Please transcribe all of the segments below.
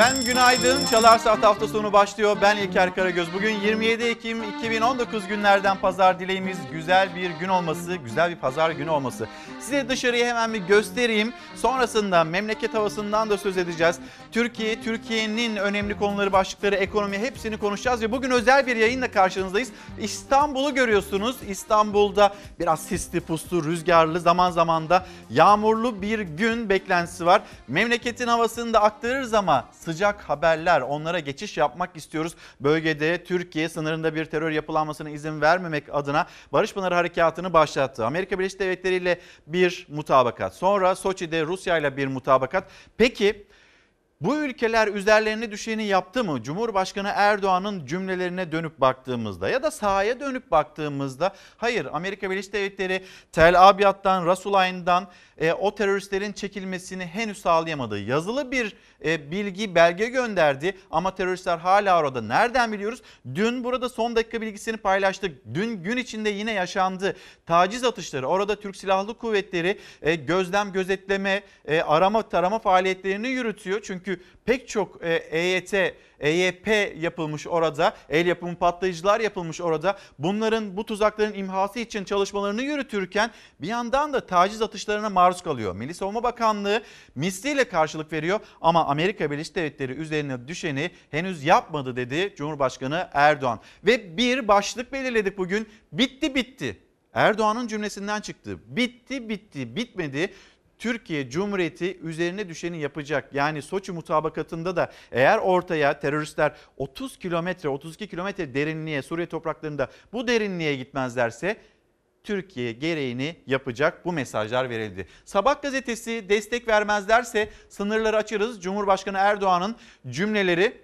Efendim günaydın. Çalar Saat hafta sonu başlıyor. Ben İlker Karagöz. Bugün 27 Ekim 2019 günlerden pazar dileğimiz güzel bir gün olması, güzel bir pazar günü olması. Size dışarıyı hemen bir göstereyim. Sonrasında memleket havasından da söz edeceğiz. Türkiye, Türkiye'nin önemli konuları, başlıkları, ekonomi hepsini konuşacağız ve bugün özel bir yayınla karşınızdayız. İstanbul'u görüyorsunuz. İstanbul'da biraz sisli, puslu, rüzgarlı, zaman zaman da yağmurlu bir gün beklentisi var. Memleketin havasını da aktarırız ama sıcak haberler onlara geçiş yapmak istiyoruz. Bölgede Türkiye sınırında bir terör yapılanmasına izin vermemek adına Barış Pınarı Harekatı'nı başlattı. Amerika Birleşik Devletleri ile bir mutabakat. Sonra Soçi'de Rusya ile bir mutabakat. Peki bu ülkeler üzerlerine düşeni yaptı mı? Cumhurbaşkanı Erdoğan'ın cümlelerine dönüp baktığımızda ya da sahaya dönüp baktığımızda hayır Amerika Birleşik Devletleri Tel Abyad'dan, Rasulayn'dan e, o teröristlerin çekilmesini henüz sağlayamadı. Yazılı bir e, bilgi, belge gönderdi ama teröristler hala orada. Nereden biliyoruz? Dün burada son dakika bilgisini paylaştık. Dün gün içinde yine yaşandı. Taciz atışları, orada Türk Silahlı Kuvvetleri e, gözlem, gözetleme, e, arama, tarama faaliyetlerini yürütüyor. Çünkü pek çok e, EYT, EYP yapılmış orada, el yapımı patlayıcılar yapılmış orada. Bunların bu tuzakların imhası için çalışmalarını yürütürken bir yandan da taciz atışlarına maruz kalıyor. Milli Savunma Bakanlığı misliyle karşılık veriyor ama Amerika Birleşik Devletleri üzerine düşeni henüz yapmadı dedi Cumhurbaşkanı Erdoğan. Ve bir başlık belirledik bugün. Bitti bitti. Erdoğan'ın cümlesinden çıktı. Bitti bitti bitmedi. Türkiye Cumhuriyeti üzerine düşeni yapacak. Yani Soçi mutabakatında da eğer ortaya teröristler 30 kilometre 32 kilometre derinliğe Suriye topraklarında bu derinliğe gitmezlerse Türkiye gereğini yapacak bu mesajlar verildi. Sabah gazetesi destek vermezlerse sınırları açarız. Cumhurbaşkanı Erdoğan'ın cümleleri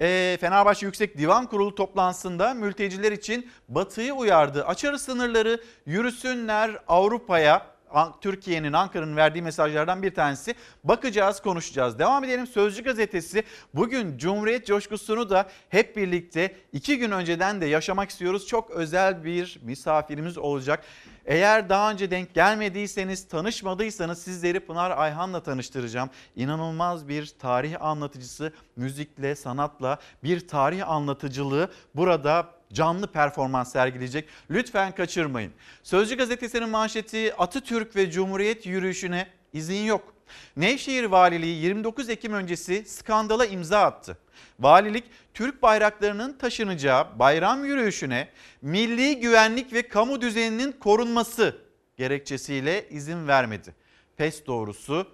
e, Fenerbahçe Yüksek Divan Kurulu toplantısında mülteciler için Batı'yı uyardı. Açarız sınırları yürüsünler Avrupa'ya Türkiye'nin, Ankara'nın verdiği mesajlardan bir tanesi. Bakacağız, konuşacağız. Devam edelim. Sözcü gazetesi bugün Cumhuriyet coşkusunu da hep birlikte iki gün önceden de yaşamak istiyoruz. Çok özel bir misafirimiz olacak. Eğer daha önce denk gelmediyseniz, tanışmadıysanız sizleri Pınar Ayhan'la tanıştıracağım. İnanılmaz bir tarih anlatıcısı, müzikle, sanatla bir tarih anlatıcılığı burada canlı performans sergileyecek. Lütfen kaçırmayın. Sözcü gazetesinin manşeti Atatürk ve Cumhuriyet yürüyüşüne izin yok. Nevşehir Valiliği 29 Ekim öncesi skandala imza attı. Valilik Türk bayraklarının taşınacağı bayram yürüyüşüne milli güvenlik ve kamu düzeninin korunması gerekçesiyle izin vermedi. Pes doğrusu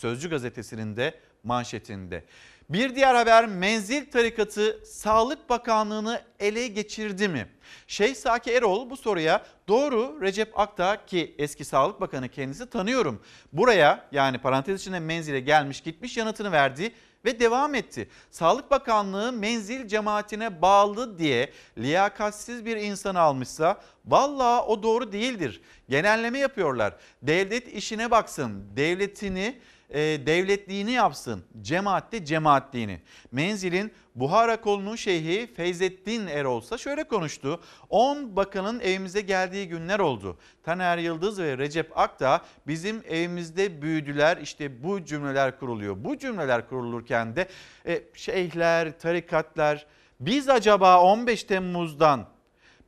Sözcü gazetesinin de manşetinde. Bir diğer haber menzil tarikatı Sağlık Bakanlığı'nı ele geçirdi mi? Şeyh Saki Erol bu soruya doğru Recep Akta ki eski Sağlık Bakanı kendisi tanıyorum. Buraya yani parantez içinde menzile gelmiş gitmiş yanıtını verdi ve devam etti. Sağlık Bakanlığı menzil cemaatine bağlı diye liyakatsiz bir insan almışsa valla o doğru değildir. Genelleme yapıyorlar. Devlet işine baksın, devletini e, devletliğini yapsın. Cemaatte cemaatliğini. Menzil'in Buhara kolunun şeyhi Feyzettin Erolsa şöyle konuştu. 10 bakanın evimize geldiği günler oldu. Taner Yıldız ve Recep Akta bizim evimizde büyüdüler. İşte bu cümleler kuruluyor. Bu cümleler kurulurken de e, şeyhler, tarikatlar biz acaba 15 Temmuz'dan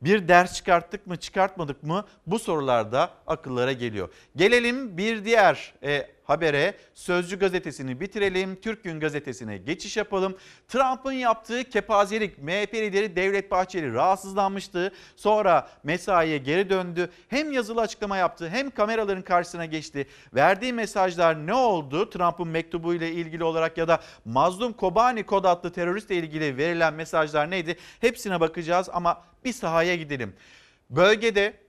bir ders çıkarttık mı çıkartmadık mı bu sorularda akıllara geliyor. Gelelim bir diğer e, habere Sözcü gazetesini bitirelim. Türk Gün gazetesine geçiş yapalım. Trump'ın yaptığı kepazelik MHP lideri Devlet Bahçeli rahatsızlanmıştı. Sonra mesaiye geri döndü. Hem yazılı açıklama yaptı hem kameraların karşısına geçti. Verdiği mesajlar ne oldu? Trump'ın mektubu ile ilgili olarak ya da Mazlum Kobani kod adlı teröristle ilgili verilen mesajlar neydi? Hepsine bakacağız ama bir sahaya gidelim. Bölgede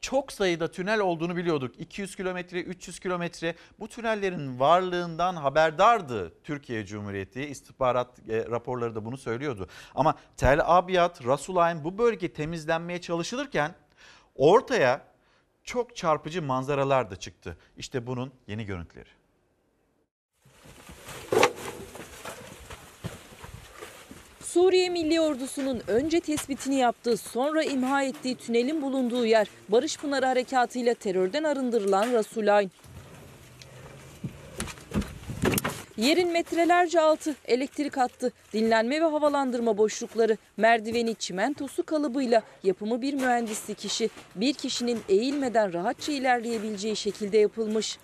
çok sayıda tünel olduğunu biliyorduk. 200 kilometre, 300 kilometre bu tünellerin varlığından haberdardı Türkiye Cumhuriyeti. İstihbarat e, raporları da bunu söylüyordu. Ama Tel Abyad, Rasulayn bu bölge temizlenmeye çalışılırken ortaya çok çarpıcı manzaralar da çıktı. İşte bunun yeni görüntüleri. Suriye Milli Ordusu'nun önce tespitini yaptığı sonra imha ettiği tünelin bulunduğu yer Barış Pınarı Harekatı ile terörden arındırılan Rasulayn. Yerin metrelerce altı, elektrik hattı, dinlenme ve havalandırma boşlukları, merdiveni çimentosu kalıbıyla yapımı bir mühendislik işi. Bir kişinin eğilmeden rahatça ilerleyebileceği şekilde yapılmış.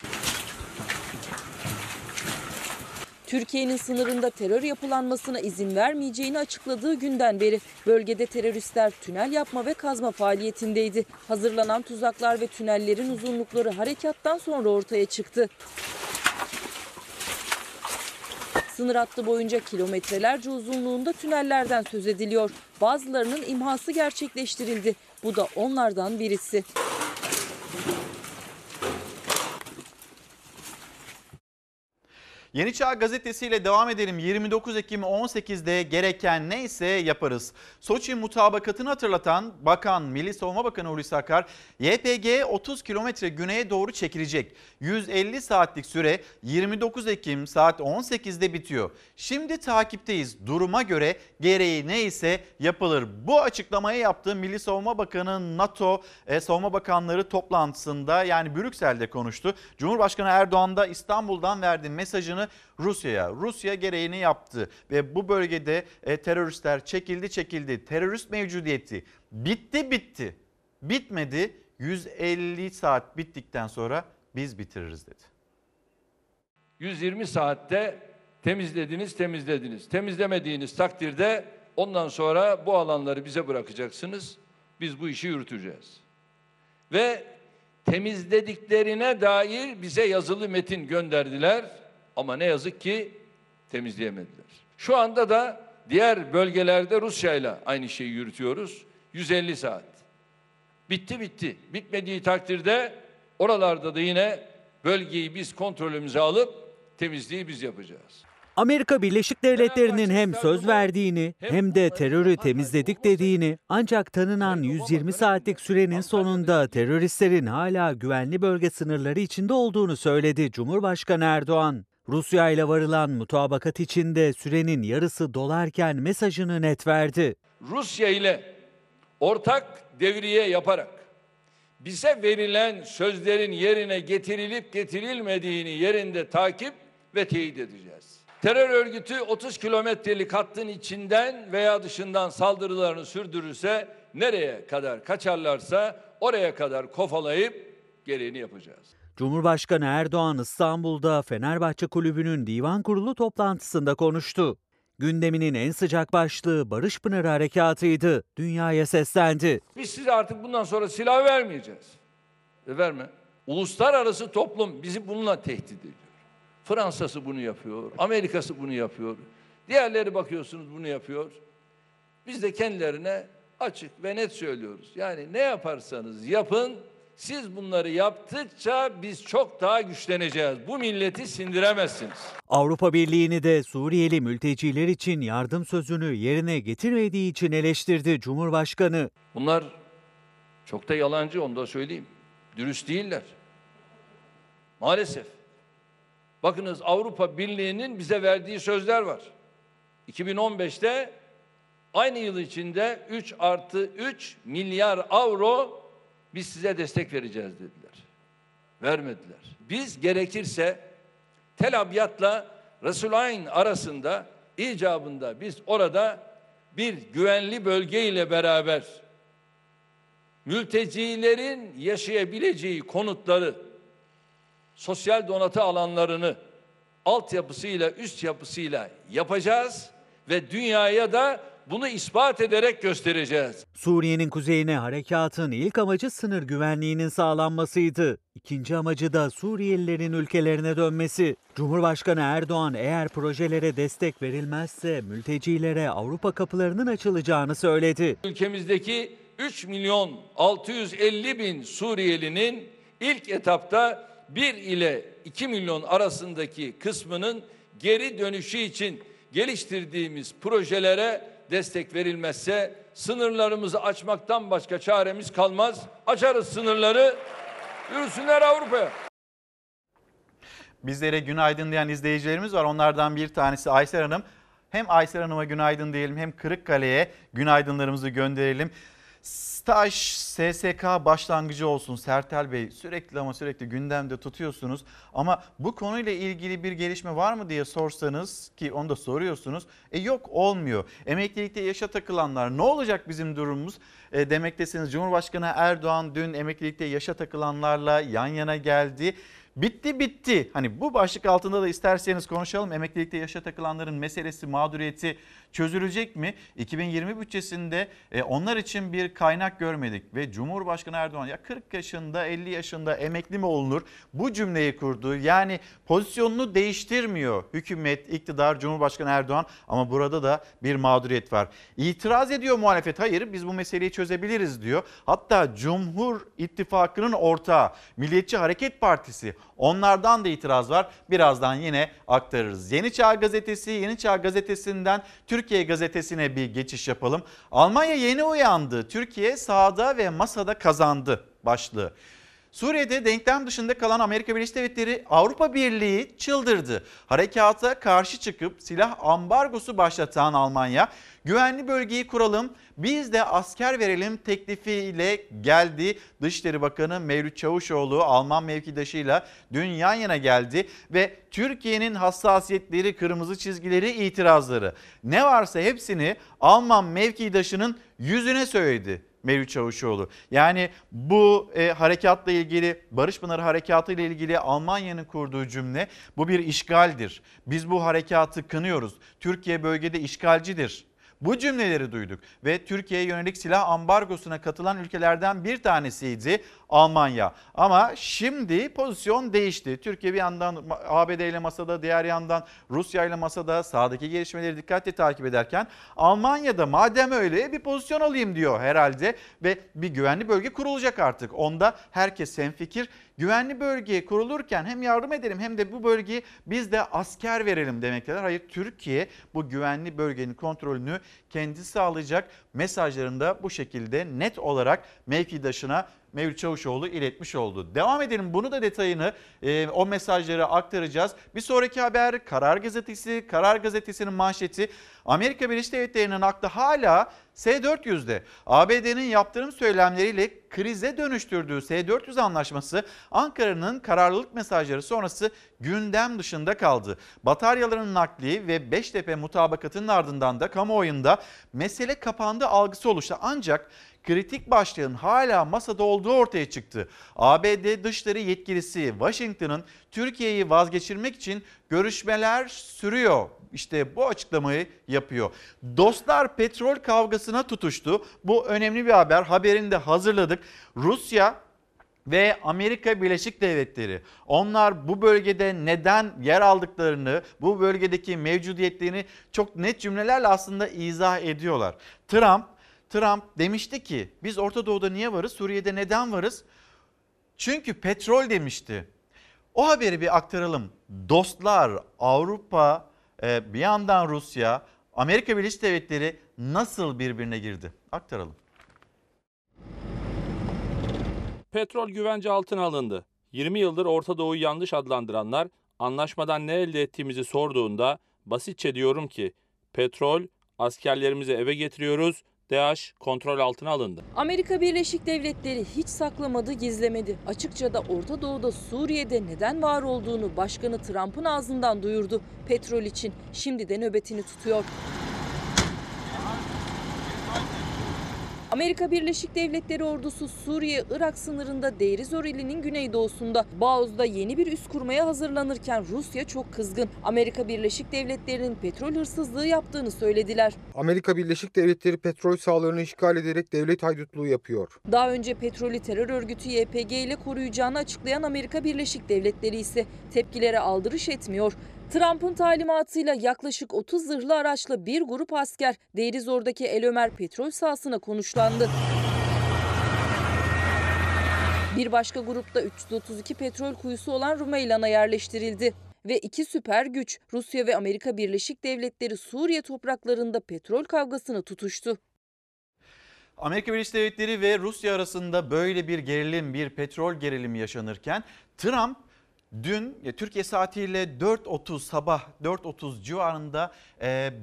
Türkiye'nin sınırında terör yapılanmasına izin vermeyeceğini açıkladığı günden beri bölgede teröristler tünel yapma ve kazma faaliyetindeydi. Hazırlanan tuzaklar ve tünellerin uzunlukları harekattan sonra ortaya çıktı. Sınır hattı boyunca kilometrelerce uzunluğunda tünellerden söz ediliyor. Bazılarının imhası gerçekleştirildi. Bu da onlardan birisi. Yeni Çağ Gazetesi ile devam edelim. 29 Ekim 18'de gereken neyse yaparız. Soçi mutabakatını hatırlatan Bakan, Milli Savunma Bakanı Hulusi Akar, YPG 30 kilometre güneye doğru çekilecek. 150 saatlik süre 29 Ekim saat 18'de bitiyor. Şimdi takipteyiz. Duruma göre gereği neyse yapılır. Bu açıklamayı yaptı Milli Savunma Bakanı NATO e, Savunma Bakanları toplantısında yani Brüksel'de konuştu. Cumhurbaşkanı Erdoğan da İstanbul'dan verdiği mesajını Rusya'ya. Rusya gereğini yaptı ve bu bölgede e, teröristler çekildi çekildi. Terörist mevcudiyeti bitti bitti. Bitmedi 150 saat bittikten sonra biz bitiririz dedi. 120 saatte temizlediniz, temizlediniz. Temizlemediğiniz takdirde ondan sonra bu alanları bize bırakacaksınız. Biz bu işi yürüteceğiz. Ve temizlediklerine dair bize yazılı metin gönderdiler ama ne yazık ki temizleyemediler. Şu anda da diğer bölgelerde Rusya ile aynı şeyi yürütüyoruz. 150 saat. Bitti bitti. Bitmediği takdirde oralarda da yine bölgeyi biz kontrolümüze alıp temizliği biz yapacağız. Amerika Birleşik Devletleri'nin hem söz verdiğini hem de terörü temizledik dediğini ancak tanınan 120 saatlik sürenin sonunda teröristlerin hala güvenli bölge sınırları içinde olduğunu söyledi Cumhurbaşkanı Erdoğan. Rusya ile varılan mutabakat içinde sürenin yarısı dolarken mesajını net verdi. Rusya ile ortak devriye yaparak bize verilen sözlerin yerine getirilip getirilmediğini yerinde takip ve teyit edeceğiz. Terör örgütü 30 kilometrelik hattın içinden veya dışından saldırılarını sürdürürse nereye kadar kaçarlarsa oraya kadar kofalayıp gereğini yapacağız. Cumhurbaşkanı Erdoğan İstanbul'da Fenerbahçe Kulübü'nün divan kurulu toplantısında konuştu. Gündeminin en sıcak başlığı Barış Pınarı Harekatı'ydı. Dünyaya seslendi. Biz size artık bundan sonra silah vermeyeceğiz. E verme. Uluslararası toplum bizi bununla tehdit ediyor. Fransa'sı bunu yapıyor, Amerika'sı bunu yapıyor. Diğerleri bakıyorsunuz bunu yapıyor. Biz de kendilerine açık ve net söylüyoruz. Yani ne yaparsanız yapın, siz bunları yaptıkça biz çok daha güçleneceğiz. Bu milleti sindiremezsiniz. Avrupa Birliği'ni de Suriyeli mülteciler için yardım sözünü yerine getirmediği için eleştirdi Cumhurbaşkanı. Bunlar çok da yalancı onu da söyleyeyim. Dürüst değiller. Maalesef. Bakınız Avrupa Birliği'nin bize verdiği sözler var. 2015'te aynı yıl içinde 3 artı 3 milyar avro biz size destek vereceğiz dediler. Vermediler. Biz gerekirse Tel Abyad'la Resulayn arasında icabında biz orada bir güvenli bölge ile beraber mültecilerin yaşayabileceği konutları, sosyal donatı alanlarını altyapısıyla, üst yapısıyla yapacağız ve dünyaya da bunu ispat ederek göstereceğiz. Suriye'nin kuzeyine harekatın ilk amacı sınır güvenliğinin sağlanmasıydı. İkinci amacı da Suriyelilerin ülkelerine dönmesi. Cumhurbaşkanı Erdoğan eğer projelere destek verilmezse mültecilere Avrupa kapılarının açılacağını söyledi. Ülkemizdeki 3 milyon 650 bin Suriyelinin ilk etapta 1 ile 2 milyon arasındaki kısmının geri dönüşü için geliştirdiğimiz projelere destek verilmezse sınırlarımızı açmaktan başka çaremiz kalmaz. Açarız sınırları, yürüsünler Avrupa'ya. Bizlere günaydın diyen izleyicilerimiz var. Onlardan bir tanesi Aysel Hanım. Hem Aysel Hanım'a günaydın diyelim hem Kırıkkale'ye günaydınlarımızı gönderelim. Staj SSK başlangıcı olsun Sertel Bey sürekli ama sürekli gündemde tutuyorsunuz. Ama bu konuyla ilgili bir gelişme var mı diye sorsanız ki onu da soruyorsunuz. E yok olmuyor. Emeklilikte yaşa takılanlar ne olacak bizim durumumuz e, demektesiniz. Cumhurbaşkanı Erdoğan dün emeklilikte yaşa takılanlarla yan yana geldi. Bitti bitti. Hani bu başlık altında da isterseniz konuşalım. Emeklilikte yaşa takılanların meselesi, mağduriyeti çözülecek mi? 2020 bütçesinde e, onlar için bir kaynak görmedik ve Cumhurbaşkanı Erdoğan ya 40 yaşında 50 yaşında emekli mi olunur? Bu cümleyi kurdu. Yani pozisyonunu değiştirmiyor hükümet, iktidar, Cumhurbaşkanı Erdoğan ama burada da bir mağduriyet var. İtiraz ediyor muhalefet. Hayır biz bu meseleyi çözebiliriz diyor. Hatta Cumhur İttifakı'nın ortağı Milliyetçi Hareket Partisi onlardan da itiraz var. Birazdan yine aktarırız. Yeni Çağ Gazetesi, Yeni Çağ Gazetesi'nden Türkiye Gazetesi'ne bir geçiş yapalım. Almanya yeni uyandı. Türkiye sahada ve masada kazandı başlığı. Suriye'de denklem dışında kalan Amerika Birleşik Devletleri Avrupa Birliği çıldırdı. Harekata karşı çıkıp silah ambargosu başlatan Almanya güvenli bölgeyi kuralım biz de asker verelim teklifiyle geldi. Dışişleri Bakanı Mevlüt Çavuşoğlu Alman mevkidaşıyla dün yan yana geldi ve Türkiye'nin hassasiyetleri, kırmızı çizgileri, itirazları ne varsa hepsini Alman mevkidaşının yüzüne söyledi. Mevlüt Çavuşoğlu. Yani bu e, harekatla ilgili Barış Pınarı Harekatı ile ilgili Almanya'nın kurduğu cümle bu bir işgaldir. Biz bu harekatı kınıyoruz. Türkiye bölgede işgalcidir. Bu cümleleri duyduk ve Türkiye'ye yönelik silah ambargosuna katılan ülkelerden bir tanesiydi Almanya. Ama şimdi pozisyon değişti. Türkiye bir yandan ABD ile masada, diğer yandan Rusya ile masada sahadaki gelişmeleri dikkatle takip ederken Almanya'da madem öyle bir pozisyon alayım diyor herhalde ve bir güvenli bölge kurulacak artık. Onda herkes hemfikir. Güvenli bölge kurulurken hem yardım edelim hem de bu bölgeyi biz de asker verelim demektedir. Hayır Türkiye bu güvenli bölgenin kontrolünü kendi sağlayacak mesajlarında bu şekilde net olarak mevkidaşına Mevlüt Çavuşoğlu iletmiş oldu. Devam edelim bunu da detayını e, o mesajları aktaracağız. Bir sonraki haber Karar Gazetesi. Karar Gazetesi'nin manşeti Amerika Birleşik Devletleri'nin aklı hala S-400'de. ABD'nin yaptırım söylemleriyle krize dönüştürdüğü S-400 anlaşması Ankara'nın kararlılık mesajları sonrası gündem dışında kaldı. Bataryaların nakli ve Beştepe mutabakatının ardından da kamuoyunda mesele kapandı algısı oluştu. Ancak kritik başlığın hala masada olduğu ortaya çıktı. ABD Dışişleri yetkilisi Washington'ın Türkiye'yi vazgeçirmek için görüşmeler sürüyor. İşte bu açıklamayı yapıyor. Dostlar petrol kavgasına tutuştu. Bu önemli bir haber. Haberini de hazırladık. Rusya ve Amerika Birleşik Devletleri onlar bu bölgede neden yer aldıklarını, bu bölgedeki mevcudiyetlerini çok net cümlelerle aslında izah ediyorlar. Trump Trump demişti ki biz Orta Doğu'da niye varız? Suriye'de neden varız? Çünkü petrol demişti. O haberi bir aktaralım. Dostlar Avrupa e, bir yandan Rusya, Amerika Birleşik Devletleri nasıl birbirine girdi? Aktaralım. Petrol güvence altına alındı. 20 yıldır Orta Doğu'yu yanlış adlandıranlar anlaşmadan ne elde ettiğimizi sorduğunda basitçe diyorum ki petrol askerlerimizi eve getiriyoruz DAEŞ kontrol altına alındı. Amerika Birleşik Devletleri hiç saklamadı, gizlemedi. Açıkça da Orta Doğu'da Suriye'de neden var olduğunu Başkanı Trump'ın ağzından duyurdu. Petrol için şimdi de nöbetini tutuyor. Amerika Birleşik Devletleri ordusu Suriye-Irak sınırında Deirizor ilinin güneydoğusunda Bağoz'da yeni bir üs kurmaya hazırlanırken Rusya çok kızgın. Amerika Birleşik Devletleri'nin petrol hırsızlığı yaptığını söylediler. Amerika Birleşik Devletleri petrol sahalarını işgal ederek devlet haydutluğu yapıyor. Daha önce petrolü terör örgütü YPG ile koruyacağını açıklayan Amerika Birleşik Devletleri ise tepkilere aldırış etmiyor. Trump'ın talimatıyla yaklaşık 30 zırhlı araçla bir grup asker Deirizor'daki El Ömer petrol sahasına konuşlandı. Bir başka grupta 332 petrol kuyusu olan Rumeylan'a yerleştirildi. Ve iki süper güç Rusya ve Amerika Birleşik Devletleri Suriye topraklarında petrol kavgasını tutuştu. Amerika Birleşik Devletleri ve Rusya arasında böyle bir gerilim, bir petrol gerilimi yaşanırken Trump dün Türkiye saatiyle 4.30 sabah 4.30 civarında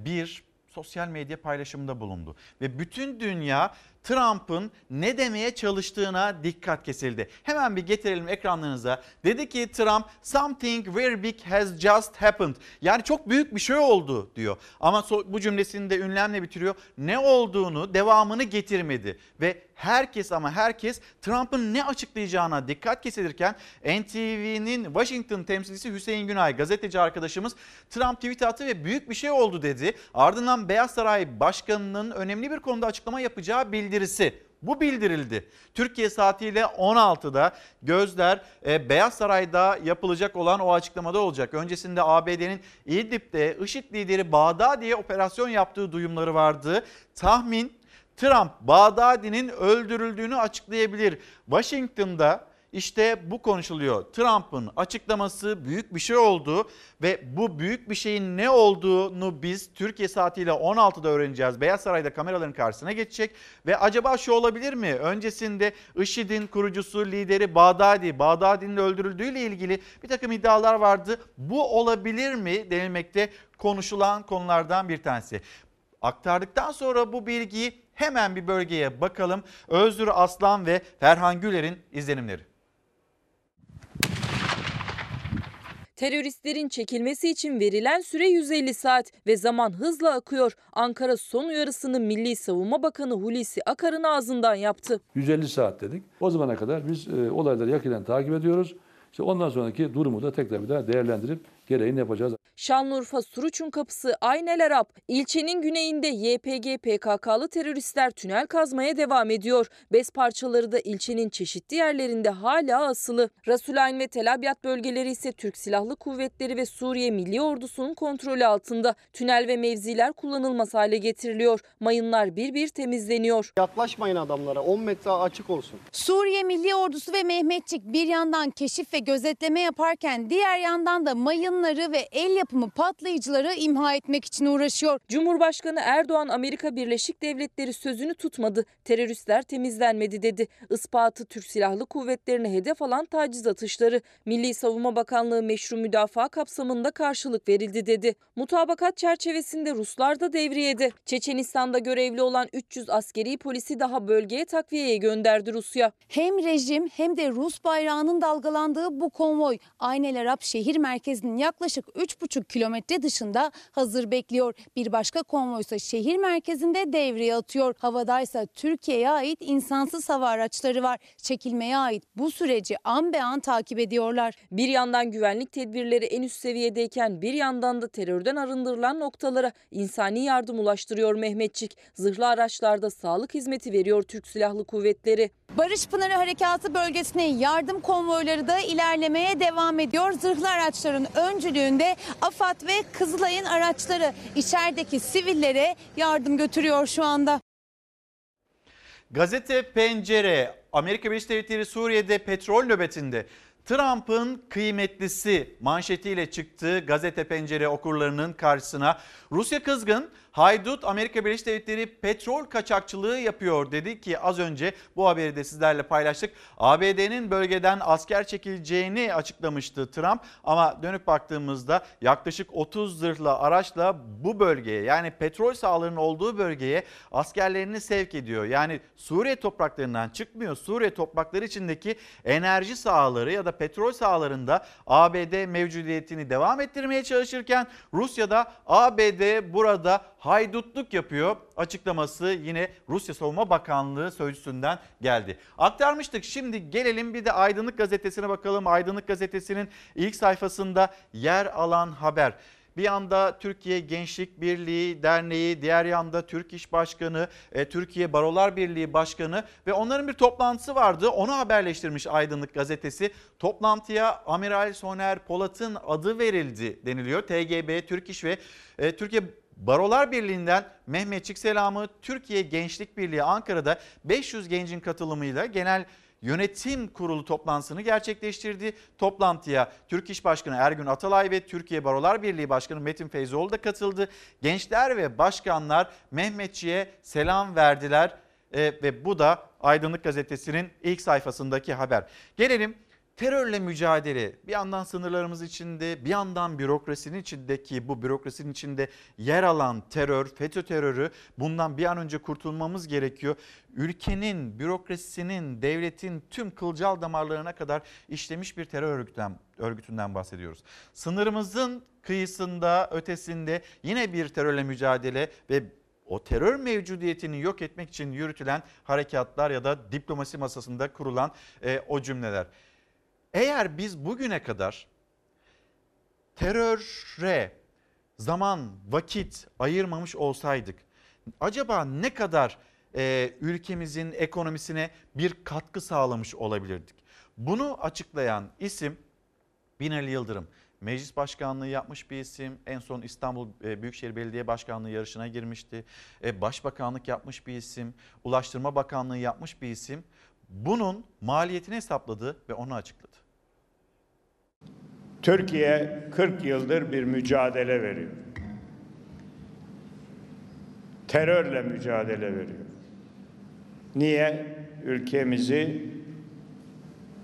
bir sosyal medya paylaşımında bulundu. Ve bütün dünya Trump'ın ne demeye çalıştığına dikkat kesildi. Hemen bir getirelim ekranlarınıza. Dedi ki Trump something very big has just happened. Yani çok büyük bir şey oldu diyor. Ama bu cümlesini de ünlemle bitiriyor. Ne olduğunu devamını getirmedi ve herkes ama herkes Trump'ın ne açıklayacağına dikkat kesilirken NTV'nin Washington temsilcisi Hüseyin Günay gazeteci arkadaşımız Trump tweet attı ve büyük bir şey oldu dedi. Ardından Beyaz Saray Başkanı'nın önemli bir konuda açıklama yapacağı bildirisi bu bildirildi. Türkiye saatiyle 16'da gözler e, Beyaz Saray'da yapılacak olan o açıklamada olacak. Öncesinde ABD'nin İdlib'de IŞİD lideri Bağdadi'ye operasyon yaptığı duyumları vardı. Tahmin Trump Bağdadi'nin öldürüldüğünü açıklayabilir. Washington'da işte bu konuşuluyor. Trump'ın açıklaması büyük bir şey oldu ve bu büyük bir şeyin ne olduğunu biz Türkiye saatiyle 16'da öğreneceğiz. Beyaz Saray'da kameraların karşısına geçecek ve acaba şu olabilir mi? Öncesinde IŞİD'in kurucusu lideri Bağdadi, Bağdadi'nin öldürüldüğüyle ilgili bir takım iddialar vardı. Bu olabilir mi denilmekte konuşulan konulardan bir tanesi. Aktardıktan sonra bu bilgiyi hemen bir bölgeye bakalım. Özgür Aslan ve Ferhan Güler'in izlenimleri. Teröristlerin çekilmesi için verilen süre 150 saat ve zaman hızla akıyor. Ankara son uyarısını Milli Savunma Bakanı Hulusi Akar'ın ağzından yaptı. 150 saat dedik. O zamana kadar biz e, olayları yakinen takip ediyoruz. İşte ondan sonraki durumu da tekrar bir daha değerlendirip gereğini yapacağız. Şanlıurfa Suruç'un kapısı Aynel Arap. İlçenin güneyinde YPG PKK'lı teröristler tünel kazmaya devam ediyor. Bez parçaları da ilçenin çeşitli yerlerinde hala asılı. Rasulayn ve Tel Abyad bölgeleri ise Türk Silahlı Kuvvetleri ve Suriye Milli Ordusu'nun kontrolü altında. Tünel ve mevziler kullanılmaz hale getiriliyor. Mayınlar bir bir temizleniyor. Yaklaşmayın adamlara 10 metre açık olsun. Suriye Milli Ordusu ve Mehmetçik bir yandan keşif ve gözetleme yaparken diğer yandan da mayınları ve el yapımı patlayıcıları imha etmek için uğraşıyor. Cumhurbaşkanı Erdoğan Amerika Birleşik Devletleri sözünü tutmadı. Teröristler temizlenmedi dedi. Ispatı Türk Silahlı Kuvvetleri'ne hedef alan taciz atışları. Milli Savunma Bakanlığı meşru müdafaa kapsamında karşılık verildi dedi. Mutabakat çerçevesinde Ruslar da devriyede. Çeçenistan'da görevli olan 300 askeri polisi daha bölgeye takviyeye gönderdi Rusya. Hem rejim hem de Rus bayrağının dalgalandığı bu konvoy Aynel Arap şehir merkezinin yaklaşık 3,5 kilometre dışında hazır bekliyor. Bir başka konvoy ise şehir merkezinde devreye atıyor. Havadaysa Türkiye'ye ait insansız hava araçları var. Çekilmeye ait bu süreci an be an takip ediyorlar. Bir yandan güvenlik tedbirleri en üst seviyedeyken bir yandan da terörden arındırılan noktalara insani yardım ulaştırıyor Mehmetçik. Zırhlı araçlarda sağlık hizmeti veriyor Türk Silahlı Kuvvetleri. Barış Pınarı Harekatı bölgesine yardım konvoyları da ilerlemeye devam ediyor. Zırhlı araçların öncülüğünde AFAD ve Kızılay'ın araçları içerideki sivillere yardım götürüyor şu anda. Gazete Pencere, Amerika Birleşik Devletleri Suriye'de petrol nöbetinde Trump'ın kıymetlisi manşetiyle çıktığı gazete pencere okurlarının karşısına Rusya kızgın Haydut Amerika Birleşik Devletleri petrol kaçakçılığı yapıyor dedi ki az önce bu haberi de sizlerle paylaştık. ABD'nin bölgeden asker çekileceğini açıklamıştı Trump ama dönüp baktığımızda yaklaşık 30 zırhlı araçla bu bölgeye yani petrol sahalarının olduğu bölgeye askerlerini sevk ediyor. Yani Suriye topraklarından çıkmıyor. Suriye toprakları içindeki enerji sahaları ya da petrol sahalarında ABD mevcudiyetini devam ettirmeye çalışırken Rusya'da ABD burada haydutluk yapıyor açıklaması yine Rusya Savunma Bakanlığı sözcüsünden geldi. Aktarmıştık şimdi gelelim bir de Aydınlık Gazetesi'ne bakalım. Aydınlık Gazetesi'nin ilk sayfasında yer alan haber. Bir yanda Türkiye Gençlik Birliği Derneği, diğer yanda Türk İş Başkanı, e, Türkiye Barolar Birliği Başkanı ve onların bir toplantısı vardı. Onu haberleştirmiş Aydınlık Gazetesi. Toplantıya Amiral Soner Polat'ın adı verildi deniliyor. TGB, Türk İş ve e, Türkiye Barolar Birliği'nden Mehmetçik selamı Türkiye Gençlik Birliği Ankara'da 500 gencin katılımıyla genel Yönetim Kurulu toplantısını gerçekleştirdi. Toplantıya Türk İş Başkanı Ergün Atalay ve Türkiye Barolar Birliği Başkanı Metin Feyzoğlu da katıldı. Gençler ve başkanlar Mehmetçi'ye selam verdiler e, ve bu da Aydınlık Gazetesi'nin ilk sayfasındaki haber. Gelelim terörle mücadele bir yandan sınırlarımız içinde bir yandan bürokrasinin içindeki bu bürokrasinin içinde yer alan terör, FETÖ terörü bundan bir an önce kurtulmamız gerekiyor. Ülkenin, bürokrasisinin, devletin tüm kılcal damarlarına kadar işlemiş bir terör örgütünden, örgütünden bahsediyoruz. Sınırımızın kıyısında, ötesinde yine bir terörle mücadele ve o terör mevcudiyetini yok etmek için yürütülen harekatlar ya da diplomasi masasında kurulan e, o cümleler. Eğer biz bugüne kadar teröre zaman, vakit ayırmamış olsaydık acaba ne kadar e, ülkemizin ekonomisine bir katkı sağlamış olabilirdik? Bunu açıklayan isim Binali Yıldırım. Meclis başkanlığı yapmış bir isim. En son İstanbul e, Büyükşehir Belediye Başkanlığı yarışına girmişti. E, Başbakanlık yapmış bir isim. Ulaştırma Bakanlığı yapmış bir isim. Bunun maliyetini hesapladı ve onu açıkladı. Türkiye 40 yıldır bir mücadele veriyor. Terörle mücadele veriyor. Niye? Ülkemizi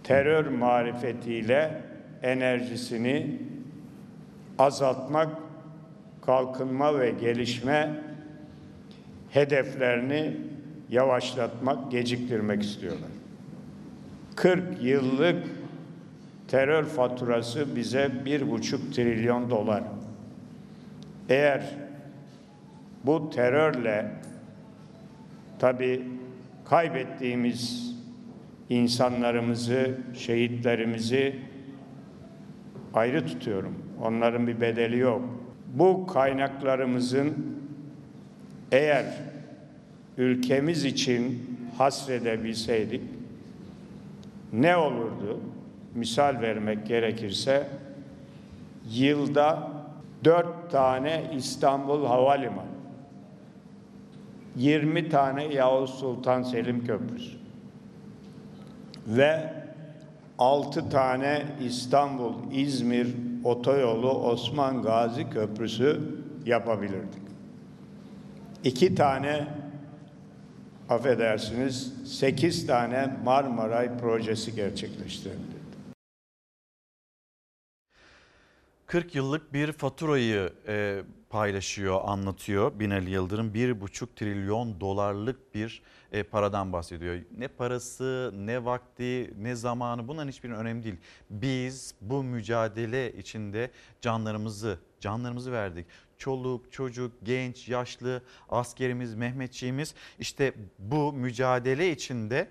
terör marifetiyle enerjisini azaltmak, kalkınma ve gelişme hedeflerini yavaşlatmak, geciktirmek istiyorlar. 40 yıllık terör faturası bize bir buçuk trilyon dolar. Eğer bu terörle tabi kaybettiğimiz insanlarımızı, şehitlerimizi ayrı tutuyorum. Onların bir bedeli yok. Bu kaynaklarımızın eğer ülkemiz için hasredebilseydik ne olurdu? Misal vermek gerekirse yılda dört tane İstanbul Havalimanı, 20 tane Yavuz Sultan Selim Köprüsü ve 6 tane İstanbul İzmir otoyolu Osman Gazi Köprüsü yapabilirdik. 2 tane affedersiniz 8 tane Marmaray projesi gerçekleştirebilirdik. 40 yıllık bir faturayı e, paylaşıyor, anlatıyor Binali Yıldırım. 1,5 trilyon dolarlık bir e, paradan bahsediyor. Ne parası, ne vakti, ne zamanı bunların hiçbirinin önemli değil. Biz bu mücadele içinde canlarımızı, canlarımızı verdik. Çoluk, çocuk, genç, yaşlı, askerimiz, Mehmetçiğimiz işte bu mücadele içinde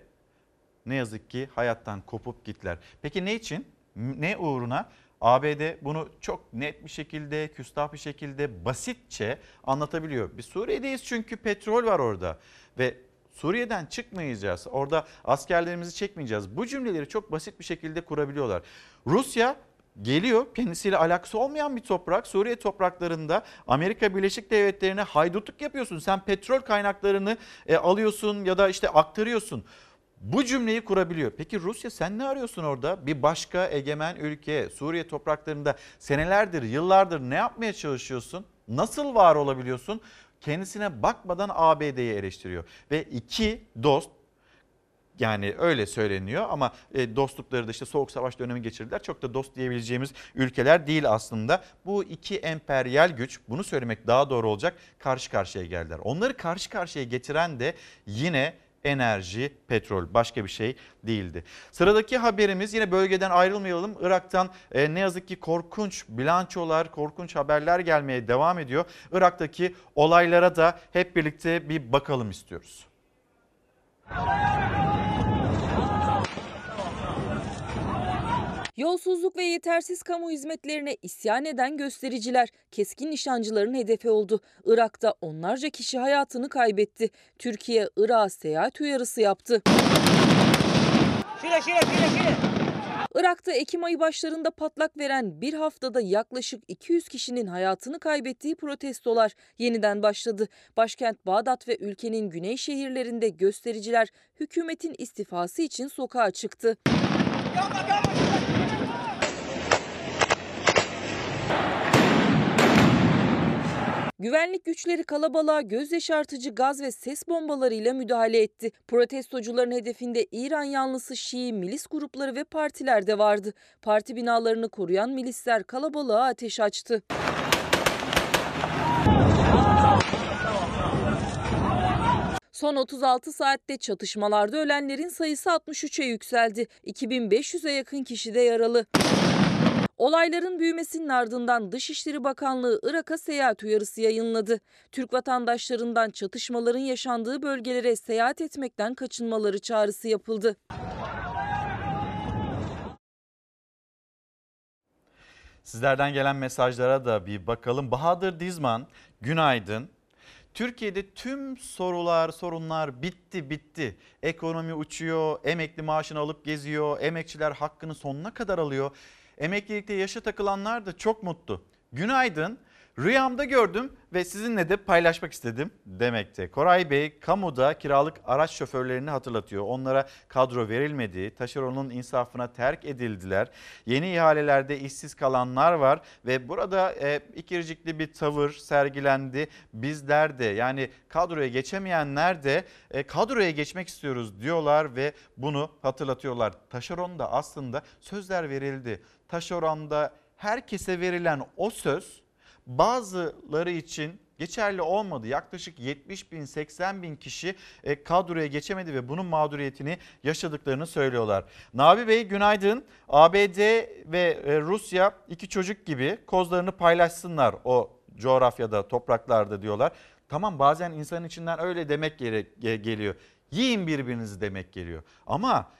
ne yazık ki hayattan kopup gittiler. Peki ne için? Ne uğruna? ABD bunu çok net bir şekilde, küstah bir şekilde, basitçe anlatabiliyor. Biz Suriye'deyiz çünkü petrol var orada ve Suriye'den çıkmayacağız. Orada askerlerimizi çekmeyeceğiz. Bu cümleleri çok basit bir şekilde kurabiliyorlar. Rusya geliyor kendisiyle alakası olmayan bir toprak Suriye topraklarında Amerika Birleşik Devletleri'ne haydutluk yapıyorsun. Sen petrol kaynaklarını e, alıyorsun ya da işte aktarıyorsun bu cümleyi kurabiliyor. Peki Rusya sen ne arıyorsun orada? Bir başka egemen ülke Suriye topraklarında senelerdir, yıllardır ne yapmaya çalışıyorsun? Nasıl var olabiliyorsun? Kendisine bakmadan ABD'yi eleştiriyor. Ve iki dost yani öyle söyleniyor ama e, dostlukları da işte soğuk savaş dönemi geçirdiler. Çok da dost diyebileceğimiz ülkeler değil aslında. Bu iki emperyal güç bunu söylemek daha doğru olacak karşı karşıya geldiler. Onları karşı karşıya getiren de yine enerji, petrol başka bir şey değildi. Sıradaki haberimiz yine bölgeden ayrılmayalım. Irak'tan e, ne yazık ki korkunç bilançolar, korkunç haberler gelmeye devam ediyor. Irak'taki olaylara da hep birlikte bir bakalım istiyoruz. Yolsuzluk ve yetersiz kamu hizmetlerine isyan eden göstericiler keskin nişancıların hedefi oldu. Irak'ta onlarca kişi hayatını kaybetti. Türkiye Irak'a seyahat uyarısı yaptı. Şire, şire, şire, şire. Irak'ta Ekim ayı başlarında patlak veren bir haftada yaklaşık 200 kişinin hayatını kaybettiği protestolar yeniden başladı. Başkent Bağdat ve ülkenin güney şehirlerinde göstericiler hükümetin istifası için sokağa çıktı. Güvenlik güçleri kalabalığa göz yaşartıcı gaz ve ses bombalarıyla müdahale etti. Protestocuların hedefinde İran yanlısı Şii milis grupları ve partiler de vardı. Parti binalarını koruyan milisler kalabalığa ateş açtı. Son 36 saatte çatışmalarda ölenlerin sayısı 63'e yükseldi. 2500'e yakın kişi de yaralı. Olayların büyümesinin ardından Dışişleri Bakanlığı Irak'a seyahat uyarısı yayınladı. Türk vatandaşlarından çatışmaların yaşandığı bölgelere seyahat etmekten kaçınmaları çağrısı yapıldı. Sizlerden gelen mesajlara da bir bakalım. Bahadır Dizman, günaydın. Türkiye'de tüm sorular, sorunlar bitti bitti. Ekonomi uçuyor, emekli maaşını alıp geziyor, emekçiler hakkını sonuna kadar alıyor. Emeklilikte yaşa takılanlar da çok mutlu. Günaydın. Rüyamda gördüm ve sizinle de paylaşmak istedim demekte. Koray Bey kamuda kiralık araç şoförlerini hatırlatıyor. Onlara kadro verilmedi, taşeronun insafına terk edildiler. Yeni ihalelerde işsiz kalanlar var ve burada e, ikircikli bir tavır sergilendi. Bizler de yani kadroya geçemeyenler de e, kadroya geçmek istiyoruz diyorlar ve bunu hatırlatıyorlar. Taşeronda aslında sözler verildi. Taşeronda herkese verilen o söz bazıları için geçerli olmadı. Yaklaşık 70 bin 80 bin kişi e, kadroya geçemedi ve bunun mağduriyetini yaşadıklarını söylüyorlar. Nabi Bey günaydın. ABD ve e, Rusya iki çocuk gibi kozlarını paylaşsınlar o coğrafyada topraklarda diyorlar. Tamam bazen insanın içinden öyle demek geliyor. Yiyin birbirinizi demek geliyor. Ama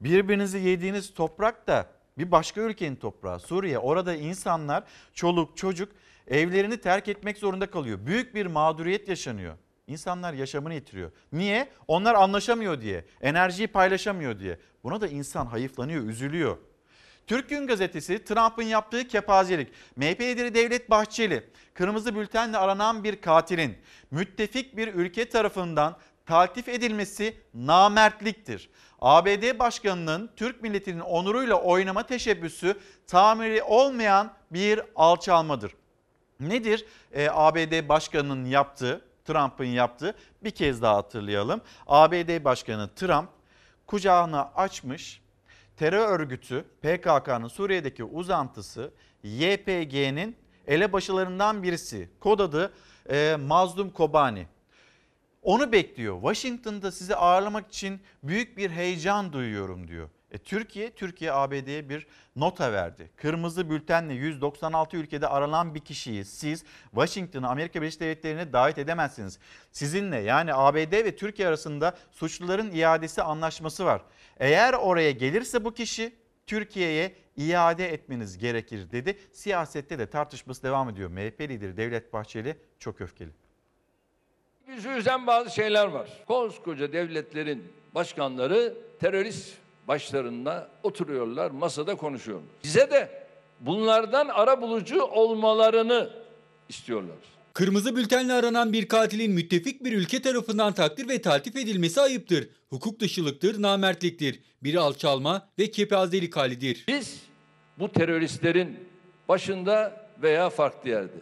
birbirinizi yediğiniz toprak da bir başka ülkenin toprağı Suriye. Orada insanlar çoluk çocuk evlerini terk etmek zorunda kalıyor. Büyük bir mağduriyet yaşanıyor. İnsanlar yaşamını yitiriyor. Niye? Onlar anlaşamıyor diye. Enerjiyi paylaşamıyor diye. Buna da insan hayıflanıyor, üzülüyor. Türk Gün Gazetesi Trump'ın yaptığı kepazelik. MHP lideri Devlet Bahçeli kırmızı bültenle aranan bir katilin müttefik bir ülke tarafından taltif edilmesi namertliktir. ABD Başkanı'nın Türk milletinin onuruyla oynama teşebbüsü tamiri olmayan bir alçalmadır. Nedir e, ABD Başkanı'nın yaptığı, Trump'ın yaptığı bir kez daha hatırlayalım. ABD Başkanı Trump kucağını açmış terör örgütü PKK'nın Suriye'deki uzantısı YPG'nin elebaşılarından birisi kod adı e, Mazlum Kobani. Onu bekliyor. Washington'da sizi ağırlamak için büyük bir heyecan duyuyorum diyor. E, Türkiye, Türkiye ABD'ye bir nota verdi. Kırmızı bültenle 196 ülkede aranan bir kişiyi siz Washington'a Amerika Birleşik Devletleri'ne davet edemezsiniz. Sizinle yani ABD ve Türkiye arasında suçluların iadesi anlaşması var. Eğer oraya gelirse bu kişi Türkiye'ye iade etmeniz gerekir dedi. Siyasette de tartışması devam ediyor. MHP lideri Devlet Bahçeli çok öfkeli. Bizi üzen bazı şeyler var. Koskoca devletlerin başkanları terörist başlarında oturuyorlar, masada konuşuyorlar. Bize de bunlardan ara bulucu olmalarını istiyorlar. Kırmızı bültenle aranan bir katilin müttefik bir ülke tarafından takdir ve taltif edilmesi ayıptır. Hukuk dışılıktır, namertliktir. Bir alçalma ve kepazelik halidir. Biz bu teröristlerin başında veya farklı yerde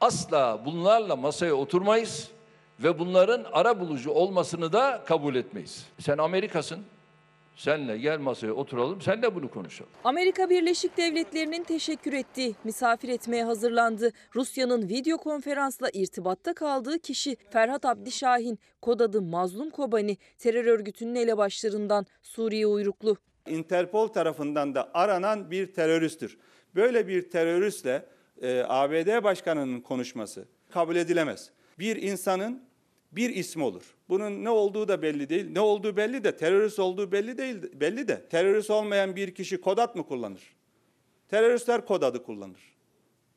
asla bunlarla masaya oturmayız ve bunların ara bulucu olmasını da kabul etmeyiz. Sen Amerika'sın, Senle gel masaya oturalım, senle bunu konuşalım. Amerika Birleşik Devletleri'nin teşekkür ettiği, misafir etmeye hazırlandı. Rusya'nın video konferansla irtibatta kaldığı kişi Ferhat Abdişahin, kod adı Mazlum Kobani, terör örgütünün elebaşlarından Suriye uyruklu. Interpol tarafından da aranan bir teröristtir. Böyle bir teröristle e, ABD Başkanı'nın konuşması kabul edilemez. Bir insanın bir ismi olur. Bunun ne olduğu da belli değil. Ne olduğu belli de terörist olduğu belli değil belli de terörist olmayan bir kişi kod mı kullanır? Teröristler kod adı kullanır.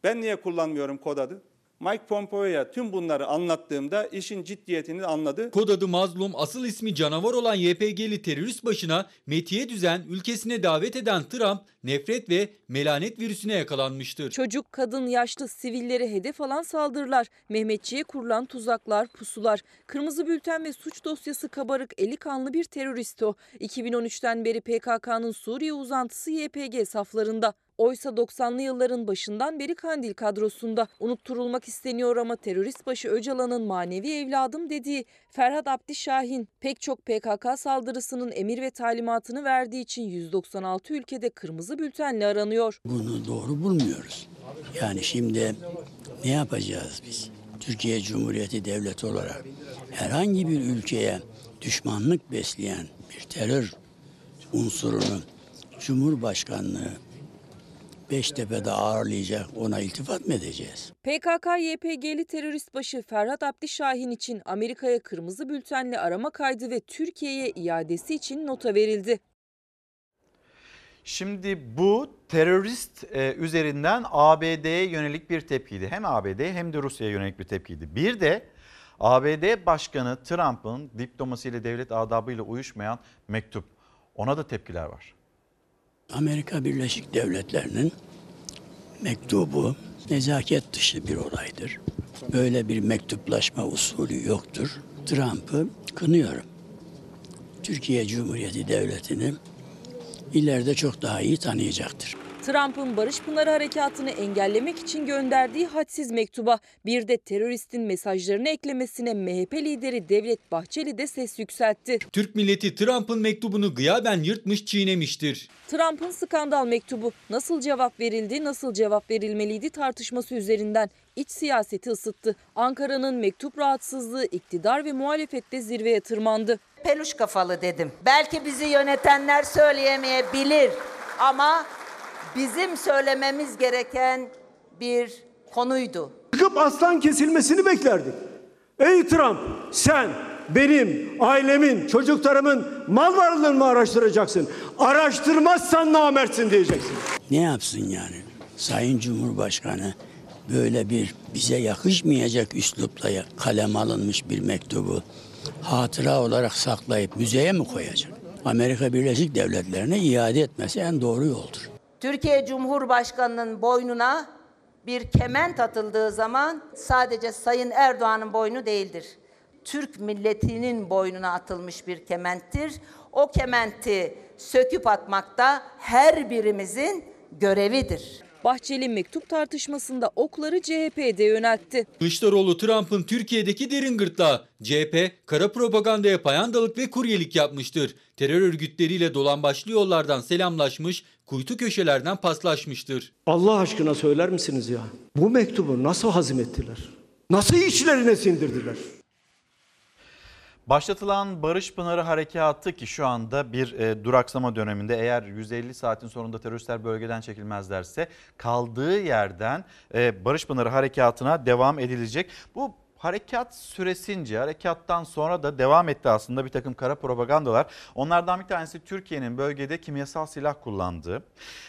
Ben niye kullanmıyorum kod adı? Mike Pompeo'ya tüm bunları anlattığımda işin ciddiyetini anladı. Kod adı Mazlum, asıl ismi canavar olan YPG'li terörist başına metiye düzen ülkesine davet eden Trump nefret ve melanet virüsüne yakalanmıştır. Çocuk, kadın, yaşlı, sivilleri hedef alan saldırılar, Mehmetçiğe kurulan tuzaklar, pusular, kırmızı bülten ve suç dosyası kabarık eli kanlı bir terörist o. 2013'ten beri PKK'nın Suriye uzantısı YPG saflarında. Oysa 90'lı yılların başından beri Kandil kadrosunda. Unutturulmak isteniyor ama terörist başı Öcalan'ın manevi evladım dediği Ferhat Abdi Şahin pek çok PKK saldırısının emir ve talimatını verdiği için 196 ülkede kırmızı bültenle aranıyor. Bunu doğru bulmuyoruz. Yani şimdi ne yapacağız biz? Türkiye Cumhuriyeti Devleti olarak herhangi bir ülkeye düşmanlık besleyen bir terör unsurunu Cumhurbaşkanlığı Beştepe'de ağırlayacak ona iltifat mı edeceğiz? PKK-YPG'li terörist başı Ferhat Abdi Şahin için Amerika'ya kırmızı bültenle arama kaydı ve Türkiye'ye iadesi için nota verildi. Şimdi bu terörist e, üzerinden ABD'ye yönelik bir tepkiydi. Hem ABD'ye hem de Rusya'ya yönelik bir tepkiydi. Bir de ABD Başkanı Trump'ın diplomasiyle devlet adabıyla uyuşmayan mektup. Ona da tepkiler var. Amerika Birleşik Devletleri'nin mektubu nezaket dışı bir olaydır. Böyle bir mektuplaşma usulü yoktur. Trump'ı kınıyorum. Türkiye Cumhuriyeti Devleti'ni ileride çok daha iyi tanıyacaktır. Trump'ın Barış Pınarı Harekatı'nı engellemek için gönderdiği hadsiz mektuba bir de teröristin mesajlarını eklemesine MHP lideri Devlet Bahçeli de ses yükseltti. Türk milleti Trump'ın mektubunu gıyaben yırtmış çiğnemiştir. Trump'ın skandal mektubu nasıl cevap verildi, nasıl cevap verilmeliydi tartışması üzerinden iç siyaseti ısıttı. Ankara'nın mektup rahatsızlığı iktidar ve muhalefette zirveye tırmandı. Peluş kafalı dedim. Belki bizi yönetenler söyleyemeyebilir ama bizim söylememiz gereken bir konuydu. Çıkıp aslan kesilmesini beklerdik. Ey Trump sen benim, ailemin, çocuklarımın mal varlığını mı araştıracaksın? Araştırmazsan namertsin diyeceksin. Ne yapsın yani? Sayın Cumhurbaşkanı böyle bir bize yakışmayacak üslupla kalem alınmış bir mektubu hatıra olarak saklayıp müzeye mi koyacak? Amerika Birleşik Devletleri'ne iade etmesi en doğru yoldur. Türkiye Cumhurbaşkanı'nın boynuna bir kement atıldığı zaman sadece Sayın Erdoğan'ın boynu değildir. Türk milletinin boynuna atılmış bir kementtir. O kementi söküp atmakta her birimizin görevidir. Bahçeli mektup tartışmasında okları CHP'de yöneltti. Kılıçdaroğlu Trump'ın Türkiye'deki derin gırtlağı. CHP kara propagandaya payandalık ve kuryelik yapmıştır. Terör örgütleriyle dolan başlı yollardan selamlaşmış, kuytu köşelerden paslaşmıştır. Allah aşkına söyler misiniz ya? Bu mektubu nasıl hazmettiler? Nasıl içlerine sindirdiler? Başlatılan Barış Pınarı Harekatı ki şu anda bir e, duraksama döneminde eğer 150 saatin sonunda teröristler bölgeden çekilmezlerse kaldığı yerden e, Barış Pınarı Harekatı'na devam edilecek. Bu harekat süresince harekattan sonra da devam etti aslında bir takım kara propagandalar. Onlardan bir tanesi Türkiye'nin bölgede kimyasal silah kullandığı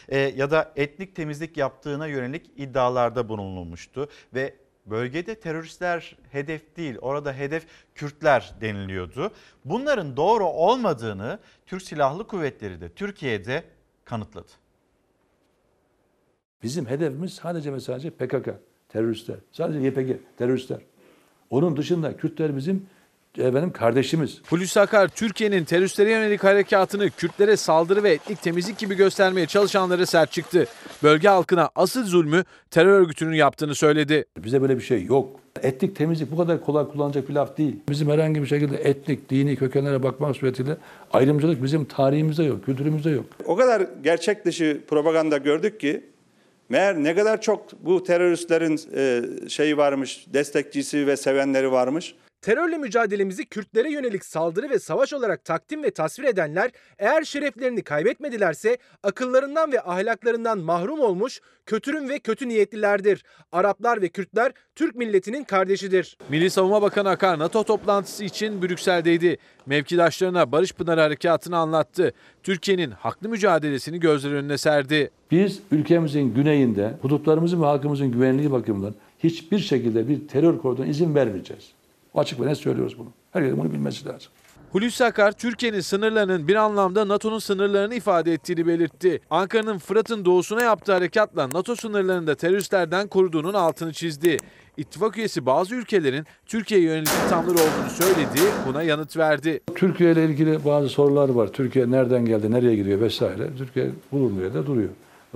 e, ya da etnik temizlik yaptığına yönelik iddialarda bulunulmuştu ve bölgede teröristler hedef değil orada hedef Kürtler deniliyordu. Bunların doğru olmadığını Türk Silahlı Kuvvetleri de Türkiye'de kanıtladı. Bizim hedefimiz sadece ve sadece PKK, teröristler. Sadece YPG, teröristler. Onun dışında Kürtler bizim efendim kardeşimiz. Hulusi Akar Türkiye'nin teröristlere yönelik harekatını Kürtlere saldırı ve etnik temizlik gibi göstermeye çalışanlara sert çıktı. Bölge halkına asıl zulmü terör örgütünün yaptığını söyledi. Bize böyle bir şey yok. Etnik temizlik bu kadar kolay kullanacak bir laf değil. Bizim herhangi bir şekilde etnik, dini kökenlere bakmak suretiyle ayrımcılık bizim tarihimizde yok, kültürümüzde yok. O kadar gerçek dışı propaganda gördük ki meğer ne kadar çok bu teröristlerin e, şeyi varmış, destekçisi ve sevenleri varmış. Terörle mücadelemizi Kürtlere yönelik saldırı ve savaş olarak takdim ve tasvir edenler eğer şereflerini kaybetmedilerse akıllarından ve ahlaklarından mahrum olmuş kötürüm ve kötü niyetlilerdir. Araplar ve Kürtler Türk milletinin kardeşidir. Milli Savunma Bakanı Akar NATO toplantısı için Brüksel'deydi. Mevkidaşlarına Barış Pınarı Harekatı'nı anlattı. Türkiye'nin haklı mücadelesini gözler önüne serdi. Biz ülkemizin güneyinde hudutlarımızın ve halkımızın güvenliği bakımından hiçbir şekilde bir terör koridoruna izin vermeyeceğiz. Açık ve net söylüyoruz bunu. Herkesin bunu bilmesi lazım. Hulusi Akar, Türkiye'nin sınırlarının bir anlamda NATO'nun sınırlarını ifade ettiğini belirtti. Ankara'nın Fırat'ın doğusuna yaptığı harekatla NATO sınırlarını da teröristlerden koruduğunun altını çizdi. İttifak üyesi bazı ülkelerin Türkiye'ye yönelik ithamları olduğunu söyledi, buna yanıt verdi. Türkiye ile ilgili bazı sorular var. Türkiye nereden geldi, nereye gidiyor vesaire. Türkiye bulunduğu yerde duruyor.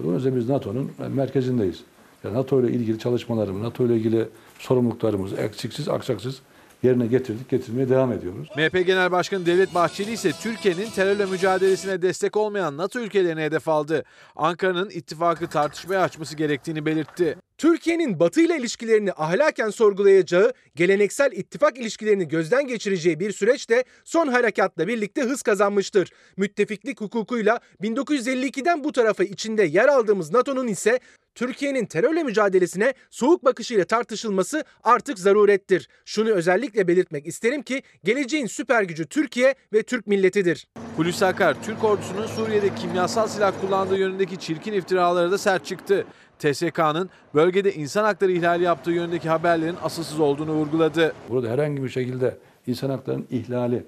Dolayısıyla biz NATO'nun merkezindeyiz. Yani NATO ile ilgili çalışmalarımız, NATO ile ilgili sorumluluklarımızı eksiksiz, aksaksız yerine getirdik, getirmeye devam ediyoruz. MHP Genel Başkanı Devlet Bahçeli ise Türkiye'nin terörle mücadelesine destek olmayan NATO ülkelerine hedef aldı. Ankara'nın ittifakı tartışmaya açması gerektiğini belirtti. Türkiye'nin Batı ile ilişkilerini ahlaken sorgulayacağı, geleneksel ittifak ilişkilerini gözden geçireceği bir süreç de son harekatla birlikte hız kazanmıştır. Müttefiklik hukukuyla 1952'den bu tarafa içinde yer aldığımız NATO'nun ise Türkiye'nin terörle mücadelesine soğuk bakışıyla tartışılması artık zarurettir. Şunu özellikle belirtmek isterim ki geleceğin süper gücü Türkiye ve Türk milletidir. Hulusi Akar, Türk ordusunun Suriye'de kimyasal silah kullandığı yönündeki çirkin iftiralara da sert çıktı. TSK'nın bölgede insan hakları ihlali yaptığı yönündeki haberlerin asılsız olduğunu vurguladı. Burada herhangi bir şekilde insan haklarının ihlali,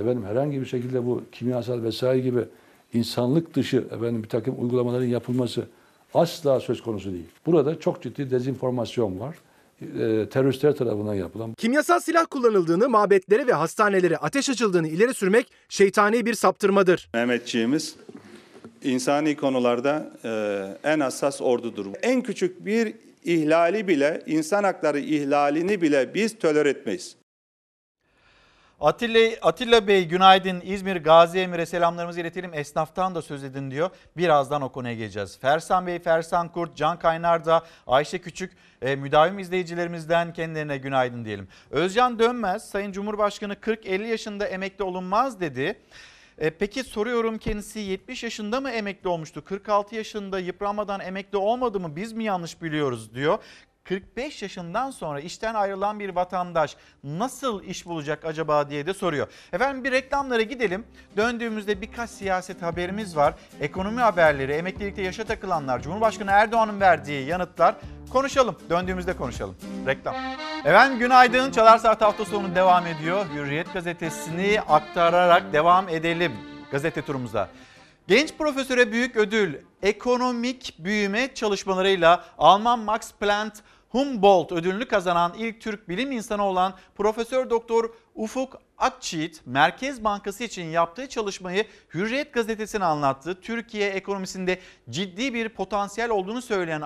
efendim herhangi bir şekilde bu kimyasal vesaire gibi insanlık dışı efendim bir takım uygulamaların yapılması asla söz konusu değil. Burada çok ciddi dezenformasyon var. E, teröristler tarafından yapılan. Kimyasal silah kullanıldığını, mabetlere ve hastanelere ateş açıldığını ileri sürmek şeytani bir saptırmadır. Mehmetçiğimiz insani konularda e, en hassas ordudur. En küçük bir ihlali bile, insan hakları ihlalini bile biz tolere etmeyiz. Atilla, Atilla Bey günaydın İzmir Gazi Emir'e selamlarımızı iletelim. Esnaftan da söz edin diyor. Birazdan o konuya geleceğiz. Fersan Bey, Fersan Kurt, Can Kaynar da Ayşe Küçük e, müdavim izleyicilerimizden kendilerine günaydın diyelim. Özcan Dönmez Sayın Cumhurbaşkanı 40-50 yaşında emekli olunmaz dedi. E, peki soruyorum kendisi 70 yaşında mı emekli olmuştu? 46 yaşında yıpranmadan emekli olmadı mı? Biz mi yanlış biliyoruz diyor. 45 yaşından sonra işten ayrılan bir vatandaş nasıl iş bulacak acaba diye de soruyor. Efendim bir reklamlara gidelim. Döndüğümüzde birkaç siyaset haberimiz var. Ekonomi haberleri, emeklilikte yaşa takılanlar, Cumhurbaşkanı Erdoğan'ın verdiği yanıtlar konuşalım. Döndüğümüzde konuşalım. Reklam. Efendim günaydın. Çalar Saat hafta sonu devam ediyor. Hürriyet gazetesini aktararak devam edelim gazete turumuza. Genç profesöre büyük ödül ekonomik büyüme çalışmalarıyla Alman Max Planck Humboldt ödülünü kazanan ilk Türk bilim insanı olan Profesör Doktor Ufuk Akçiğit, Merkez Bankası için yaptığı çalışmayı Hürriyet gazetesine anlattı. Türkiye ekonomisinde ciddi bir potansiyel olduğunu söyleyen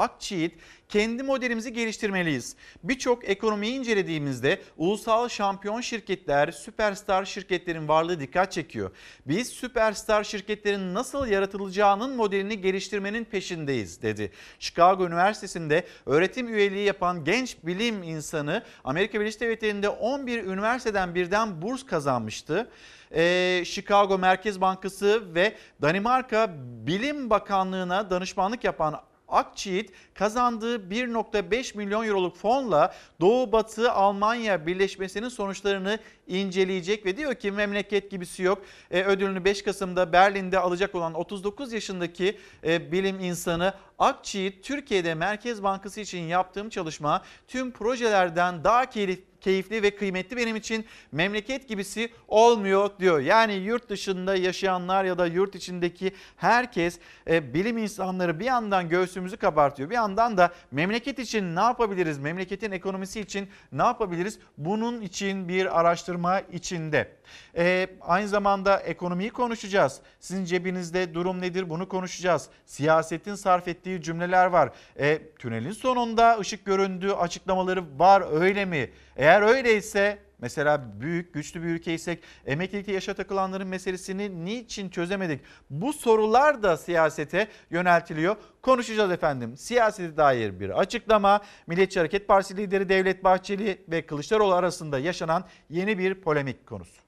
Akçiğit, kendi modelimizi geliştirmeliyiz. Birçok ekonomiyi incelediğimizde ulusal şampiyon şirketler, süperstar şirketlerin varlığı dikkat çekiyor. Biz süperstar şirketlerin nasıl yaratılacağının modelini geliştirmenin peşindeyiz dedi. Chicago Üniversitesi'nde öğretim üyeliği yapan genç bilim insanı Amerika Birleşik Devletleri'nde 11 üniversiteden birden burs kazanmıştı. Ee, Chicago Merkez Bankası ve Danimarka Bilim Bakanlığı'na danışmanlık yapan Akçiğit kazandığı 1.5 milyon euroluk fonla Doğu Batı Almanya birleşmesinin sonuçlarını inceleyecek ve diyor ki memleket gibisi yok. E, ödülünü 5 Kasım'da Berlin'de alacak olan 39 yaşındaki e, bilim insanı Akçiğit Türkiye'de Merkez Bankası için yaptığım çalışma tüm projelerden daha keyifli keyifli ve kıymetli benim için memleket gibisi olmuyor diyor. Yani yurt dışında yaşayanlar ya da yurt içindeki herkes e, bilim insanları bir yandan göğsümüzü kabartıyor. Bir yandan da memleket için ne yapabiliriz? Memleketin ekonomisi için ne yapabiliriz? Bunun için bir araştırma içinde. E, aynı zamanda ekonomiyi konuşacağız. Sizin cebinizde durum nedir bunu konuşacağız. Siyasetin sarf ettiği cümleler var. E, tünelin sonunda ışık göründüğü açıklamaları var öyle mi? Eğer öyleyse Mesela büyük, güçlü bir ülkeysek emeklilikte yaşa takılanların meselesini niçin çözemedik? Bu sorular da siyasete yöneltiliyor. Konuşacağız efendim. Siyasete dair bir açıklama, Milliyetçi Hareket Partisi lideri Devlet Bahçeli ve Kılıçdaroğlu arasında yaşanan yeni bir polemik konusu.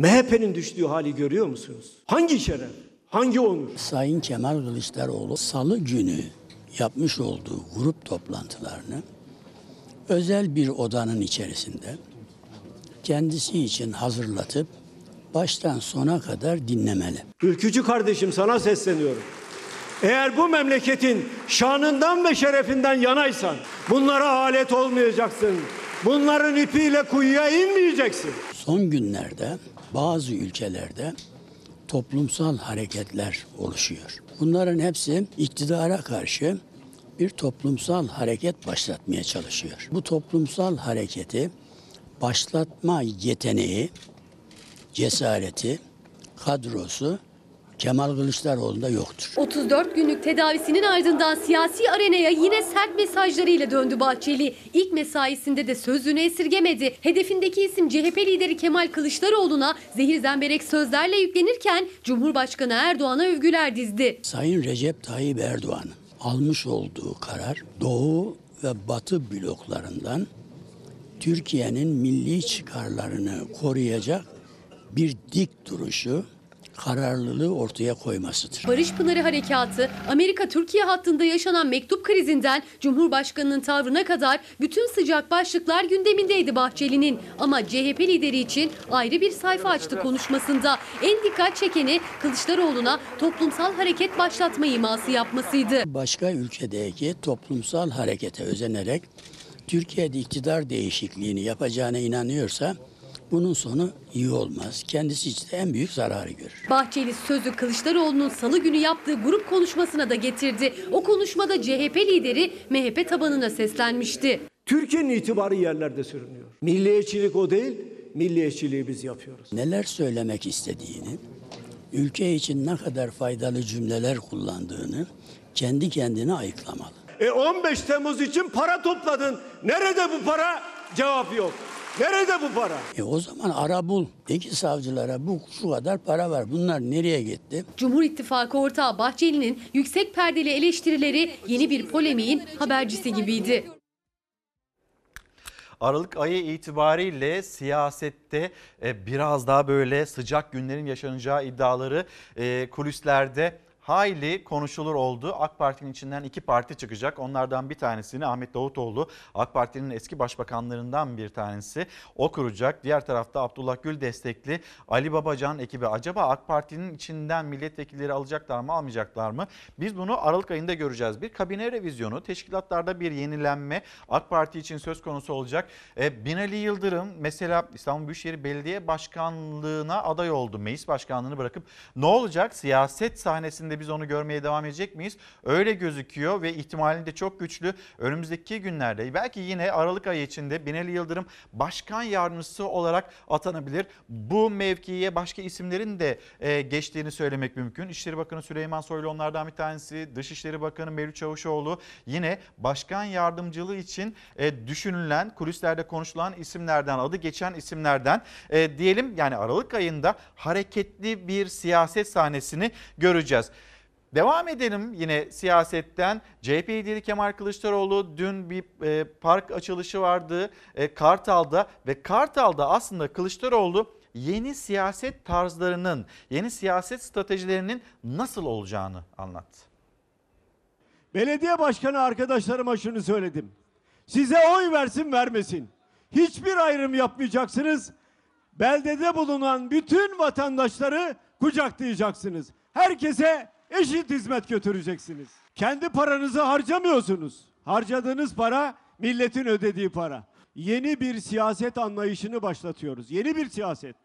MHP'nin düştüğü hali görüyor musunuz? Hangi şeref, hangi onur? Sayın Kemal Kılıçdaroğlu salı günü yapmış olduğu grup toplantılarını özel bir odanın içerisinde kendisi için hazırlatıp baştan sona kadar dinlemeli. Ülkücü kardeşim sana sesleniyorum. Eğer bu memleketin şanından ve şerefinden yanaysan bunlara alet olmayacaksın. Bunların ipiyle kuyuya inmeyeceksin. Son günlerde bazı ülkelerde toplumsal hareketler oluşuyor. Bunların hepsi iktidara karşı bir toplumsal hareket başlatmaya çalışıyor. Bu toplumsal hareketi başlatma yeteneği, cesareti, kadrosu Kemal Kılıçdaroğlu'nda yoktur. 34 günlük tedavisinin ardından siyasi arenaya yine sert mesajlarıyla döndü Bahçeli. İlk mesaisinde de sözünü esirgemedi. Hedefindeki isim CHP lideri Kemal Kılıçdaroğlu'na zehir zemberek sözlerle yüklenirken Cumhurbaşkanı Erdoğan'a övgüler dizdi. Sayın Recep Tayyip Erdoğan'ın almış olduğu karar Doğu ve Batı bloklarından Türkiye'nin milli çıkarlarını koruyacak bir dik duruşu, kararlılığı ortaya koymasıdır. Barış Pınarı Harekatı, Amerika-Türkiye hattında yaşanan mektup krizinden Cumhurbaşkanı'nın tavrına kadar bütün sıcak başlıklar gündemindeydi Bahçeli'nin. Ama CHP lideri için ayrı bir sayfa açtı konuşmasında. En dikkat çekeni Kılıçdaroğlu'na toplumsal hareket başlatma iması yapmasıydı. Başka ülkedeki toplumsal harekete özenerek Türkiye'de iktidar değişikliğini yapacağına inanıyorsa bunun sonu iyi olmaz. Kendisi için de en büyük zararı görür. Bahçeli sözü Kılıçdaroğlu'nun salı günü yaptığı grup konuşmasına da getirdi. O konuşmada CHP lideri MHP tabanına seslenmişti. Türkiye'nin itibarı yerlerde sürünüyor. Milliyetçilik o değil, milliyetçiliği biz yapıyoruz. Neler söylemek istediğini, ülke için ne kadar faydalı cümleler kullandığını kendi kendine ayıklamalı. E 15 Temmuz için para topladın. Nerede bu para? Cevap yok. Nerede bu para? E o zaman ara bul. De ki savcılara bu şu kadar para var. Bunlar nereye gitti? Cumhur İttifakı ortağı Bahçeli'nin yüksek perdeli eleştirileri yeni bir polemiğin habercisi gibiydi. Aralık ayı itibariyle siyasette e, biraz daha böyle sıcak günlerin yaşanacağı iddiaları e, kulislerde hayli konuşulur oldu. AK Parti'nin içinden iki parti çıkacak. Onlardan bir tanesini Ahmet Davutoğlu AK Parti'nin eski başbakanlarından bir tanesi o kuracak. Diğer tarafta Abdullah Gül destekli Ali Babacan ekibi acaba AK Parti'nin içinden milletvekilleri alacaklar mı almayacaklar mı? Biz bunu Aralık ayında göreceğiz. Bir kabine revizyonu, teşkilatlarda bir yenilenme AK Parti için söz konusu olacak. E, Binali Yıldırım mesela İstanbul Büyükşehir Belediye Başkanlığı'na aday oldu. Meclis Başkanlığı'nı bırakıp ne olacak? Siyaset sahnesinde biz onu görmeye devam edecek miyiz? Öyle gözüküyor ve ihtimalin de çok güçlü. Önümüzdeki günlerde belki yine Aralık ayı içinde Binali Yıldırım başkan yardımcısı olarak atanabilir. Bu mevkiye başka isimlerin de e, geçtiğini söylemek mümkün. İçişleri Bakanı Süleyman Soylu onlardan bir tanesi. Dışişleri Bakanı Mevlüt Çavuşoğlu yine başkan yardımcılığı için e, düşünülen, kulislerde konuşulan isimlerden, adı geçen isimlerden e, diyelim yani Aralık ayında hareketli bir siyaset sahnesini göreceğiz. Devam edelim yine siyasetten. CHP lideri Kemal Kılıçdaroğlu dün bir e, park açılışı vardı e, Kartal'da ve Kartal'da aslında Kılıçdaroğlu yeni siyaset tarzlarının, yeni siyaset stratejilerinin nasıl olacağını anlattı. Belediye başkanı arkadaşlarıma şunu söyledim. Size oy versin vermesin. Hiçbir ayrım yapmayacaksınız. Beldede bulunan bütün vatandaşları kucaklayacaksınız. Herkese eşit hizmet götüreceksiniz. Kendi paranızı harcamıyorsunuz. Harcadığınız para milletin ödediği para. Yeni bir siyaset anlayışını başlatıyoruz. Yeni bir siyaset.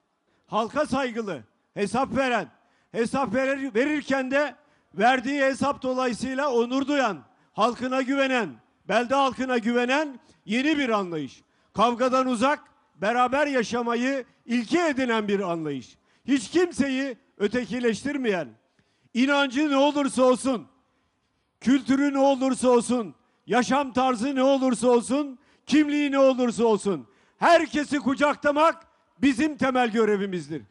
Halka saygılı, hesap veren, hesap verir, verirken de verdiği hesap dolayısıyla onur duyan, halkına güvenen, belde halkına güvenen yeni bir anlayış. Kavgadan uzak, beraber yaşamayı ilke edinen bir anlayış. Hiç kimseyi ötekileştirmeyen, inancı ne olursa olsun, kültürü ne olursa olsun, yaşam tarzı ne olursa olsun, kimliği ne olursa olsun, herkesi kucaklamak bizim temel görevimizdir.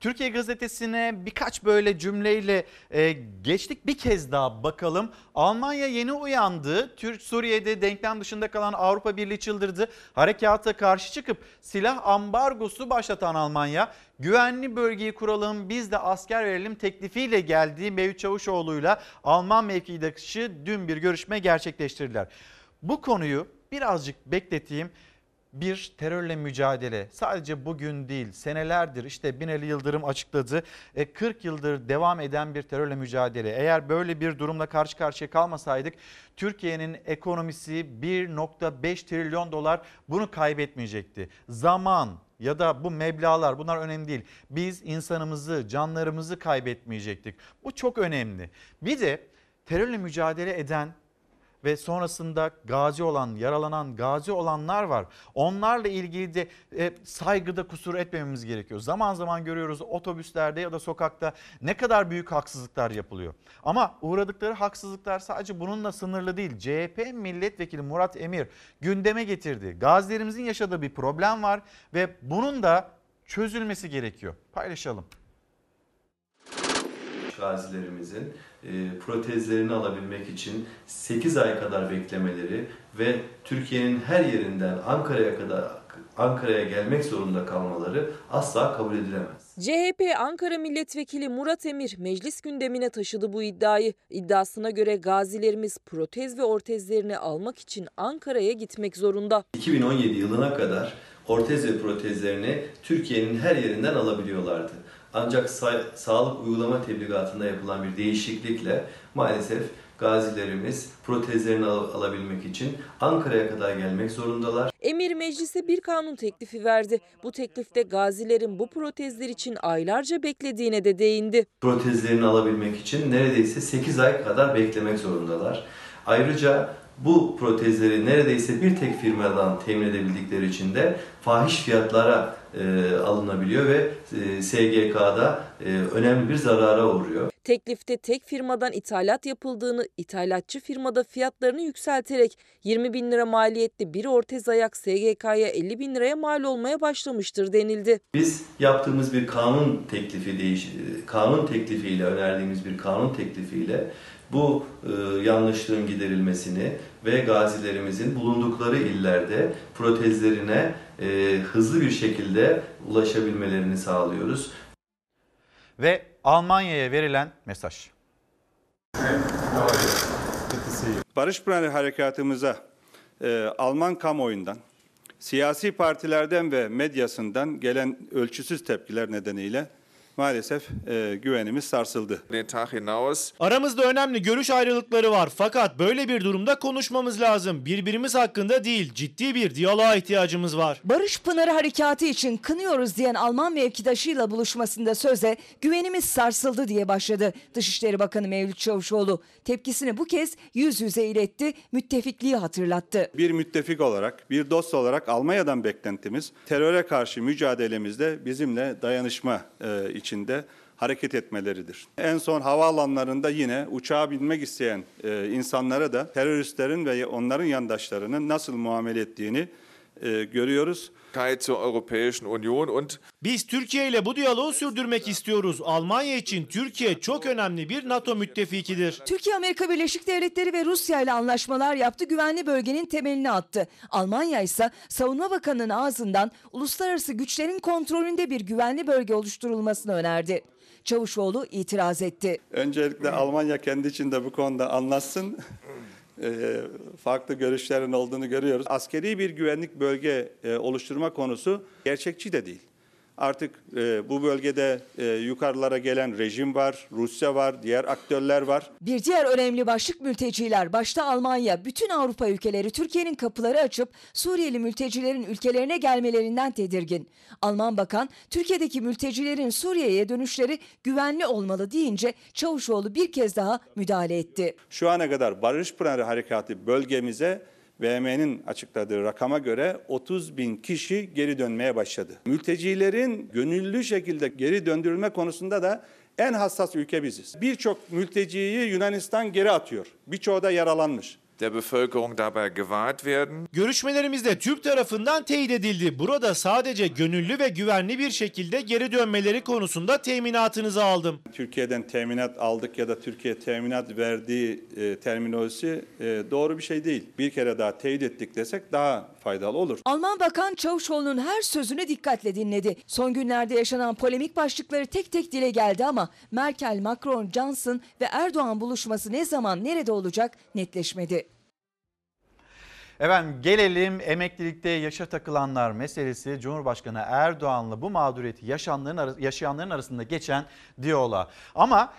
Türkiye Gazetesi'ne birkaç böyle cümleyle e, geçtik. Bir kez daha bakalım. Almanya yeni uyandı. Türk Suriye'de denklem dışında kalan Avrupa Birliği çıldırdı. Harekata karşı çıkıp silah ambargosu başlatan Almanya güvenli bölgeyi kuralım biz de asker verelim teklifiyle geldiği Mevlüt Çavuşoğlu'yla Alman mevkidaşı dün bir görüşme gerçekleştirdiler. Bu konuyu birazcık bekleteyim bir terörle mücadele sadece bugün değil senelerdir işte Binali Yıldırım açıkladı 40 yıldır devam eden bir terörle mücadele. Eğer böyle bir durumla karşı karşıya kalmasaydık Türkiye'nin ekonomisi 1.5 trilyon dolar bunu kaybetmeyecekti. Zaman ya da bu meblalar bunlar önemli değil. Biz insanımızı, canlarımızı kaybetmeyecektik. Bu çok önemli. Bir de terörle mücadele eden ve sonrasında gazi olan, yaralanan, gazi olanlar var. Onlarla ilgili de e, saygıda kusur etmememiz gerekiyor. Zaman zaman görüyoruz otobüslerde ya da sokakta ne kadar büyük haksızlıklar yapılıyor. Ama uğradıkları haksızlıklar sadece bununla sınırlı değil. CHP milletvekili Murat Emir gündeme getirdi. Gazilerimizin yaşadığı bir problem var ve bunun da çözülmesi gerekiyor. Paylaşalım. gazilerimizin protezlerini alabilmek için 8 ay kadar beklemeleri ve Türkiye'nin her yerinden Ankara'ya kadar Ankara'ya gelmek zorunda kalmaları asla kabul edilemez. CHP Ankara Milletvekili Murat Emir meclis gündemine taşıdı bu iddiayı. İddiasına göre gazilerimiz protez ve ortezlerini almak için Ankara'ya gitmek zorunda. 2017 yılına kadar ortez ve protezlerini Türkiye'nin her yerinden alabiliyorlardı. Ancak sa- sağlık uygulama tebligatında yapılan bir değişiklikle maalesef gazilerimiz protezlerini al- alabilmek için Ankara'ya kadar gelmek zorundalar. Emir meclise bir kanun teklifi verdi. Bu teklifte gazilerin bu protezler için aylarca beklediğine de değindi. Protezlerini alabilmek için neredeyse 8 ay kadar beklemek zorundalar. Ayrıca bu protezleri neredeyse bir tek firmadan temin edebildikleri için de fahiş fiyatlara e, alınabiliyor ve e, SGK'da e, önemli bir zarara uğruyor. Teklifte tek firmadan ithalat yapıldığını, ithalatçı firmada fiyatlarını yükselterek 20 bin lira maliyetli bir ortez ayak SGK'ya 50 bin liraya mal olmaya başlamıştır denildi. Biz yaptığımız bir kanun teklifi değiş kanun teklifiyle önerdiğimiz bir kanun teklifiyle bu e, yanlışlığın giderilmesini ve gazilerimizin bulundukları illerde protezlerine e, hızlı bir şekilde ulaşabilmelerini sağlıyoruz. Ve Almanya'ya verilen mesaj. Barış Pınarı Harekatımıza e, Alman kamuoyundan, siyasi partilerden ve medyasından gelen ölçüsüz tepkiler nedeniyle maalesef e, güvenimiz sarsıldı. Aramızda önemli görüş ayrılıkları var fakat böyle bir durumda konuşmamız lazım. Birbirimiz hakkında değil ciddi bir diyaloğa ihtiyacımız var. Barış Pınarı Harekatı için kınıyoruz diyen Alman mevkidaşıyla buluşmasında söze güvenimiz sarsıldı diye başladı. Dışişleri Bakanı Mevlüt Çavuşoğlu tepkisini bu kez yüz yüze iletti, müttefikliği hatırlattı. Bir müttefik olarak, bir dost olarak Almanya'dan beklentimiz teröre karşı mücadelemizde bizimle dayanışma e, içinde hareket etmeleridir. En son havaalanlarında yine uçağa binmek isteyen e, insanlara da teröristlerin ve onların yandaşlarının nasıl muamele ettiğini e, görüyoruz. Biz Türkiye ile bu diyaloğu sürdürmek istiyoruz. Almanya için Türkiye çok önemli bir NATO müttefikidir. Türkiye Amerika Birleşik Devletleri ve Rusya ile anlaşmalar yaptı, güvenli bölgenin temelini attı. Almanya ise Savunma Bakanı'nın ağzından uluslararası güçlerin kontrolünde bir güvenli bölge oluşturulmasını önerdi. Çavuşoğlu itiraz etti. Öncelikle Almanya kendi içinde bu konuda anlatsın. E, farklı görüşlerin olduğunu görüyoruz. Askeri bir güvenlik bölge e, oluşturma konusu gerçekçi de değil. Artık e, bu bölgede e, yukarılara gelen rejim var, Rusya var, diğer aktörler var. Bir diğer önemli başlık mülteciler. Başta Almanya, bütün Avrupa ülkeleri Türkiye'nin kapıları açıp Suriyeli mültecilerin ülkelerine gelmelerinden tedirgin. Alman bakan Türkiye'deki mültecilerin Suriye'ye dönüşleri güvenli olmalı deyince Çavuşoğlu bir kez daha müdahale etti. Şu ana kadar Barış Pınarı Harekatı bölgemize BM'nin açıkladığı rakama göre 30 bin kişi geri dönmeye başladı. Mültecilerin gönüllü şekilde geri döndürülme konusunda da en hassas ülke biziz. Birçok mülteciyi Yunanistan geri atıyor. Birçoğu da yaralanmış. Der Bevölkerung dabei gewahrt werden. Görüşmelerimizde Türk tarafından teyit edildi. Burada sadece gönüllü ve güvenli bir şekilde geri dönmeleri konusunda teminatınızı aldım. Türkiye'den teminat aldık ya da Türkiye teminat verdiği e, terminolojisi e, doğru bir şey değil. Bir kere daha teyit ettik desek daha faydalı olur. Alman Bakan Çavuşoğlu'nun her sözünü dikkatle dinledi. Son günlerde yaşanan polemik başlıkları tek tek dile geldi ama Merkel, Macron, Johnson ve Erdoğan buluşması ne zaman nerede olacak netleşmedi. Efendim gelelim emeklilikte yaşa takılanlar meselesi Cumhurbaşkanı Erdoğan'la bu mağduriyeti yaşayanların, yaşayanların arasında geçen diyaloğa. Ama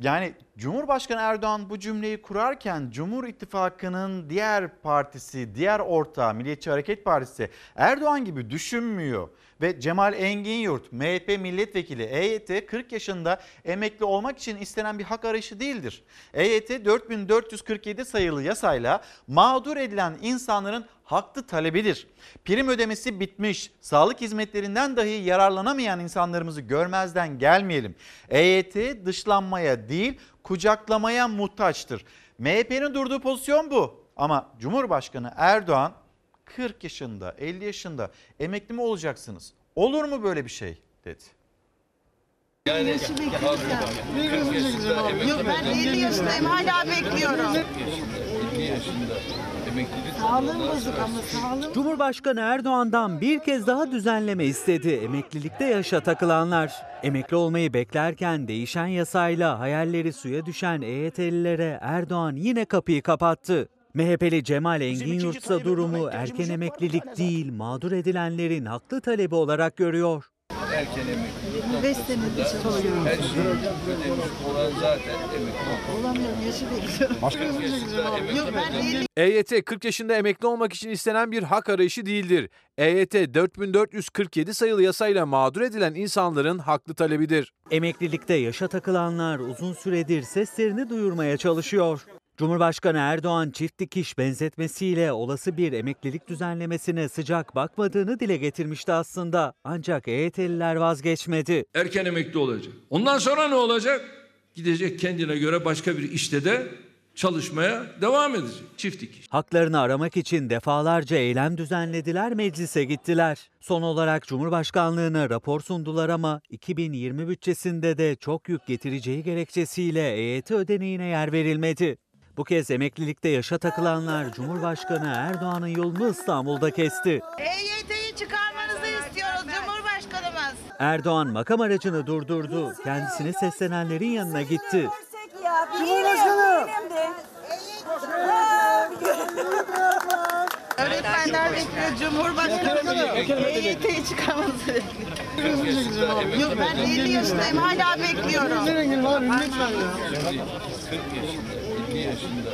Yani Cumhurbaşkanı Erdoğan bu cümleyi kurarken Cumhur İttifakı'nın diğer partisi, diğer ortağı Milliyetçi Hareket Partisi Erdoğan gibi düşünmüyor. Ve Cemal Engin Yurt, MHP milletvekili EYT 40 yaşında emekli olmak için istenen bir hak arayışı değildir. EYT 4447 sayılı yasayla mağdur edilen insanların haklı talebidir. Prim ödemesi bitmiş, sağlık hizmetlerinden dahi yararlanamayan insanlarımızı görmezden gelmeyelim. EYT dışlanmaya değil kucaklamaya muhtaçtır. MHP'nin durduğu pozisyon bu. Ama Cumhurbaşkanı Erdoğan 40 yaşında, 50 yaşında emekli mi olacaksınız? Olur mu böyle bir şey dedi. Yani Yok ben 50 yaşındayım hala bekliyorum. 50 yaşında emeklilik Sağlığım bozuk ama sağlığım Cumhurbaşkanı Erdoğan'dan bir kez daha düzenleme istedi emeklilikte yaşa takılanlar. Emekli olmayı beklerken değişen yasayla hayalleri suya düşen EYT'lilere Erdoğan yine kapıyı kapattı. MHP'li Cemal Engin Yurtsa durumu erken emeklilik değil mağdur edilenlerin haklı talebi olarak görüyor. Erken emeklilik 5 senedir çalışıyorum. her şeyi ödemiş olan zaten emekli. Olamıyorum yaşı bekliyorum. Yok ben 50 EYT 40 yaşında emekli olmak için istenen bir hak arayışı değildir. EYT 4447 sayılı yasayla mağdur edilen insanların haklı talebidir. Emeklilikte yaşa takılanlar uzun süredir seslerini duyurmaya çalışıyor. Cumhurbaşkanı Erdoğan çift dikiş benzetmesiyle olası bir emeklilik düzenlemesine sıcak bakmadığını dile getirmişti aslında. Ancak EYT'liler vazgeçmedi. Erken emekli olacak. Ondan sonra ne olacak? Gidecek kendine göre başka bir işte de çalışmaya devam edecek. Çift dikiş. Haklarını aramak için defalarca eylem düzenlediler, meclise gittiler. Son olarak Cumhurbaşkanlığına rapor sundular ama 2020 bütçesinde de çok yük getireceği gerekçesiyle EYT ödeneğine yer verilmedi. Bu kez emeklilikte yaşa takılanlar Cumhurbaşkanı Erdoğan'ın yolunu İstanbul'da kesti. EYT'yi çıkarmanızı istiyoruz Cumhurbaşkanımız. Erdoğan makam aracını durdurdu. Kendisine seslenenlerin yanına gitti. Cumhurbaşkanım. Öğretmenler bekliyor Cumhurbaşkanımız. EYT'yi çıkarmanızı bekliyor. Yok ben 50 yaşındayım hala bekliyorum. 40 yaşında 50 yaşında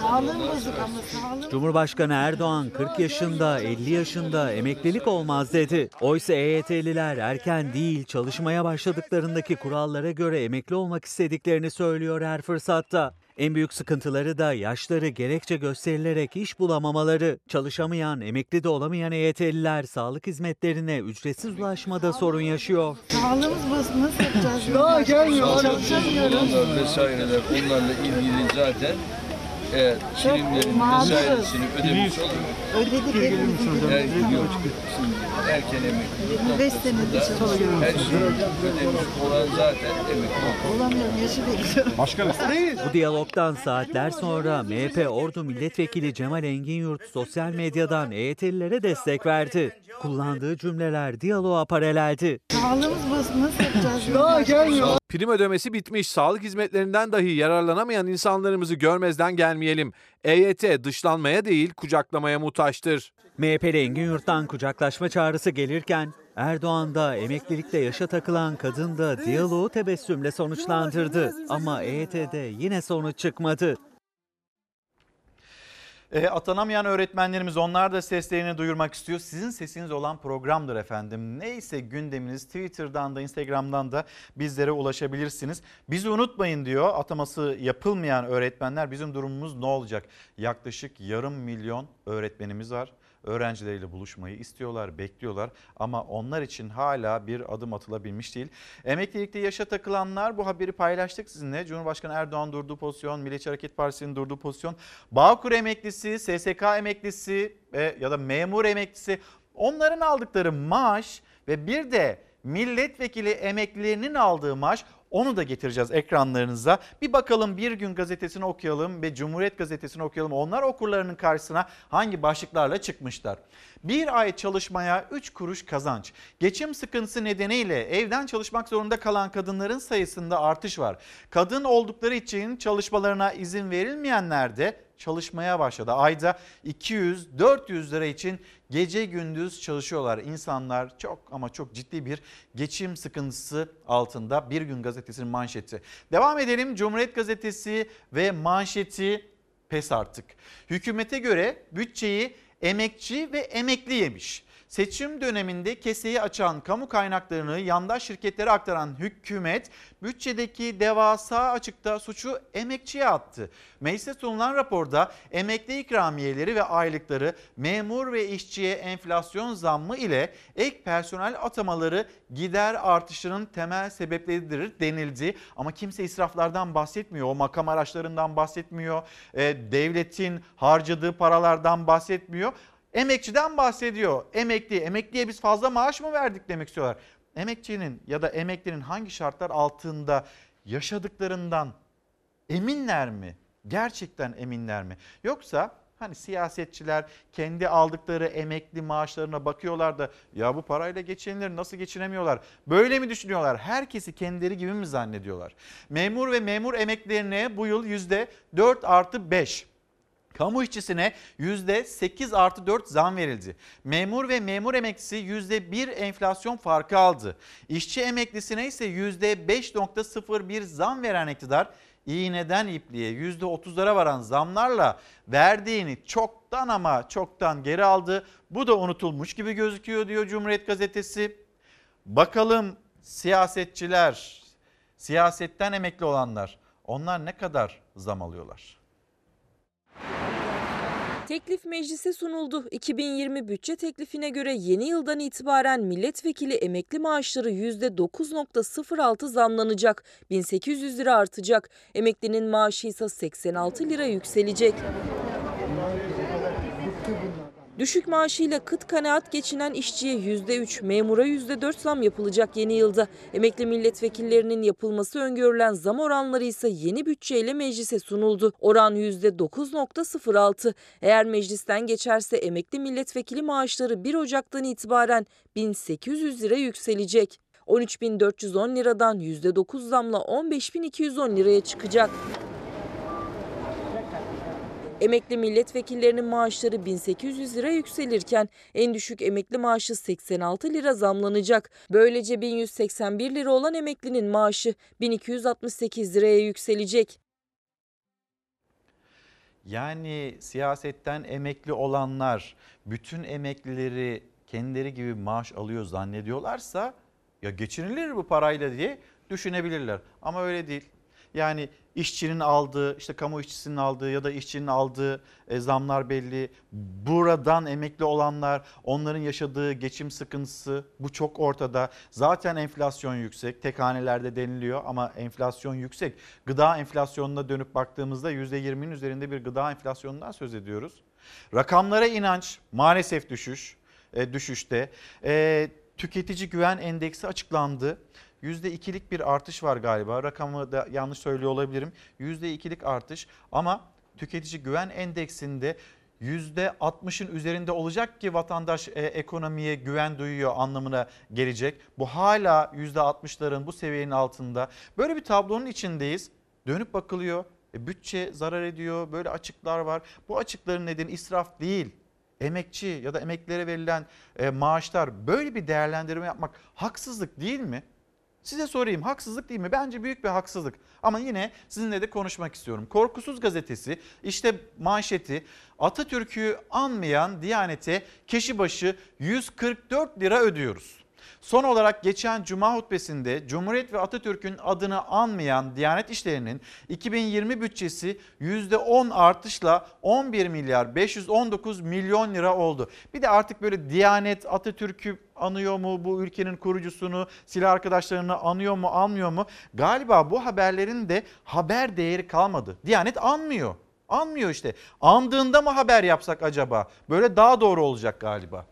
Sağlığım bozuk ama sağlığım Cumhurbaşkanı Erdoğan 40 yaşında 50 yaşında emeklilik olmaz dedi. Oysa EYT'liler erken değil çalışmaya başladıklarındaki kurallara göre emekli olmak istediklerini söylüyor her fırsatta. En büyük sıkıntıları da yaşları gerekçe gösterilerek iş bulamamaları. Çalışamayan, emekli de olamayan EYT'liler sağlık hizmetlerine ücretsiz ulaşmada sorun yaşıyor. Sağlığımız bozuk nasıl yapacağız? Daha gelmiyor. Çalışamıyorum. Onlar vesaireler onlarla ilgili zaten Çok primlerin mağduruz. vesairesini ödemiş. Yok, şimdi erken emeklilik 5 senedir çalışıyorum. her şeyi ödemiş olan zaten emekli. Olamıyorum yaşı bekliyorum. Bu diyalogdan saatler sonra MHP Ordu Milletvekili Cemal Engin Yurt sosyal medyadan EYT'lilere destek verdi. Kullandığı cümleler diyaloğa paraleldi. Sağlığımız bozuk nasıl yapacağız? Daha gelmiyor. Prim ödemesi bitmiş, sağlık hizmetlerinden dahi yararlanamayan insanlarımızı görmezden gelmeyelim. EYT dışlanmaya değil kucaklamaya muhtaçtır. MHP'li Engin Yurt'tan kucaklaşma çağrısı gelirken Erdoğan da emeklilikte yaşa takılan kadın da diyaloğu tebessümle sonuçlandırdı. Ama EYT'de yine sonuç çıkmadı. E, atanamayan öğretmenlerimiz onlar da seslerini duyurmak istiyor. Sizin sesiniz olan programdır efendim. Neyse gündeminiz Twitter'dan da Instagram'dan da bizlere ulaşabilirsiniz. Bizi unutmayın diyor ataması yapılmayan öğretmenler bizim durumumuz ne olacak? Yaklaşık yarım milyon öğretmenimiz var. Öğrencileriyle buluşmayı istiyorlar, bekliyorlar ama onlar için hala bir adım atılabilmiş değil. Emeklilikte yaşa takılanlar bu haberi paylaştık sizinle. Cumhurbaşkanı Erdoğan durduğu pozisyon, Milliyetçi Hareket Partisi'nin durduğu pozisyon, Bağkur emeklisi, SSK emeklisi e, ya da memur emeklisi onların aldıkları maaş ve bir de milletvekili emeklilerinin aldığı maaş onu da getireceğiz ekranlarınıza. Bir bakalım Bir Gün gazetesini okuyalım ve Cumhuriyet gazetesini okuyalım. Onlar okurlarının karşısına hangi başlıklarla çıkmışlar? Bir ay çalışmaya 3 kuruş kazanç. Geçim sıkıntısı nedeniyle evden çalışmak zorunda kalan kadınların sayısında artış var. Kadın oldukları için çalışmalarına izin verilmeyenler de çalışmaya başladı. Ayda 200-400 lira için gece gündüz çalışıyorlar. İnsanlar çok ama çok ciddi bir geçim sıkıntısı altında. Bir gün gazetesinin manşeti. Devam edelim Cumhuriyet Gazetesi ve manşeti pes artık. Hükümete göre bütçeyi emekçi ve emekli yemiş. Seçim döneminde keseyi açan kamu kaynaklarını yandaş şirketlere aktaran hükümet bütçedeki devasa açıkta suçu emekçiye attı. Meclise sunulan raporda emekli ikramiyeleri ve aylıkları memur ve işçiye enflasyon zammı ile ek personel atamaları gider artışının temel sebepleridir denildi. Ama kimse israflardan bahsetmiyor, o makam araçlarından bahsetmiyor, e, devletin harcadığı paralardan bahsetmiyor. Emekçiden bahsediyor. Emekli, emekliye biz fazla maaş mı verdik demek istiyorlar. Emekçinin ya da emeklinin hangi şartlar altında yaşadıklarından eminler mi? Gerçekten eminler mi? Yoksa hani siyasetçiler kendi aldıkları emekli maaşlarına bakıyorlar da ya bu parayla geçinilir nasıl geçinemiyorlar? Böyle mi düşünüyorlar? Herkesi kendileri gibi mi zannediyorlar? Memur ve memur emeklilerine bu yıl %4 artı 5 Kamu işçisine %8 artı 4 zam verildi. Memur ve memur emeklisi %1 enflasyon farkı aldı. İşçi emeklisine ise %5.01 zam veren iktidar iğneden ipliğe %30'lara varan zamlarla verdiğini çoktan ama çoktan geri aldı. Bu da unutulmuş gibi gözüküyor diyor Cumhuriyet Gazetesi. Bakalım siyasetçiler, siyasetten emekli olanlar onlar ne kadar zam alıyorlar? Teklif meclise sunuldu. 2020 bütçe teklifine göre yeni yıldan itibaren milletvekili emekli maaşları %9.06 zamlanacak. 1800 lira artacak. Emeklinin maaşı ise 86 lira yükselecek. Düşük maaşıyla kıt kanaat geçinen işçiye %3, memura %4 zam yapılacak yeni yılda. Emekli milletvekillerinin yapılması öngörülen zam oranları ise yeni bütçeyle meclise sunuldu. Oran %9.06. Eğer meclisten geçerse emekli milletvekili maaşları 1 Ocak'tan itibaren 1800 lira yükselecek. 13.410 liradan %9 zamla 15.210 liraya çıkacak. Emekli milletvekillerinin maaşları 1800 lira yükselirken en düşük emekli maaşı 86 lira zamlanacak. Böylece 1181 lira olan emeklinin maaşı 1268 liraya yükselecek. Yani siyasetten emekli olanlar bütün emeklileri kendileri gibi maaş alıyor zannediyorlarsa ya geçinilir bu parayla diye düşünebilirler. Ama öyle değil. Yani işçinin aldığı, işte kamu işçisinin aldığı ya da işçinin aldığı e, zamlar belli. Buradan emekli olanlar, onların yaşadığı geçim sıkıntısı bu çok ortada. Zaten enflasyon yüksek. Tek hanelerde deniliyor ama enflasyon yüksek. Gıda enflasyonuna dönüp baktığımızda %20'nin üzerinde bir gıda enflasyonundan söz ediyoruz. Rakamlara inanç maalesef düşüş, e, düşüşte. E, tüketici güven endeksi açıklandı. %2'lik bir artış var galiba. Rakamı da yanlış söylüyor olabilirim. %2'lik artış ama tüketici güven endeksinde %60'ın üzerinde olacak ki vatandaş e, ekonomiye güven duyuyor anlamına gelecek. Bu hala %60'ların bu seviyenin altında. Böyle bir tablonun içindeyiz. Dönüp bakılıyor. E, bütçe zarar ediyor. Böyle açıklar var. Bu açıkların nedeni israf değil. Emekçi ya da emeklilere verilen e, maaşlar böyle bir değerlendirme yapmak haksızlık değil mi? Size sorayım haksızlık değil mi? Bence büyük bir haksızlık. Ama yine sizinle de konuşmak istiyorum. Korkusuz gazetesi işte manşeti Atatürk'ü anmayan Diyanet'e kişi başı 144 lira ödüyoruz. Son olarak geçen Cuma hutbesinde Cumhuriyet ve Atatürk'ün adını anmayan Diyanet İşleri'nin 2020 bütçesi %10 artışla 11 milyar 519 milyon lira oldu. Bir de artık böyle Diyanet Atatürk'ü anıyor mu bu ülkenin kurucusunu, silah arkadaşlarını anıyor mu, anmıyor mu? Galiba bu haberlerin de haber değeri kalmadı. Diyanet anmıyor. Anmıyor işte. Andığında mı haber yapsak acaba? Böyle daha doğru olacak galiba.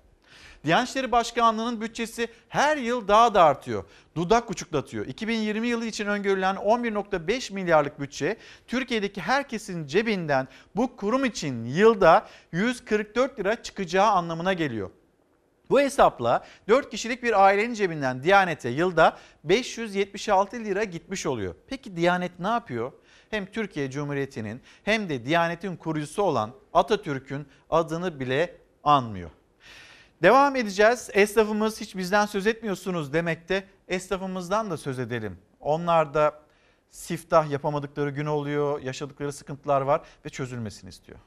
Diyanet İşleri Başkanlığı'nın bütçesi her yıl daha da artıyor. Dudak uçuklatıyor. 2020 yılı için öngörülen 11.5 milyarlık bütçe Türkiye'deki herkesin cebinden bu kurum için yılda 144 lira çıkacağı anlamına geliyor. Bu hesapla 4 kişilik bir ailenin cebinden Diyanet'e yılda 576 lira gitmiş oluyor. Peki Diyanet ne yapıyor? hem Türkiye Cumhuriyeti'nin hem de Diyanet'in kurucusu olan Atatürk'ün adını bile anmıyor. Devam edeceğiz. Esnafımız hiç bizden söz etmiyorsunuz demekte. Esnafımızdan da söz edelim. Onlar da siftah yapamadıkları gün oluyor, yaşadıkları sıkıntılar var ve çözülmesini istiyor.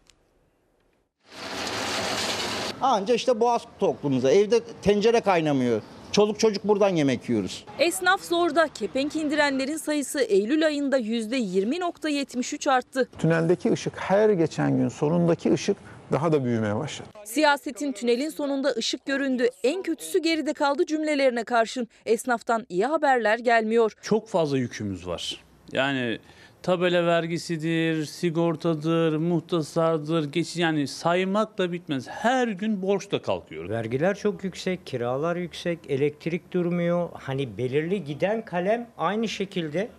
Anca işte boğaz tokluğumuza. Evde tencere kaynamıyor. Çoluk çocuk buradan yemek yiyoruz. Esnaf zorda. Kepenk indirenlerin sayısı Eylül ayında %20.73 arttı. Tüneldeki ışık her geçen gün sonundaki ışık daha da büyümeye başladı. Siyasetin tünelin sonunda ışık göründü. En kötüsü geride kaldı cümlelerine karşın. Esnaftan iyi haberler gelmiyor. Çok fazla yükümüz var. Yani tabela vergisidir, sigortadır, muhtasardır, geç yani saymakla bitmez. Her gün borçla kalkıyoruz. Vergiler çok yüksek, kiralar yüksek, elektrik durmuyor. Hani belirli giden kalem aynı şekilde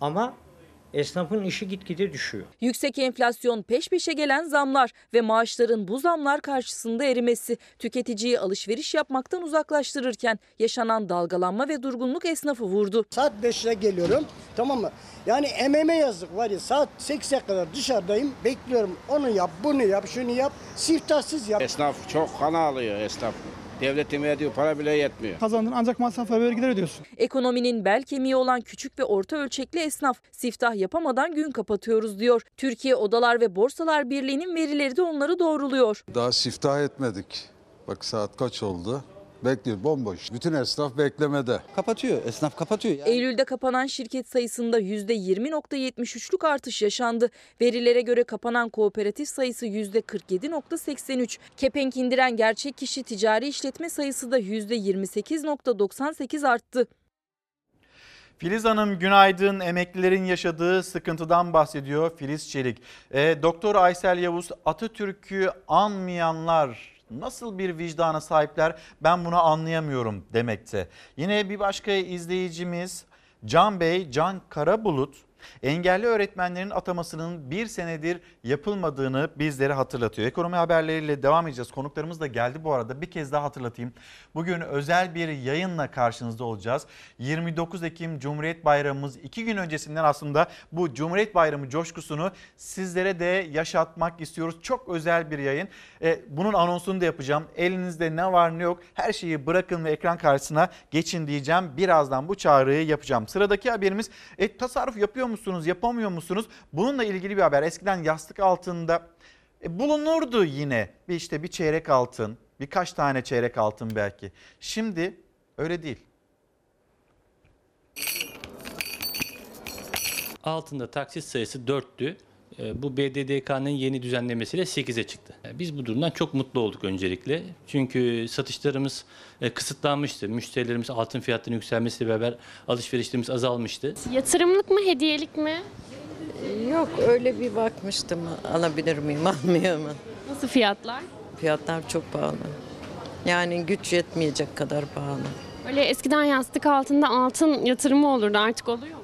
ama esnafın işi gitgide düşüyor. Yüksek enflasyon peş peşe gelen zamlar ve maaşların bu zamlar karşısında erimesi tüketiciyi alışveriş yapmaktan uzaklaştırırken yaşanan dalgalanma ve durgunluk esnafı vurdu. Saat 5'te geliyorum tamam mı? Yani emeğime yazık var ya saat 8'e kadar dışarıdayım bekliyorum onu yap bunu yap şunu yap siftahsız yap. Esnaf çok kan ağlıyor esnaf. Devletin verdiği para bile yetmiyor. Kazandın ancak masraf ve vergiler ödüyorsun. Ekonominin bel kemiği olan küçük ve orta ölçekli esnaf siftah yapamadan gün kapatıyoruz diyor. Türkiye Odalar ve Borsalar Birliği'nin verileri de onları doğruluyor. Daha siftah etmedik. Bak saat kaç oldu? Bekliyor bomboş. Bütün esnaf beklemede. Kapatıyor. Esnaf kapatıyor. Yani. Eylül'de kapanan şirket sayısında %20.73'lük artış yaşandı. Verilere göre kapanan kooperatif sayısı %47.83. Kepenk indiren gerçek kişi ticari işletme sayısı da %28.98 arttı. Filiz Hanım günaydın. Emeklilerin yaşadığı sıkıntıdan bahsediyor Filiz Çelik. E, Doktor Aysel Yavuz Atatürk'ü anmayanlar nasıl bir vicdana sahipler ben bunu anlayamıyorum demekte. Yine bir başka izleyicimiz Can Bey, Can Karabulut engelli öğretmenlerin atamasının bir senedir yapılmadığını bizlere hatırlatıyor. Ekonomi haberleriyle devam edeceğiz. Konuklarımız da geldi bu arada. Bir kez daha hatırlatayım. Bugün özel bir yayınla karşınızda olacağız. 29 Ekim Cumhuriyet Bayramımız iki gün öncesinden aslında bu Cumhuriyet Bayramı coşkusunu sizlere de yaşatmak istiyoruz. Çok özel bir yayın. E, bunun anonsunu da yapacağım. Elinizde ne var ne yok her şeyi bırakın ve ekran karşısına geçin diyeceğim. Birazdan bu çağrıyı yapacağım. Sıradaki haberimiz e, tasarruf yapıyor musunuz, yapamıyor musunuz? Bununla ilgili bir haber. Eskiden yastık altında e, bulunurdu yine bir işte bir çeyrek altın, birkaç tane çeyrek altın belki. Şimdi öyle değil. Altında taksit sayısı 4'tü. E, Bu BDDK'nın yeni düzenlemesiyle 8'e çıktı. E, Biz bu durumdan çok mutlu olduk öncelikle. Çünkü satışlarımız e, kısıtlanmıştı. Müşterilerimiz altın fiyatlarının yükselmesiyle beraber alışverişlerimiz azalmıştı. Yatırımlık mı, hediyelik mi? Yok öyle bir bakmıştım alabilir miyim almıyor mu? Nasıl fiyatlar? Fiyatlar çok pahalı. Yani güç yetmeyecek kadar pahalı. Öyle eskiden yastık altında altın yatırımı olurdu artık oluyor mu?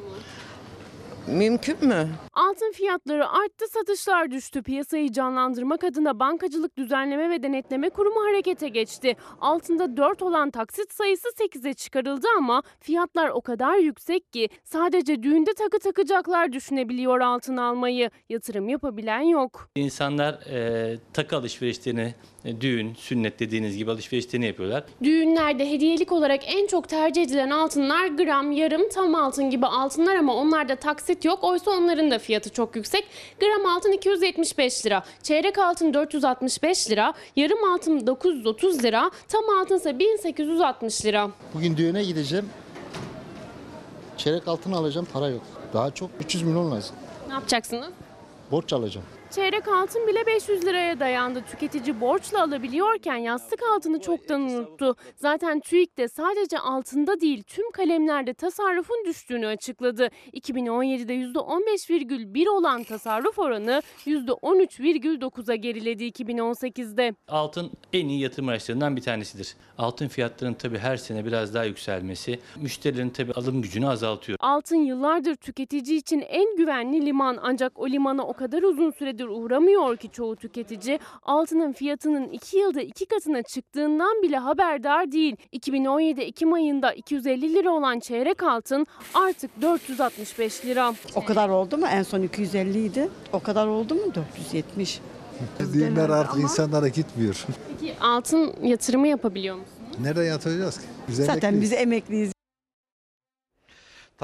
Mümkün mü? Altın fiyatları arttı, satışlar düştü. Piyasayı canlandırmak adına Bankacılık Düzenleme ve Denetleme Kurumu harekete geçti. Altında 4 olan taksit sayısı 8'e çıkarıldı ama fiyatlar o kadar yüksek ki sadece düğünde takı takacaklar düşünebiliyor altın almayı. Yatırım yapabilen yok. İnsanlar e, takı alışverişlerini, e, düğün, sünnet dediğiniz gibi alışverişlerini yapıyorlar. Düğünlerde hediyelik olarak en çok tercih edilen altınlar gram, yarım, tam altın gibi altınlar ama onlarda taksit yok. Oysa onların da fiyatı çok yüksek. Gram altın 275 lira, çeyrek altın 465 lira, yarım altın 930 lira, tam altın ise 1860 lira. Bugün düğüne gideceğim. Çeyrek altın alacağım para yok. Daha çok 300 milyon lazım. Ne yapacaksınız? Borç alacağım. Çeyrek altın bile 500 liraya dayandı. Tüketici borçla alabiliyorken yastık altını çoktan unuttu. Zaten TÜİK de sadece altında değil tüm kalemlerde tasarrufun düştüğünü açıkladı. 2017'de %15,1 olan tasarruf oranı %13,9'a geriledi 2018'de. Altın en iyi yatırım araçlarından bir tanesidir. Altın fiyatlarının tabii her sene biraz daha yükselmesi müşterilerin tabii alım gücünü azaltıyor. Altın yıllardır tüketici için en güvenli liman ancak o limanı o kadar uzun süredir süredir uğramıyor ki çoğu tüketici altının fiyatının 2 yılda 2 katına çıktığından bile haberdar değil. 2017 Ekim ayında 250 lira olan çeyrek altın artık 465 lira. O kadar oldu mu? En son 250 idi. O kadar oldu mu? 470. Düğünler artık insanlara gitmiyor. Peki altın yatırımı yapabiliyor musunuz? Nereden yatıracağız ki? Biz Zaten emekliyiz. biz emekliyiz.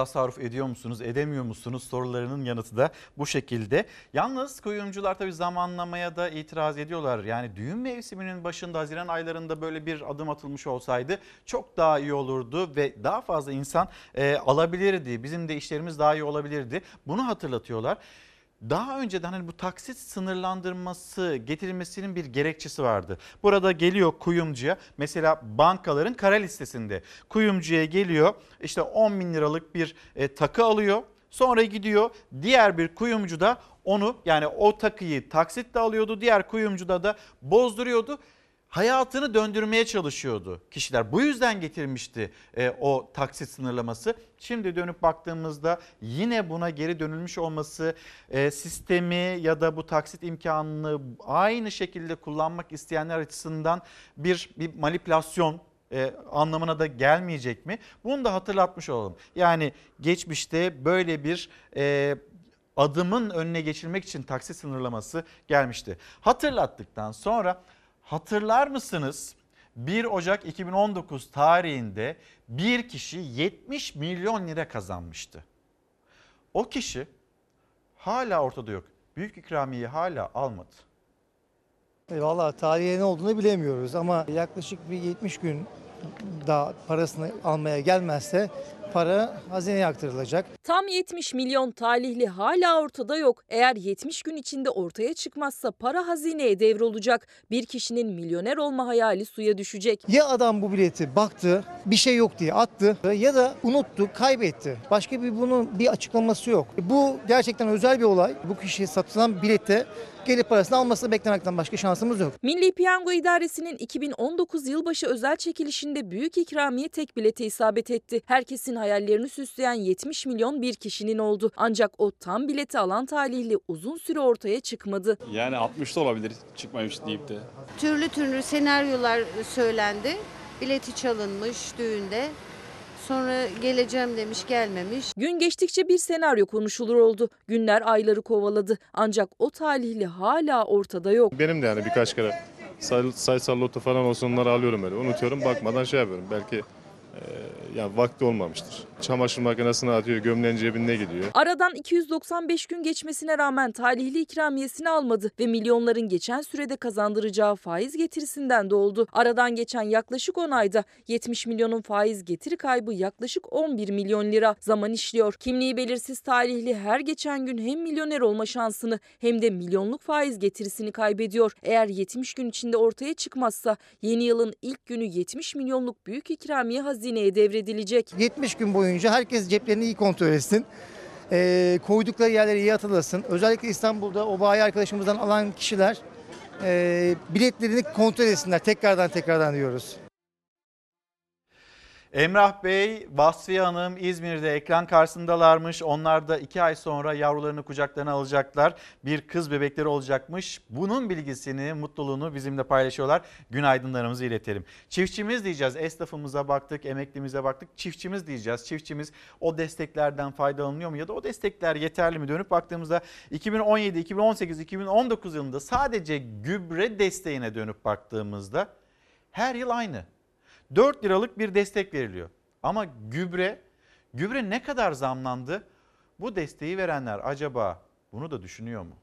Tasarruf ediyor musunuz, edemiyor musunuz sorularının yanıtı da bu şekilde. Yalnız kuyumcular tabii zamanlamaya da itiraz ediyorlar. Yani düğün mevsiminin başında Haziran aylarında böyle bir adım atılmış olsaydı çok daha iyi olurdu ve daha fazla insan e, alabilirdi. Bizim de işlerimiz daha iyi olabilirdi. Bunu hatırlatıyorlar. Daha önceden hani bu taksit sınırlandırması getirilmesinin bir gerekçesi vardı. Burada geliyor kuyumcuya mesela bankaların kara listesinde kuyumcuya geliyor işte 10 bin liralık bir e, takı alıyor. Sonra gidiyor diğer bir kuyumcu da onu yani o takıyı taksitle alıyordu. Diğer kuyumcuda da bozduruyordu hayatını döndürmeye çalışıyordu kişiler. Bu yüzden getirmişti e, o taksit sınırlaması. Şimdi dönüp baktığımızda yine buna geri dönülmüş olması e, sistemi ya da bu taksit imkanını aynı şekilde kullanmak isteyenler açısından bir, bir manipülasyon e, anlamına da gelmeyecek mi? Bunu da hatırlatmış olalım. Yani geçmişte böyle bir e, adımın önüne geçilmek için taksit sınırlaması gelmişti. Hatırlattıktan sonra Hatırlar mısınız? 1 Ocak 2019 tarihinde bir kişi 70 milyon lira kazanmıştı. O kişi hala ortada yok. Büyük ikramiyeyi hala almadı. E, Valla tarihe ne olduğunu bilemiyoruz ama yaklaşık bir 70 gün daha parasını almaya gelmezse para hazineye aktarılacak. Tam 70 milyon talihli hala ortada yok. Eğer 70 gün içinde ortaya çıkmazsa para hazineye devrolacak. Bir kişinin milyoner olma hayali suya düşecek. Ya adam bu bileti baktı bir şey yok diye attı ya da unuttu kaybetti. Başka bir bunun bir açıklaması yok. Bu gerçekten özel bir olay. Bu kişiye satılan bilette gelip parasını almasını beklemekten başka şansımız yok. Milli Piyango İdaresi'nin 2019 yılbaşı özel çekilişinde büyük ikramiye tek bilete isabet etti. Herkesin hayallerini süsleyen 70 milyon bir kişinin oldu. Ancak o tam bileti alan talihli uzun süre ortaya çıkmadı. Yani 60 da olabilir çıkmamış deyip de. Türlü türlü senaryolar söylendi. Bileti çalınmış düğünde. Sonra geleceğim demiş gelmemiş. Gün geçtikçe bir senaryo konuşulur oldu. Günler ayları kovaladı. Ancak o talihli hala ortada yok. Benim de yani birkaç kere say, sayısal loto falan olsa onları alıyorum öyle. Unutuyorum bakmadan şey yapıyorum. Belki yani vakti olmamıştır. Çamaşır makinesine atıyor gömleğin cebine gidiyor. Aradan 295 gün geçmesine rağmen talihli ikramiyesini almadı ve milyonların geçen sürede kazandıracağı faiz getirisinden de. Aradan geçen yaklaşık 10 ayda 70 milyonun faiz getiri kaybı yaklaşık 11 milyon lira zaman işliyor. Kimliği belirsiz talihli her geçen gün hem milyoner olma şansını hem de milyonluk faiz getirisini kaybediyor. Eğer 70 gün içinde ortaya çıkmazsa yeni yılın ilk günü 70 milyonluk büyük ikramiye hazineye devredilecek. 70 gün boyunca herkes ceplerini iyi kontrol etsin. Ee, koydukları yerleri iyi hatırlasın. Özellikle İstanbul'da o bayi arkadaşımızdan alan kişiler e, biletlerini kontrol etsinler. Tekrardan tekrardan diyoruz. Emrah Bey, Vasfiye Hanım İzmir'de ekran karşısındalarmış. Onlar da iki ay sonra yavrularını kucaklarına alacaklar. Bir kız bebekleri olacakmış. Bunun bilgisini, mutluluğunu bizimle paylaşıyorlar. Günaydınlarımızı iletelim. Çiftçimiz diyeceğiz. Esnafımıza baktık, emeklimize baktık. Çiftçimiz diyeceğiz. Çiftçimiz o desteklerden faydalanıyor mu? Ya da o destekler yeterli mi? Dönüp baktığımızda 2017, 2018, 2019 yılında sadece gübre desteğine dönüp baktığımızda her yıl aynı. 4 liralık bir destek veriliyor. Ama gübre, gübre ne kadar zamlandı? Bu desteği verenler acaba bunu da düşünüyor mu?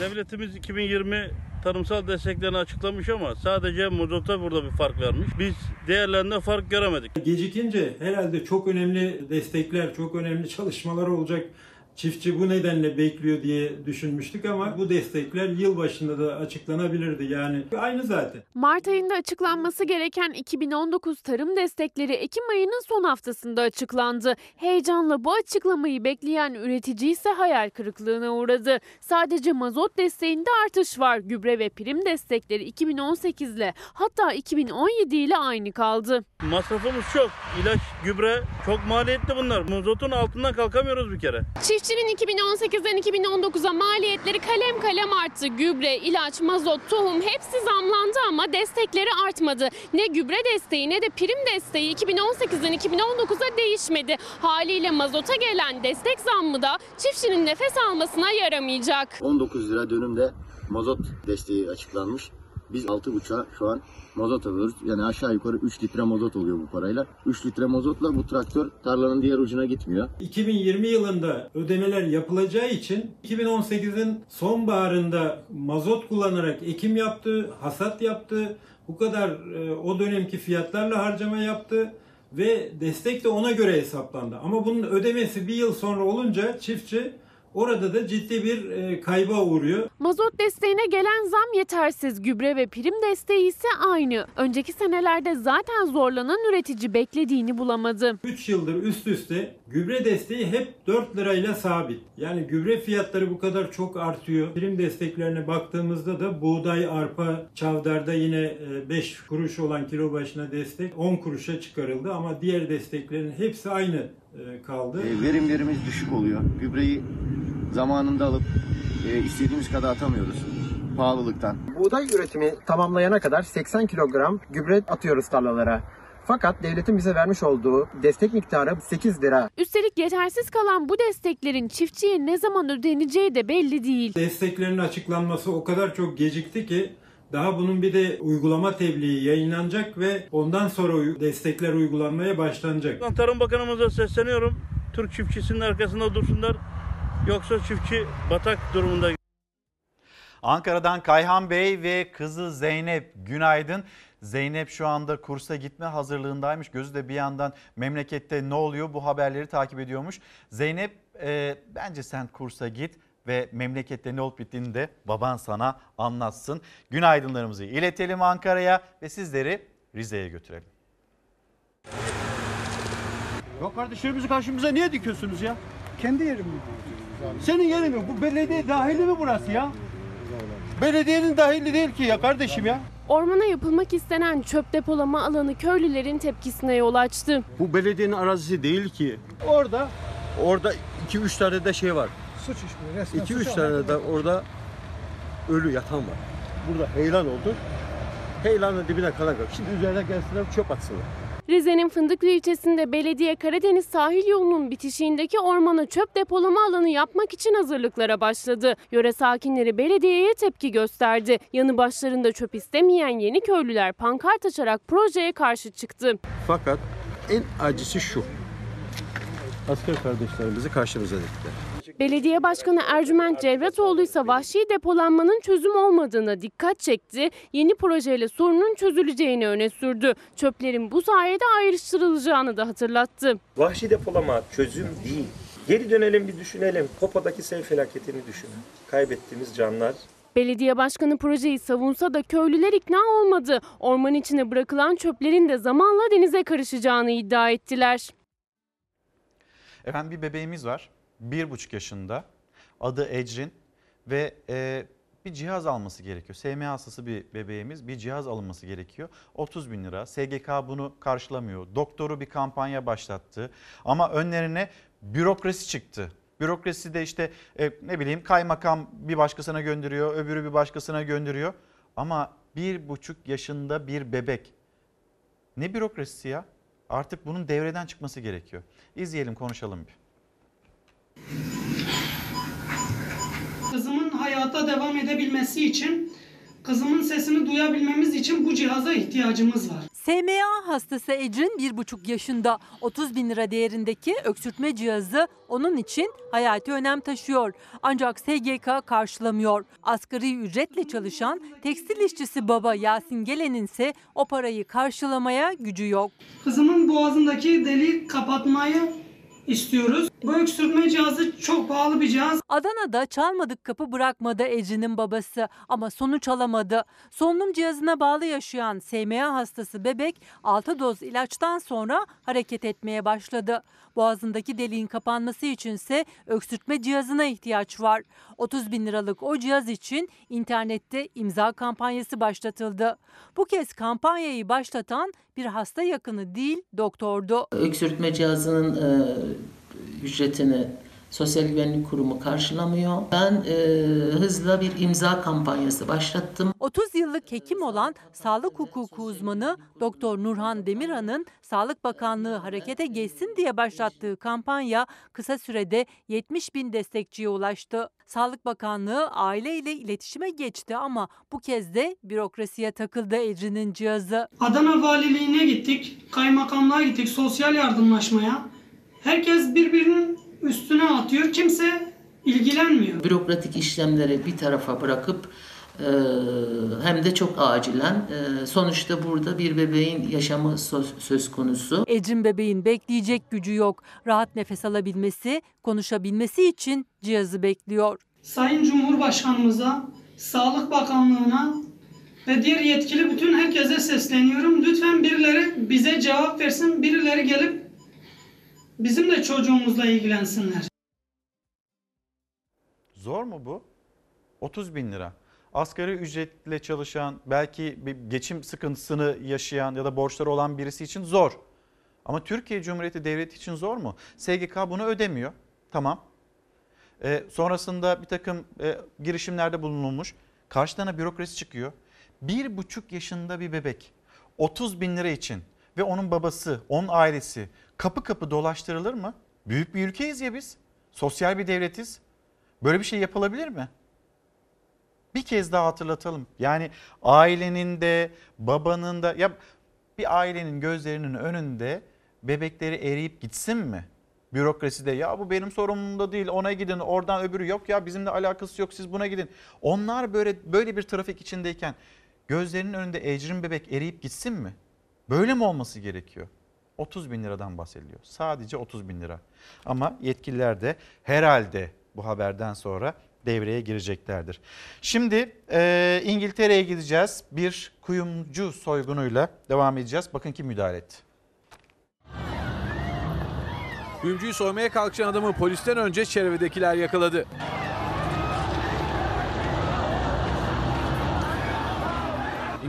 Devletimiz 2020 tarımsal desteklerini açıklamış ama sadece mazota burada bir fark vermiş. Biz diğerlerinde fark göremedik. Gecikince herhalde çok önemli destekler, çok önemli çalışmalar olacak. Çiftçi bu nedenle bekliyor diye düşünmüştük ama bu destekler yıl başında da açıklanabilirdi. Yani aynı zaten. Mart ayında açıklanması gereken 2019 tarım destekleri Ekim ayının son haftasında açıklandı. Heyecanla bu açıklamayı bekleyen üretici ise hayal kırıklığına uğradı. Sadece mazot desteğinde artış var. Gübre ve prim destekleri 2018 ile hatta 2017 ile aynı kaldı. Masrafımız çok. İlaç, gübre çok maliyetli bunlar. Mazotun altından kalkamıyoruz bir kere. Çiftçi Çiftçinin 2018'den 2019'a maliyetleri kalem kalem arttı. Gübre, ilaç, mazot, tohum hepsi zamlandı ama destekleri artmadı. Ne gübre desteği ne de prim desteği 2018'den 2019'a değişmedi. Haliyle mazota gelen destek zammı da çiftçinin nefes almasına yaramayacak. 19 lira dönümde mazot desteği açıklanmış. Biz 6,5'a şu an mazot alıyoruz. Yani aşağı yukarı 3 litre mazot oluyor bu parayla. 3 litre mazotla bu traktör tarlanın diğer ucuna gitmiyor. 2020 yılında ödemeler yapılacağı için 2018'in sonbaharında mazot kullanarak ekim yaptı, hasat yaptı. Bu kadar e, o dönemki fiyatlarla harcama yaptı ve destek de ona göre hesaplandı. Ama bunun ödemesi bir yıl sonra olunca çiftçi orada da ciddi bir e, kayba uğruyor. Mazot desteğine gelen zam yetersiz. Gübre ve prim desteği ise aynı. Önceki senelerde zaten zorlanan üretici beklediğini bulamadı. 3 yıldır üst üste gübre desteği hep 4 lirayla sabit. Yani gübre fiyatları bu kadar çok artıyor. Prim desteklerine baktığımızda da buğday, arpa, çavdarda yine 5 kuruş olan kilo başına destek 10 kuruşa çıkarıldı ama diğer desteklerin hepsi aynı e, kaldı. E, verimlerimiz düşük oluyor. Gübreyi zamanında alıp e, istediğimiz kadar atamıyoruz pahalılıktan. Buğday üretimi tamamlayana kadar 80 kilogram gübre atıyoruz tarlalara. Fakat devletin bize vermiş olduğu destek miktarı 8 lira. Üstelik yetersiz kalan bu desteklerin çiftçiye ne zaman ödeneceği de belli değil. Desteklerin açıklanması o kadar çok gecikti ki daha bunun bir de uygulama tebliği yayınlanacak ve ondan sonra destekler uygulanmaya başlanacak. Tarım Bakanımıza sesleniyorum. Türk çiftçisinin arkasında dursunlar. Yoksa çiftçi batak durumunda. Ankara'dan Kayhan Bey ve kızı Zeynep günaydın. Zeynep şu anda kursa gitme hazırlığındaymış. Gözü de bir yandan memlekette ne oluyor bu haberleri takip ediyormuş. Zeynep e, bence sen kursa git ve memlekette ne olup bittiğini de baban sana anlatsın. Günaydınlarımızı iletelim Ankara'ya ve sizleri Rize'ye götürelim. Ya kardeşlerimizi karşımıza niye dikiyorsunuz ya? Kendi yerim mi? Senin yerin mi? Bu belediye dahili mi burası ya? Belediyenin dahili değil ki ya kardeşim ya. Ormana yapılmak istenen çöp depolama alanı köylülerin tepkisine yol açtı. Bu belediyenin arazisi değil ki. Orada orada 2-3 tane de şey var. Suç işliyor. Resmen 2-3 suç tane de orada ölü yatan var. Burada heyelan oldu. Heyelanın dibine kadar kalk. Şimdi üzerine gelsinler çöp atsınlar. Rize'nin Fındıklı ilçesinde belediye Karadeniz sahil yolunun bitişiğindeki ormana çöp depolama alanı yapmak için hazırlıklara başladı. Yöre sakinleri belediyeye tepki gösterdi. Yanı başlarında çöp istemeyen yeni köylüler pankart açarak projeye karşı çıktı. Fakat en acısı şu. Asker kardeşlerimizi karşımıza diktiler. Belediye Başkanı Ercüment Cevratoğlu ise vahşi depolanmanın çözüm olmadığına dikkat çekti. Yeni projeyle sorunun çözüleceğini öne sürdü. Çöplerin bu sayede ayrıştırılacağını da hatırlattı. Vahşi depolama çözüm değil. Geri dönelim bir düşünelim. Kopa'daki sel felaketini düşünün. Kaybettiğimiz canlar. Belediye başkanı projeyi savunsa da köylüler ikna olmadı. Orman içine bırakılan çöplerin de zamanla denize karışacağını iddia ettiler. Efendim bir bebeğimiz var. Bir buçuk yaşında. Adı Ecrin ve e, bir cihaz alması gerekiyor. SMA hastası bir bebeğimiz bir cihaz alınması gerekiyor. 30 bin lira. SGK bunu karşılamıyor. Doktoru bir kampanya başlattı. Ama önlerine bürokrasi çıktı. Bürokrasi de işte e, ne bileyim kaymakam bir başkasına gönderiyor, öbürü bir başkasına gönderiyor. Ama bir buçuk yaşında bir bebek. Ne bürokrasisi ya? Artık bunun devreden çıkması gerekiyor. İzleyelim konuşalım bir. Kızımın hayata devam edebilmesi için, kızımın sesini duyabilmemiz için bu cihaza ihtiyacımız var. SMA hastası Ecrin 1,5 yaşında 30 bin lira değerindeki öksürtme cihazı onun için hayati önem taşıyor. Ancak SGK karşılamıyor. Asgari ücretle çalışan tekstil işçisi baba Yasin Gelen'in ise o parayı karşılamaya gücü yok. Kızımın boğazındaki deliği kapatmayı istiyoruz. Bu öksürtme cihazı çok pahalı bir cihaz. Adana'da çalmadık kapı bırakmadı Ecrin'in babası ama sonuç alamadı. Solunum cihazına bağlı yaşayan SMA hastası bebek 6 doz ilaçtan sonra hareket etmeye başladı. Boğazındaki deliğin kapanması içinse öksürtme cihazına ihtiyaç var. 30 bin liralık o cihaz için internette imza kampanyası başlatıldı. Bu kez kampanyayı başlatan bir hasta yakını değil doktordu. Öksürtme cihazının e, ücretini Sosyal Güvenlik Kurumu karşılamıyor. Ben e, hızla bir imza kampanyası başlattım. 30 yıllık hekim olan sağlık hukuku uzmanı Doktor Nurhan Demirhan'ın Sağlık Bakanlığı harekete geçsin diye başlattığı kampanya kısa sürede 70 bin destekçiye ulaştı. Sağlık Bakanlığı aile ile iletişime geçti ama bu kez de bürokrasiye takıldı Ecrin'in cihazı. Adana Valiliğine gittik, kaymakamlığa gittik, sosyal yardımlaşmaya. Herkes birbirinin üstüne atıyor, kimse ilgilenmiyor. Bürokratik işlemleri bir tarafa bırakıp e, hem de çok acilen e, sonuçta burada bir bebeğin yaşamı söz, söz konusu. Ecrin bebeğin bekleyecek gücü yok. Rahat nefes alabilmesi, konuşabilmesi için cihazı bekliyor. Sayın Cumhurbaşkanımıza, Sağlık Bakanlığı'na ve diğer yetkili bütün herkese sesleniyorum. Lütfen birileri bize cevap versin, birileri gelip bizim de çocuğumuzla ilgilensinler. Zor mu bu? 30 bin lira. Asgari ücretle çalışan, belki bir geçim sıkıntısını yaşayan ya da borçları olan birisi için zor. Ama Türkiye Cumhuriyeti Devleti için zor mu? SGK bunu ödemiyor. Tamam. Ee, sonrasında bir takım e, girişimlerde bulunulmuş. Karşılarına bürokrasi çıkıyor. Bir buçuk yaşında bir bebek 30 bin lira için ve onun babası, onun ailesi kapı kapı dolaştırılır mı? Büyük bir ülkeyiz ya biz. Sosyal bir devletiz. Böyle bir şey yapılabilir mi? Bir kez daha hatırlatalım. Yani ailenin de babanın da ya bir ailenin gözlerinin önünde bebekleri eriyip gitsin mi? Bürokraside ya bu benim sorumluluğumda değil ona gidin oradan öbürü yok ya bizimle alakası yok siz buna gidin. Onlar böyle böyle bir trafik içindeyken gözlerinin önünde ecrin bebek eriyip gitsin mi? Böyle mi olması gerekiyor? 30 bin liradan bahsediliyor. Sadece 30 bin lira. Ama yetkililer de herhalde bu haberden sonra devreye gireceklerdir. Şimdi e, İngiltere'ye gideceğiz. Bir kuyumcu soygunuyla devam edeceğiz. Bakın kim müdahale etti. Kuyumcuyu soymaya kalkışan adamı polisten önce çevredekiler yakaladı.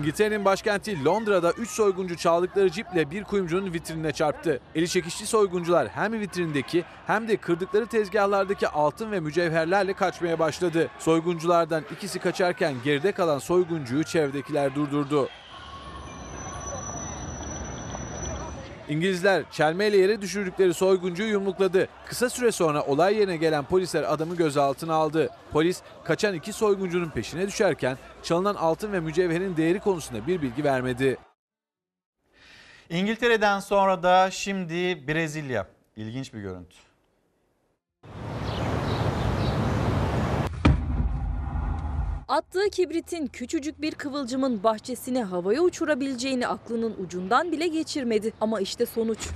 İngiltere'nin başkenti Londra'da 3 soyguncu çaldıkları ciple bir kuyumcunun vitrinine çarptı. Eli çekişli soyguncular hem vitrindeki hem de kırdıkları tezgahlardaki altın ve mücevherlerle kaçmaya başladı. Soygunculardan ikisi kaçarken geride kalan soyguncuyu çevredekiler durdurdu. İngilizler çelmeyle yere düşürdükleri soyguncuyu yumrukladı. Kısa süre sonra olay yerine gelen polisler adamı gözaltına aldı. Polis kaçan iki soyguncunun peşine düşerken çalınan altın ve mücevherin değeri konusunda bir bilgi vermedi. İngiltere'den sonra da şimdi Brezilya. İlginç bir görüntü. Attığı kibritin küçücük bir kıvılcımın bahçesini havaya uçurabileceğini aklının ucundan bile geçirmedi. Ama işte sonuç.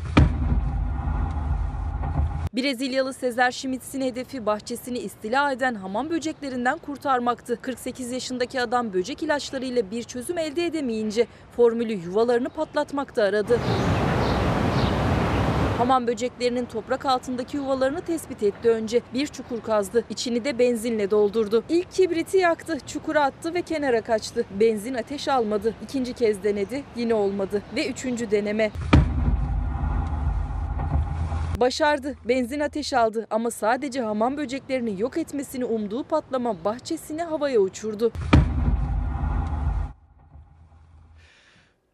Brezilyalı Sezer Schmitz'in hedefi bahçesini istila eden hamam böceklerinden kurtarmaktı. 48 yaşındaki adam böcek ilaçlarıyla bir çözüm elde edemeyince formülü yuvalarını patlatmakta aradı. Hamam böceklerinin toprak altındaki yuvalarını tespit etti önce. Bir çukur kazdı. İçini de benzinle doldurdu. İlk kibriti yaktı, çukura attı ve kenara kaçtı. Benzin ateş almadı. İkinci kez denedi, yine olmadı. Ve üçüncü deneme. Başardı. Benzin ateş aldı ama sadece hamam böceklerini yok etmesini umduğu patlama bahçesini havaya uçurdu.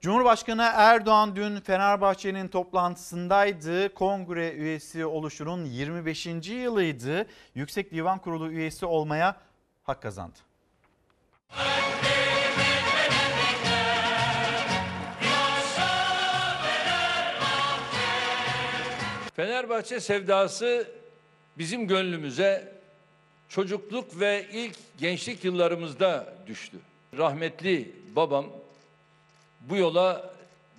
Cumhurbaşkanı Erdoğan dün Fenerbahçe'nin toplantısındaydı. Kongre üyesi oluşunun 25. yılıydı. Yüksek Divan Kurulu üyesi olmaya hak kazandı. Fenerbahçe sevdası bizim gönlümüze çocukluk ve ilk gençlik yıllarımızda düştü. Rahmetli babam bu yola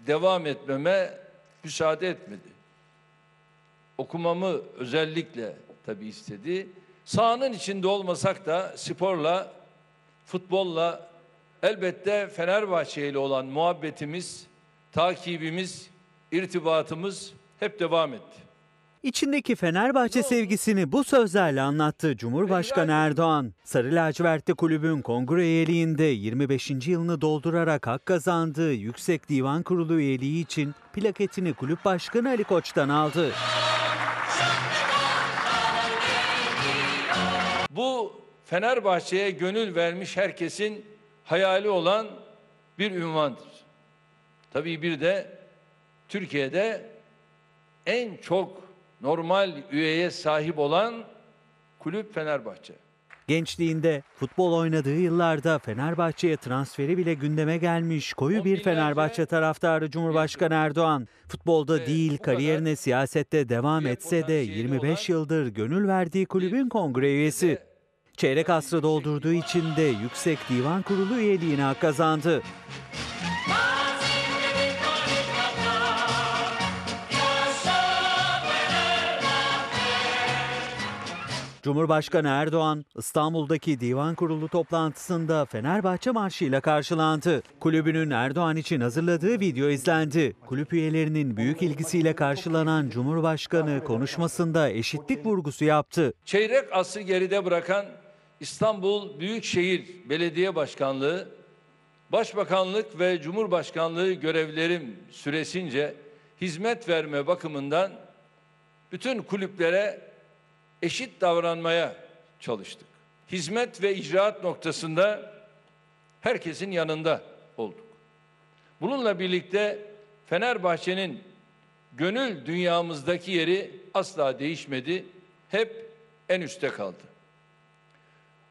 devam etmeme müsaade etmedi. Okumamı özellikle tabii istedi. Sahanın içinde olmasak da sporla, futbolla elbette Fenerbahçe ile olan muhabbetimiz, takibimiz, irtibatımız hep devam etti. İçindeki Fenerbahçe sevgisini bu sözlerle anlattı Cumhurbaşkanı Erdoğan. Sarı lacivertli kulübün kongre üyeliğinde 25. yılını doldurarak hak kazandığı Yüksek Divan Kurulu üyeliği için plaketini kulüp başkanı Ali Koç'tan aldı. Bu Fenerbahçe'ye gönül vermiş herkesin hayali olan bir ünvandır. Tabii bir de Türkiye'de en çok normal üyeye sahip olan kulüp Fenerbahçe. Gençliğinde futbol oynadığı yıllarda Fenerbahçe'ye transferi bile gündeme gelmiş koyu bir Fenerbahçe taraftarı Cumhurbaşkanı Erdoğan. Futbolda değil kariyerine siyasette devam etse de 25 yıldır gönül verdiği kulübün kongre üyesi. Çeyrek asrı doldurduğu için de Yüksek Divan Kurulu üyeliğine hak kazandı. Cumhurbaşkanı Erdoğan İstanbul'daki Divan Kurulu toplantısında Fenerbahçe marşıyla karşılandı. Kulübünün Erdoğan için hazırladığı video izlendi. Kulüp üyelerinin büyük ilgisiyle karşılanan Cumhurbaşkanı konuşmasında eşitlik vurgusu yaptı. Çeyrek asrı geride bırakan İstanbul Büyükşehir Belediye Başkanlığı, Başbakanlık ve Cumhurbaşkanlığı görevlerim süresince hizmet verme bakımından bütün kulüplere eşit davranmaya çalıştık. Hizmet ve icraat noktasında herkesin yanında olduk. Bununla birlikte Fenerbahçe'nin gönül dünyamızdaki yeri asla değişmedi. Hep en üstte kaldı.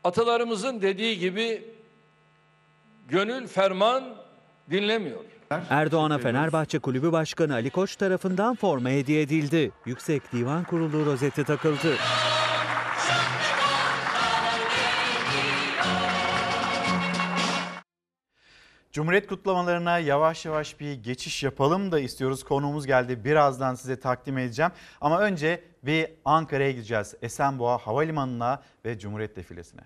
Atalarımızın dediği gibi gönül ferman dinlemiyor. Erdoğan'a Fenerbahçe Kulübü Başkanı Ali Koç tarafından forma hediye edildi. Yüksek Divan Kurulu rozeti takıldı. Cumhuriyet kutlamalarına yavaş yavaş bir geçiş yapalım da istiyoruz. Konuğumuz geldi. Birazdan size takdim edeceğim. Ama önce bir Ankara'ya gideceğiz. Esenboğa Havalimanı'na ve Cumhuriyet Defilesi'ne.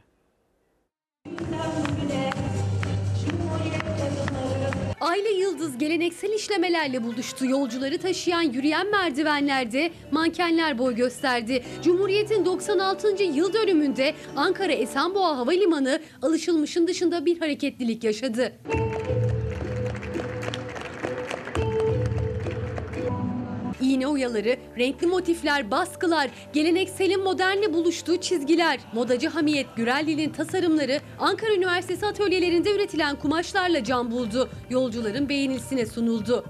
Aile Yıldız geleneksel işlemelerle buluştu. Yolcuları taşıyan yürüyen merdivenlerde mankenler boy gösterdi. Cumhuriyet'in 96. yıl dönümünde Ankara Esenboğa Havalimanı alışılmışın dışında bir hareketlilik yaşadı. İğne oyaları, renkli motifler, baskılar, gelenekselin modernle buluştuğu çizgiler. Modacı Hamiyet Gürelli'nin tasarımları Ankara Üniversitesi atölyelerinde üretilen kumaşlarla can buldu. Yolcuların beğenisine sunuldu.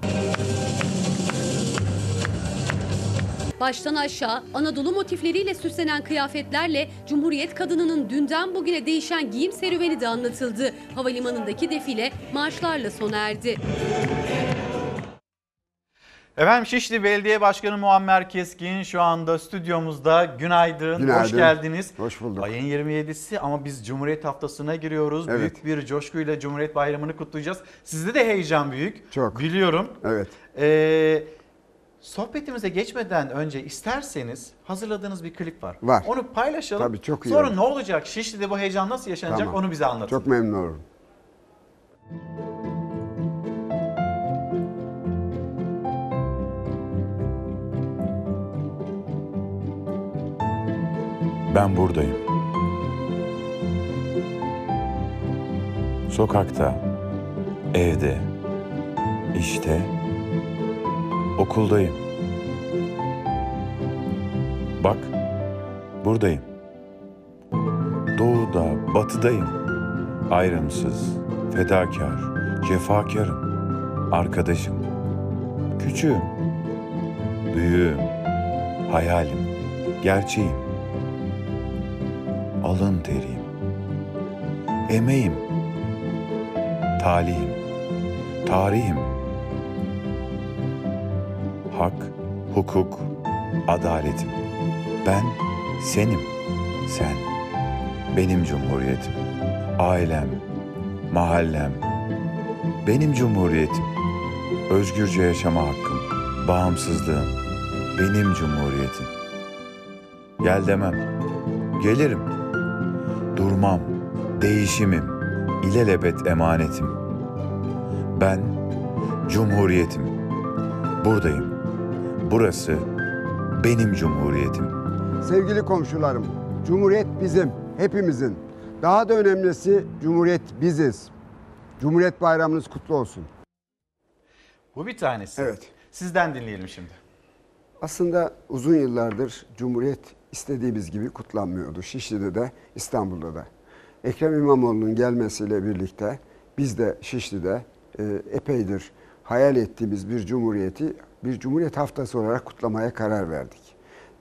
Baştan aşağı Anadolu motifleriyle süslenen kıyafetlerle Cumhuriyet kadınının dünden bugüne değişen giyim serüveni de anlatıldı. Havalimanındaki defile marşlarla sona erdi. Efendim Şişli Belediye Başkanı Muammer Keskin şu anda stüdyomuzda. Günaydın, Günaydın. hoş geldiniz. Hoş bulduk. Ayın 27'si ama biz Cumhuriyet Haftası'na giriyoruz. Evet. Büyük bir coşkuyla Cumhuriyet Bayramı'nı kutlayacağız. Sizde de heyecan büyük. Çok. Biliyorum. Evet. Ee, sohbetimize geçmeden önce isterseniz hazırladığınız bir klip var. Var. Onu paylaşalım. Tabii, çok iyi Sonra olur. ne olacak? Şişli'de bu heyecan nasıl yaşanacak Tamam. onu bize anlatın. Çok memnun olurum. Ben buradayım. Sokakta, evde, işte, okuldayım. Bak, buradayım. Doğuda, batıdayım. Ayrımsız, fedakar, cefakarım. Arkadaşım. Küçüğüm. Büyüğüm. Hayalim. Gerçeğim alın teriyim. Emeğim, talihim, tarihim. Hak, hukuk, adaletim. Ben senim, sen. Benim cumhuriyetim. Ailem, mahallem. Benim cumhuriyetim. Özgürce yaşama hakkım, bağımsızlığım. Benim cumhuriyetim. Gel demem. Gelirim. Durmam, değişimim, ilelebet emanetim. Ben Cumhuriyetim. Buradayım. Burası benim Cumhuriyetim. Sevgili komşularım, Cumhuriyet bizim, hepimizin. Daha da önemlisi Cumhuriyet biziz. Cumhuriyet bayramınız kutlu olsun. Bu bir tanesi. Evet. Sizden dinleyelim şimdi. Aslında uzun yıllardır Cumhuriyet istediğimiz gibi kutlanmıyordu. Şişli'de de İstanbul'da da. Ekrem İmamoğlu'nun gelmesiyle birlikte biz de Şişli'de e, epeydir hayal ettiğimiz bir cumhuriyeti bir cumhuriyet haftası olarak kutlamaya karar verdik.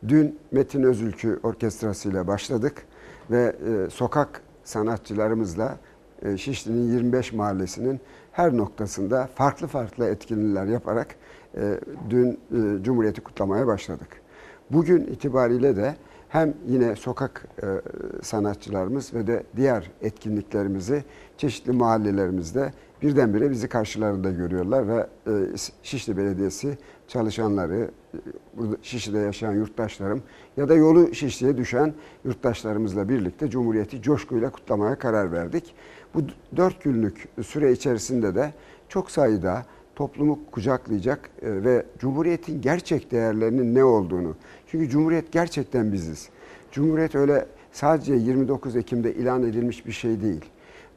Dün Metin Özülkü orkestrasıyla başladık ve e, sokak sanatçılarımızla e, Şişli'nin 25 mahallesinin her noktasında farklı farklı etkinlikler yaparak dün e, Cumhuriyeti kutlamaya başladık. Bugün itibariyle de hem yine sokak e, sanatçılarımız ve de diğer etkinliklerimizi çeşitli mahallelerimizde birdenbire bizi karşılarında görüyorlar ve e, Şişli Belediyesi çalışanları, Şişli'de yaşayan yurttaşlarım ya da yolu Şişli'ye düşen yurttaşlarımızla birlikte Cumhuriyeti coşkuyla kutlamaya karar verdik. Bu dört günlük süre içerisinde de çok sayıda toplumu kucaklayacak e, ve Cumhuriyet'in gerçek değerlerinin ne olduğunu. Çünkü Cumhuriyet gerçekten biziz. Cumhuriyet öyle sadece 29 Ekim'de ilan edilmiş bir şey değil.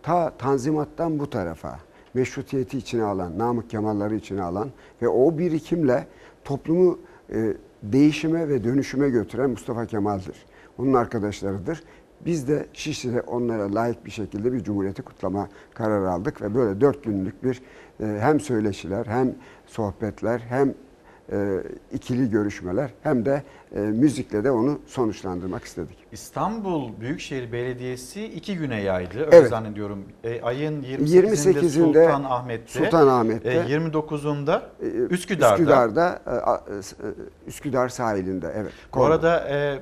Ta Tanzimat'tan bu tarafa meşrutiyeti içine alan, Namık Kemal'ları içine alan ve o birikimle toplumu e, değişime ve dönüşüme götüren Mustafa Kemal'dir. Onun arkadaşlarıdır. Biz de Şişli'de onlara layık bir şekilde bir cumhuriyeti kutlama kararı aldık ve böyle dört günlük bir hem söyleşiler hem sohbetler hem e, ikili görüşmeler hem de e, müzikle de onu sonuçlandırmak istedik. İstanbul Büyükşehir Belediyesi iki güne yaydı. Öyle Evet. zannediyorum. E, ayın 28'inde, 28'inde Sultanahmet'te, Sultanahmet'te, e, 29'unda e, Üsküdar'da. Üsküdar'da, e, e, Üsküdar sahilinde evet. Bu arada e,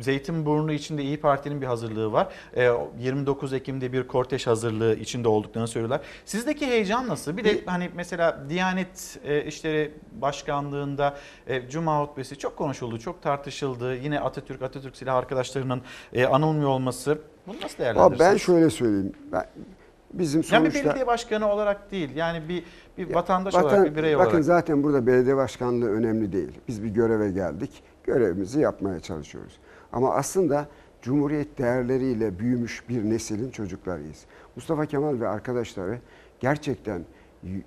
Zeytinburnu içinde İyi Parti'nin bir hazırlığı var. E, 29 Ekim'de bir kortej hazırlığı içinde olduklarını söylüyorlar. Sizdeki heyecan nasıl? Bir de hani mesela Diyanet e, İşleri Başkanlığı'nda e, Cuma hutbesi çok konuşuldu, çok tartışıldı. Yine Atatürk, Atatürk silah arkadaşlarının e, anılmıyor olması. Bunu nasıl değerlendirirsiniz? ben şöyle söyleyeyim. Ben, bizim yani bir sonuçta... belediye başkanı olarak değil, yani bir bir vatandaş Vatan- olarak, bir birey bakın olarak. zaten burada belediye başkanlığı önemli değil. Biz bir göreve geldik. Görevimizi yapmaya çalışıyoruz. Ama aslında Cumhuriyet değerleriyle büyümüş bir neslin çocuklarıyız. Mustafa Kemal ve arkadaşları gerçekten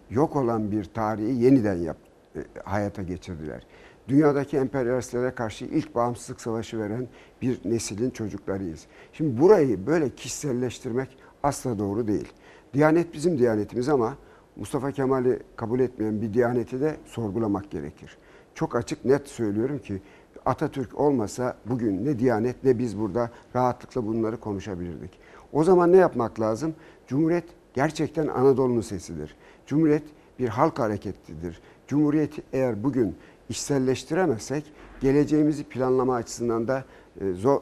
yok olan bir tarihi yeniden yap, e, hayata geçirdiler. Dünyadaki emperyalistlere karşı ilk bağımsızlık savaşı veren bir neslin çocuklarıyız. Şimdi burayı böyle kişiselleştirmek asla doğru değil. Diyanet bizim diyanetimiz ama Mustafa Kemal'i kabul etmeyen bir diyaneti de sorgulamak gerekir. Çok açık net söylüyorum ki Atatürk olmasa bugün ne Diyanet ne biz burada rahatlıkla bunları konuşabilirdik. O zaman ne yapmak lazım? Cumhuriyet gerçekten Anadolu'nun sesidir. Cumhuriyet bir halk hareketidir. Cumhuriyeti eğer bugün işselleştiremezsek geleceğimizi planlama açısından da e, zor,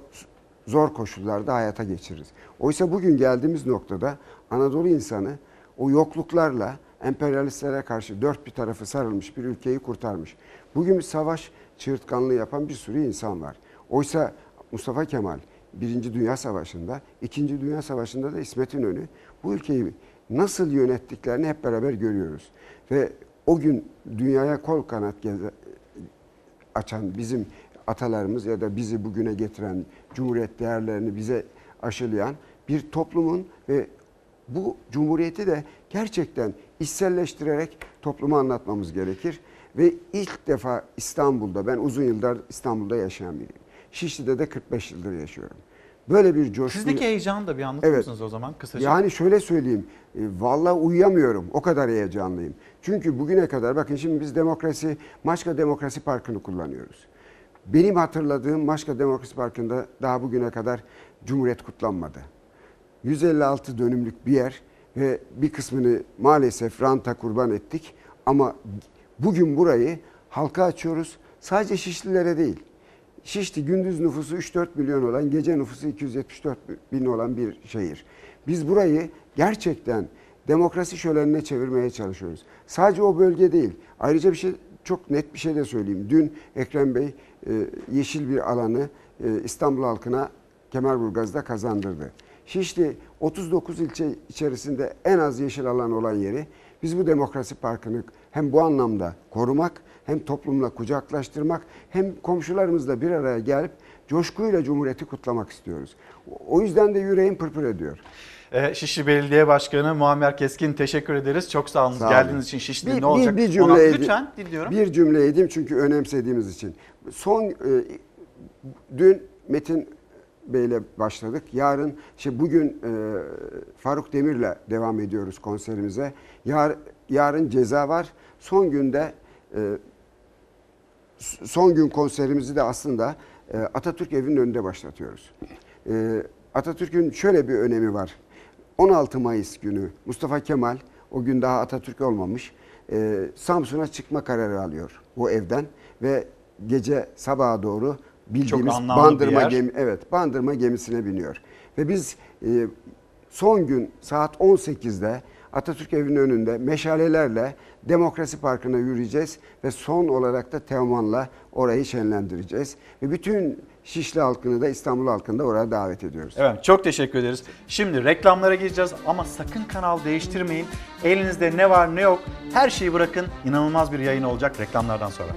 zor koşullarda hayata geçiririz. Oysa bugün geldiğimiz noktada Anadolu insanı o yokluklarla emperyalistlere karşı dört bir tarafı sarılmış bir ülkeyi kurtarmış. Bugün bir savaş çığırtkanlığı yapan bir sürü insan var. Oysa Mustafa Kemal Birinci Dünya Savaşı'nda, İkinci Dünya Savaşı'nda da İsmet İnönü bu ülkeyi nasıl yönettiklerini hep beraber görüyoruz. Ve o gün dünyaya kol kanat açan bizim atalarımız ya da bizi bugüne getiren cumhuriyet değerlerini bize aşılayan bir toplumun ve bu cumhuriyeti de gerçekten içselleştirerek topluma anlatmamız gerekir. Ve ilk defa İstanbul'da, ben uzun yıllar İstanbul'da yaşayan biriyim. Şişli'de de 45 yıldır yaşıyorum. Böyle bir coşku... Sizdeki heyecanı da bir anlatır Evet. mısınız o zaman kısaca? Yani şöyle söyleyeyim, e, vallahi uyuyamıyorum, o kadar heyecanlıyım. Çünkü bugüne kadar, bakın şimdi biz demokrasi, Maçka Demokrasi Parkı'nı kullanıyoruz. Benim hatırladığım Maçka Demokrasi Parkı'nda daha bugüne kadar Cumhuriyet kutlanmadı. 156 dönümlük bir yer ve bir kısmını maalesef ranta kurban ettik. Ama bugün burayı halka açıyoruz. Sadece Şişlilere değil. Şişli gündüz nüfusu 3-4 milyon olan, gece nüfusu 274 bin olan bir şehir. Biz burayı gerçekten demokrasi şölenine çevirmeye çalışıyoruz. Sadece o bölge değil. Ayrıca bir şey çok net bir şey de söyleyeyim. Dün Ekrem Bey e, yeşil bir alanı e, İstanbul halkına Kemerburgaz'da kazandırdı. Şişli 39 ilçe içerisinde en az yeşil alan olan yeri biz bu demokrasi parkını hem bu anlamda korumak hem toplumla kucaklaştırmak hem komşularımızla bir araya gelip coşkuyla Cumhuriyeti kutlamak istiyoruz. O yüzden de yüreğim pırpır ediyor. Ee, Şişli Belediye Başkanı Muammer Keskin teşekkür ederiz. Çok sağ olun. Sağ olun. Geldiğiniz için Şişli Bir, ne olacak? bir, bir cümle Ona- edeyim. Lütfen dinliyorum. Bir cümle edeyim çünkü önemsediğimiz için. Son e, dün Metin Bey'le başladık. Yarın şey bugün e, Faruk Demir'le devam ediyoruz konserimize. Yar, yarın ceza var. Son günde e, son gün konserimizi de aslında e, Atatürk Evi'nin önünde başlatıyoruz. E, Atatürk'ün şöyle bir önemi var. 16 Mayıs günü Mustafa Kemal o gün daha Atatürk olmamış. e, Samsun'a çıkma kararı alıyor o evden ve gece sabaha doğru bildiğimiz bandırma gemi evet bandırma gemisine biniyor. Ve biz e, son gün saat 18'de Atatürk Evi'nin önünde meşalelerle Demokrasi Parkı'na yürüyeceğiz ve son olarak da Teoman'la orayı şenlendireceğiz. Ve bütün Şişli halkını da İstanbul halkını da oraya davet ediyoruz. Evet çok teşekkür ederiz. Şimdi reklamlara gireceğiz ama sakın kanal değiştirmeyin. Elinizde ne var ne yok her şeyi bırakın. İnanılmaz bir yayın olacak reklamlardan sonra.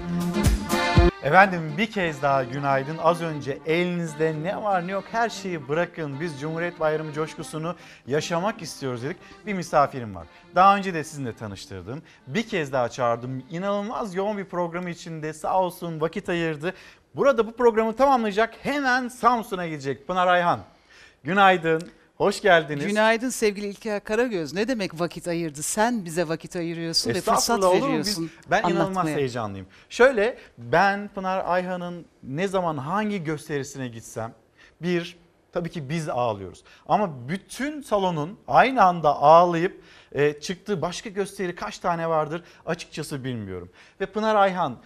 Efendim bir kez daha günaydın. Az önce elinizde ne var ne yok her şeyi bırakın. Biz Cumhuriyet Bayramı coşkusunu yaşamak istiyoruz dedik. Bir misafirim var. Daha önce de sizinle tanıştırdım. Bir kez daha çağırdım. İnanılmaz yoğun bir programı içinde sağ olsun vakit ayırdı. Burada bu programı tamamlayacak hemen Samsun'a gidecek Pınar Ayhan. Günaydın. Hoş geldiniz. Günaydın sevgili İlker Karagöz. Ne demek vakit ayırdı? Sen bize vakit ayırıyorsun ve fırsat olur mu? veriyorsun. Biz- ben inanılmaz anlatmaya. heyecanlıyım. Şöyle ben Pınar Ayhan'ın ne zaman hangi gösterisine gitsem bir tabii ki biz ağlıyoruz. Ama bütün salonun aynı anda ağlayıp e, çıktığı başka gösteri kaç tane vardır açıkçası bilmiyorum. Ve Pınar Ayhan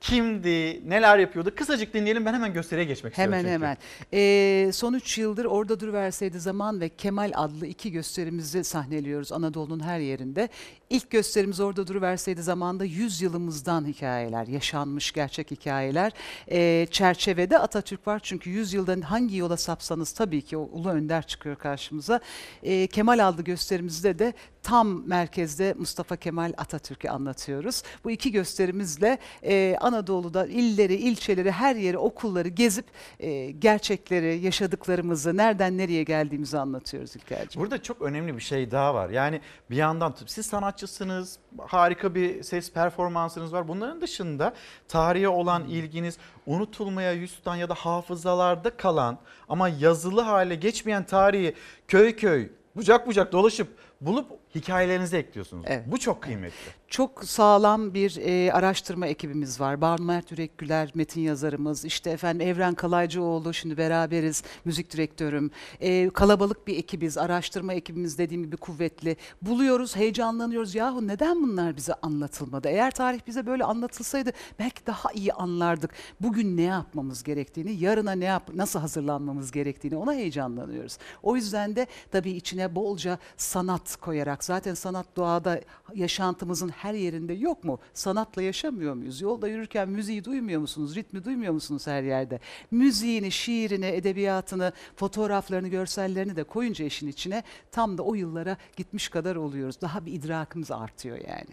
kimdi, neler yapıyordu? Kısacık dinleyelim ben hemen gösteriye geçmek Hemen istiyorum. çünkü. hemen. Ee, son 3 yıldır Orada Dur Verseydi Zaman ve Kemal adlı iki gösterimizi sahneliyoruz Anadolu'nun her yerinde. İlk gösterimiz Orada Dur Verseydi Zaman'da 100 yılımızdan hikayeler, yaşanmış gerçek hikayeler. Ee, çerçevede Atatürk var çünkü 100 yıldan hangi yola sapsanız tabii ki o Ulu Önder çıkıyor karşımıza. Ee, Kemal adlı gösterimizde de tam merkezde Mustafa Kemal Atatürk'ü anlatıyoruz. Bu iki gösterimizle e, Anadolu'da illeri, ilçeleri, her yeri, okulları gezip e, gerçekleri, yaşadıklarımızı, nereden nereye geldiğimizi anlatıyoruz İlker'ciğim. Burada çok önemli bir şey daha var. Yani bir yandan siz sanatçısınız, harika bir ses performansınız var. Bunların dışında tarihe olan ilginiz, unutulmaya yüz tutan ya da hafızalarda kalan ama yazılı hale geçmeyen tarihi köy köy, bucak bucak dolaşıp bulup hikayelerinize ekliyorsunuz. Bu çok kıymetli. Çok sağlam bir e, araştırma ekibimiz var. Banu Mert Yürek Güler, metin yazarımız, işte efendim Evren Kalaycıoğlu, şimdi beraberiz, müzik direktörüm. E, kalabalık bir ekibiz, araştırma ekibimiz dediğim gibi kuvvetli. Buluyoruz, heyecanlanıyoruz. Yahu neden bunlar bize anlatılmadı? Eğer tarih bize böyle anlatılsaydı belki daha iyi anlardık. Bugün ne yapmamız gerektiğini, yarına ne yap nasıl hazırlanmamız gerektiğini ona heyecanlanıyoruz. O yüzden de tabii içine bolca sanat koyarak, zaten sanat doğada yaşantımızın her yerinde yok mu? Sanatla yaşamıyor muyuz? Yolda yürürken müziği duymuyor musunuz? Ritmi duymuyor musunuz her yerde? Müziğini, şiirini, edebiyatını, fotoğraflarını, görsellerini de koyunca işin içine tam da o yıllara gitmiş kadar oluyoruz. Daha bir idrakımız artıyor yani.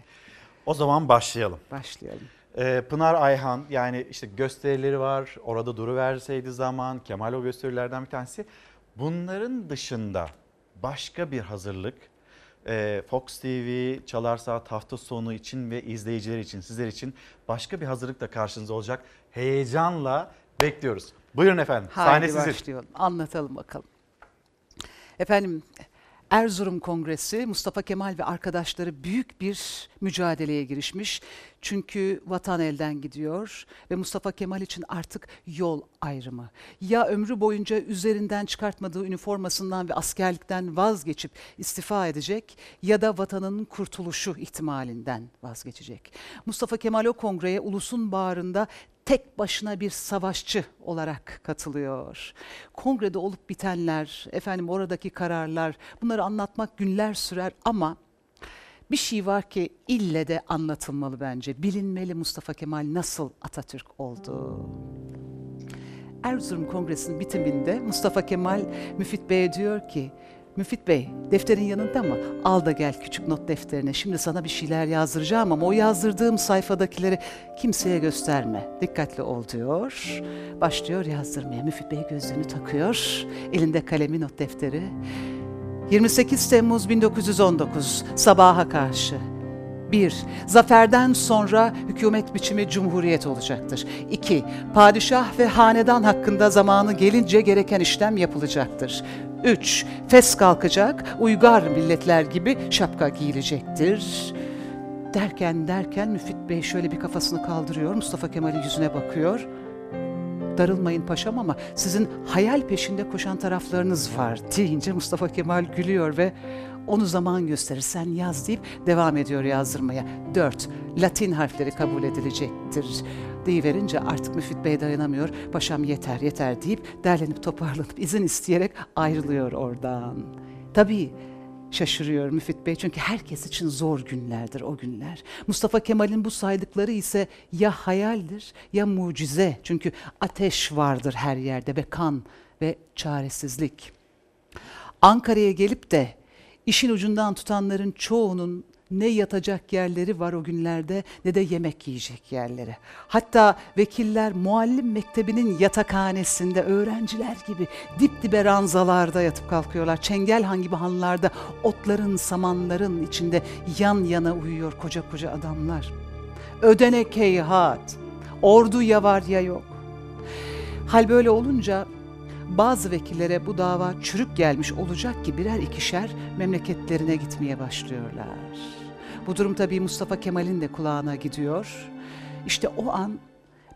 O zaman başlayalım. Başlayalım. Ee, Pınar Ayhan yani işte gösterileri var. Orada duru verseydi zaman. Kemal o gösterilerden bir tanesi. Bunların dışında başka bir hazırlık Fox TV Çalar Saat hafta sonu için ve izleyiciler için, sizler için başka bir hazırlık da karşınızda olacak. Heyecanla bekliyoruz. Buyurun efendim. Sahne Haydi sizin. başlayalım. Anlatalım bakalım. Efendim Erzurum Kongresi Mustafa Kemal ve arkadaşları büyük bir mücadeleye girişmiş. Çünkü vatan elden gidiyor ve Mustafa Kemal için artık yol ayrımı. Ya ömrü boyunca üzerinden çıkartmadığı üniformasından ve askerlikten vazgeçip istifa edecek ya da vatanın kurtuluşu ihtimalinden vazgeçecek. Mustafa Kemal o kongreye ulusun bağrında tek başına bir savaşçı olarak katılıyor. Kongrede olup bitenler, efendim oradaki kararlar, bunları anlatmak günler sürer ama bir şey var ki ille de anlatılmalı bence. Bilinmeli Mustafa Kemal nasıl Atatürk oldu. Erzurum Kongresi'nin bitiminde Mustafa Kemal Müfit Bey'e diyor ki Müfit Bey defterin yanında mı? Al da gel küçük not defterine. Şimdi sana bir şeyler yazdıracağım ama o yazdırdığım sayfadakileri kimseye gösterme. Dikkatli ol diyor. Başlıyor yazdırmaya. Müfit Bey gözlüğünü takıyor. Elinde kalemi not defteri. 28 Temmuz 1919 sabaha karşı. 1. Zaferden sonra hükümet biçimi cumhuriyet olacaktır. 2. Padişah ve hanedan hakkında zamanı gelince gereken işlem yapılacaktır. 3. Fes kalkacak, uygar milletler gibi şapka giyilecektir. Derken derken Müfit Bey şöyle bir kafasını kaldırıyor, Mustafa Kemal'in yüzüne bakıyor. Darılmayın paşam ama sizin hayal peşinde koşan taraflarınız var deyince Mustafa Kemal gülüyor ve onu zaman gösterir sen yaz deyip devam ediyor yazdırmaya. 4. Latin harfleri kabul edilecektir deyiverince artık Müfit Bey dayanamıyor. Paşam yeter yeter deyip derlenip toparlanıp izin isteyerek ayrılıyor oradan. Tabii şaşırıyor Müfit Bey çünkü herkes için zor günlerdir o günler. Mustafa Kemal'in bu saydıkları ise ya hayaldir ya mucize. Çünkü ateş vardır her yerde ve kan ve çaresizlik. Ankara'ya gelip de işin ucundan tutanların çoğunun ne yatacak yerleri var o günlerde ne de yemek yiyecek yerleri. Hatta vekiller muallim mektebinin yatakhanesinde öğrenciler gibi dip dibe ranzalarda yatıp kalkıyorlar. Çengelhan gibi hanlarda otların samanların içinde yan yana uyuyor koca koca adamlar. Ödenek heyhat, ordu ya var ya yok. Hal böyle olunca bazı vekillere bu dava çürük gelmiş olacak ki birer ikişer memleketlerine gitmeye başlıyorlar. Bu durum tabii Mustafa Kemal'in de kulağına gidiyor. İşte o an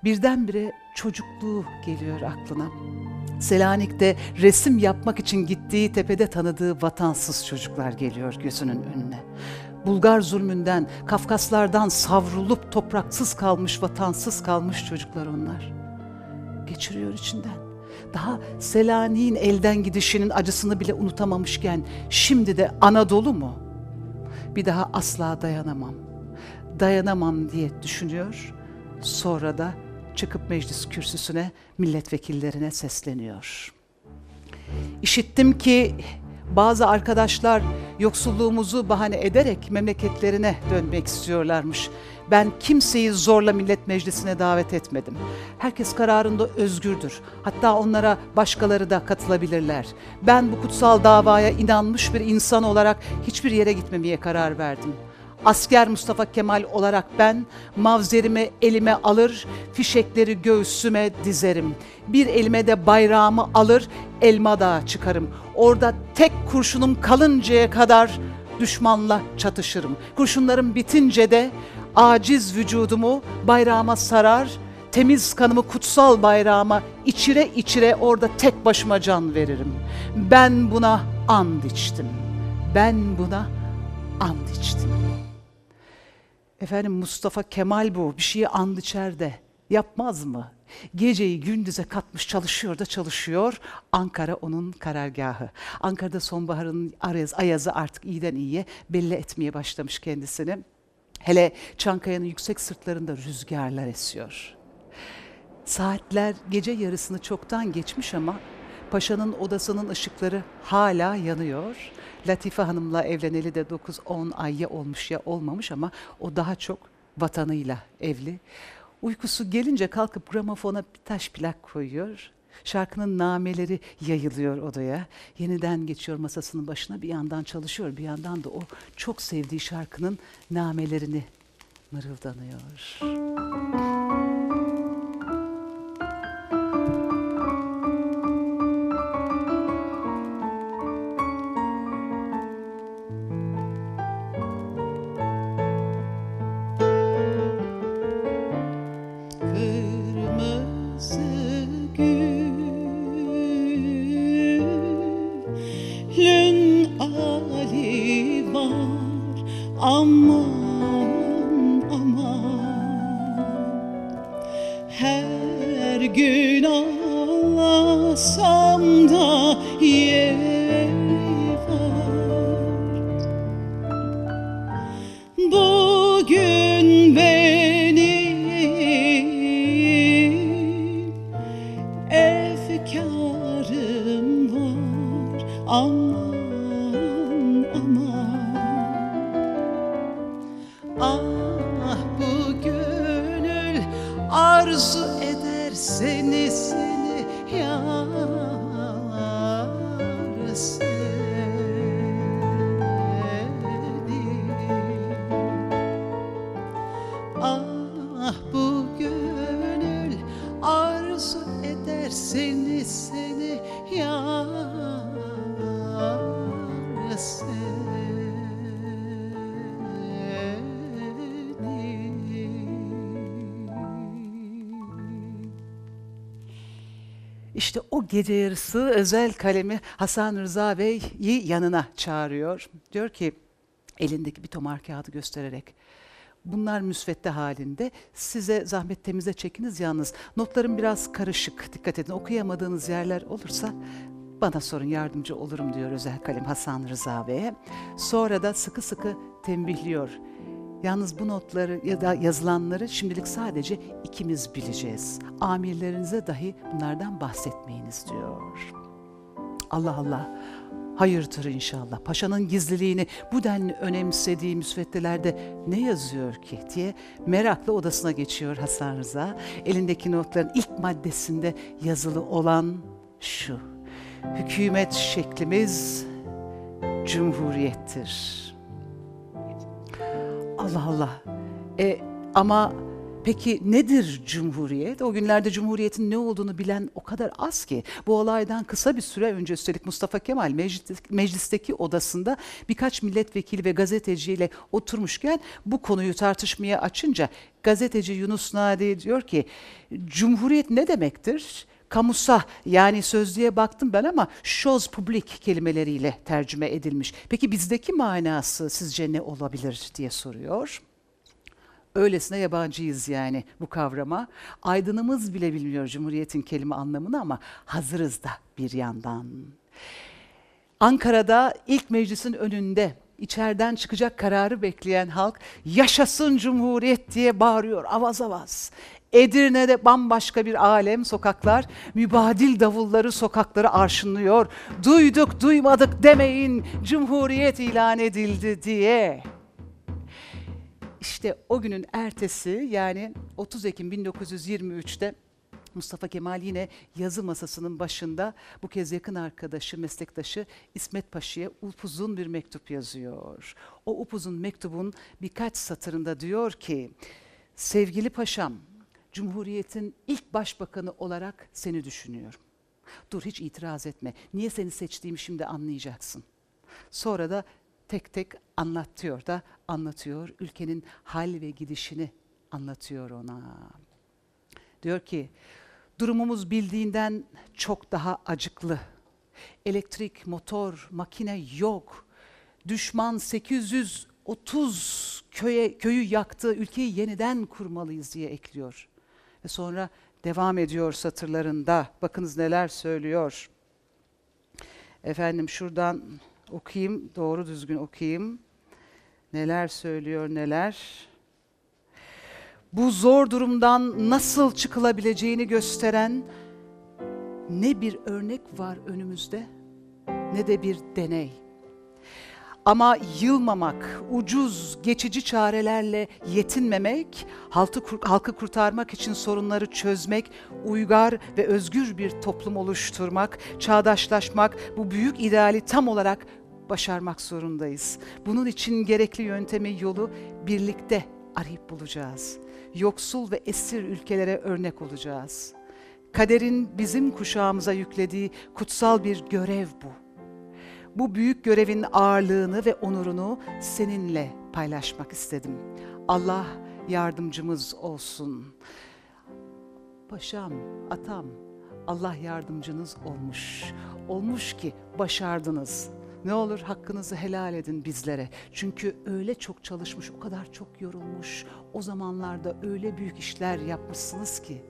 birdenbire çocukluğu geliyor aklına. Selanik'te resim yapmak için gittiği tepede tanıdığı vatansız çocuklar geliyor gözünün önüne. Bulgar zulmünden, Kafkaslardan savrulup topraksız kalmış, vatansız kalmış çocuklar onlar. Geçiriyor içinden daha Selanik'in elden gidişinin acısını bile unutamamışken şimdi de Anadolu mu? Bir daha asla dayanamam. Dayanamam diye düşünüyor. Sonra da çıkıp meclis kürsüsüne milletvekillerine sesleniyor. İşittim ki bazı arkadaşlar yoksulluğumuzu bahane ederek memleketlerine dönmek istiyorlarmış. Ben kimseyi zorla millet meclisine davet etmedim. Herkes kararında özgürdür. Hatta onlara başkaları da katılabilirler. Ben bu kutsal davaya inanmış bir insan olarak hiçbir yere gitmemeye karar verdim. Asker Mustafa Kemal olarak ben mavzerimi elime alır, fişekleri göğsüme dizerim. Bir elime de bayrağımı alır, elma dağı çıkarım. Orada tek kurşunum kalıncaya kadar düşmanla çatışırım. Kurşunlarım bitince de aciz vücudumu bayrağıma sarar, temiz kanımı kutsal bayrağıma içire içire orada tek başıma can veririm. Ben buna and içtim. Ben buna and içtim. Efendim Mustafa Kemal bu bir şeyi and içer de yapmaz mı? Geceyi gündüze katmış çalışıyor da çalışıyor. Ankara onun karargahı. Ankara'da sonbaharın ayaz, ayazı artık iyiden iyiye belli etmeye başlamış kendisini. Hele Çankaya'nın yüksek sırtlarında rüzgarlar esiyor. Saatler gece yarısını çoktan geçmiş ama paşanın odasının ışıkları hala yanıyor. Latife Hanım'la evleneli de 9-10 ay ya olmuş ya olmamış ama o daha çok vatanıyla evli. Uykusu gelince kalkıp gramofona bir taş plak koyuyor. Şarkının nameleri yayılıyor odaya. Yeniden geçiyor masasının başına bir yandan çalışıyor bir yandan da o çok sevdiği şarkının namelerini mırıldanıyor. Kırmızı gece yarısı özel kalemi Hasan Rıza Bey'i yanına çağırıyor. Diyor ki elindeki bir tomar kağıdı göstererek Bunlar müsvedde halinde. Size zahmet temize çekiniz yalnız. Notlarım biraz karışık. Dikkat edin okuyamadığınız yerler olursa bana sorun yardımcı olurum diyor özel kalem Hasan Rıza Bey'e. Sonra da sıkı sıkı tembihliyor. Yalnız bu notları ya da yazılanları şimdilik sadece ikimiz bileceğiz. Amirlerinize dahi bunlardan bahsetmeyiniz diyor. Allah Allah. Hayırdır inşallah. Paşanın gizliliğini bu denli önemsediği müsveddelerde ne yazıyor ki diye merakla odasına geçiyor Hasan Rıza. Elindeki notların ilk maddesinde yazılı olan şu. Hükümet şeklimiz cumhuriyettir. Allah Allah. E, ama peki nedir cumhuriyet? O günlerde cumhuriyetin ne olduğunu bilen o kadar az ki. Bu olaydan kısa bir süre önce üstelik Mustafa Kemal meclis, meclisteki odasında birkaç milletvekili ve gazeteciyle oturmuşken bu konuyu tartışmaya açınca gazeteci Yunus Nadi diyor ki cumhuriyet ne demektir? Kamusa yani sözlüğe baktım ben ama chose public kelimeleriyle tercüme edilmiş. Peki bizdeki manası sizce ne olabilir diye soruyor. Öylesine yabancıyız yani bu kavrama. Aydınımız bile bilmiyor Cumhuriyet'in kelime anlamını ama hazırız da bir yandan. Ankara'da ilk meclisin önünde içeriden çıkacak kararı bekleyen halk yaşasın Cumhuriyet diye bağırıyor avaz avaz. Edirne'de bambaşka bir alem sokaklar, mübadil davulları sokakları arşınlıyor. Duyduk duymadık demeyin, Cumhuriyet ilan edildi diye. İşte o günün ertesi yani 30 Ekim 1923'te Mustafa Kemal yine yazı masasının başında bu kez yakın arkadaşı, meslektaşı İsmet Paşa'ya upuzun bir mektup yazıyor. O upuzun mektubun birkaç satırında diyor ki, sevgili paşam, Cumhuriyet'in ilk başbakanı olarak seni düşünüyorum. Dur hiç itiraz etme. Niye seni seçtiğimi şimdi anlayacaksın. Sonra da tek tek anlatıyor da anlatıyor. Ülkenin hal ve gidişini anlatıyor ona. Diyor ki durumumuz bildiğinden çok daha acıklı. Elektrik, motor, makine yok. Düşman 830 köye, köyü yaktı, ülkeyi yeniden kurmalıyız diye ekliyor. Ve sonra devam ediyor satırlarında. Bakınız neler söylüyor. Efendim şuradan okuyayım, doğru düzgün okuyayım. Neler söylüyor, neler. Bu zor durumdan nasıl çıkılabileceğini gösteren ne bir örnek var önümüzde ne de bir deney. Ama yılmamak, ucuz, geçici çarelerle yetinmemek, halkı, halkı kurtarmak için sorunları çözmek, uygar ve özgür bir toplum oluşturmak, çağdaşlaşmak, bu büyük ideali tam olarak başarmak zorundayız. Bunun için gerekli yöntemi, yolu birlikte arayıp bulacağız. Yoksul ve esir ülkelere örnek olacağız. Kaderin bizim kuşağımıza yüklediği kutsal bir görev bu. Bu büyük görevin ağırlığını ve onurunu seninle paylaşmak istedim. Allah yardımcımız olsun. Paşam, atam, Allah yardımcınız olmuş. Olmuş ki başardınız. Ne olur hakkınızı helal edin bizlere. Çünkü öyle çok çalışmış, o kadar çok yorulmuş. O zamanlarda öyle büyük işler yapmışsınız ki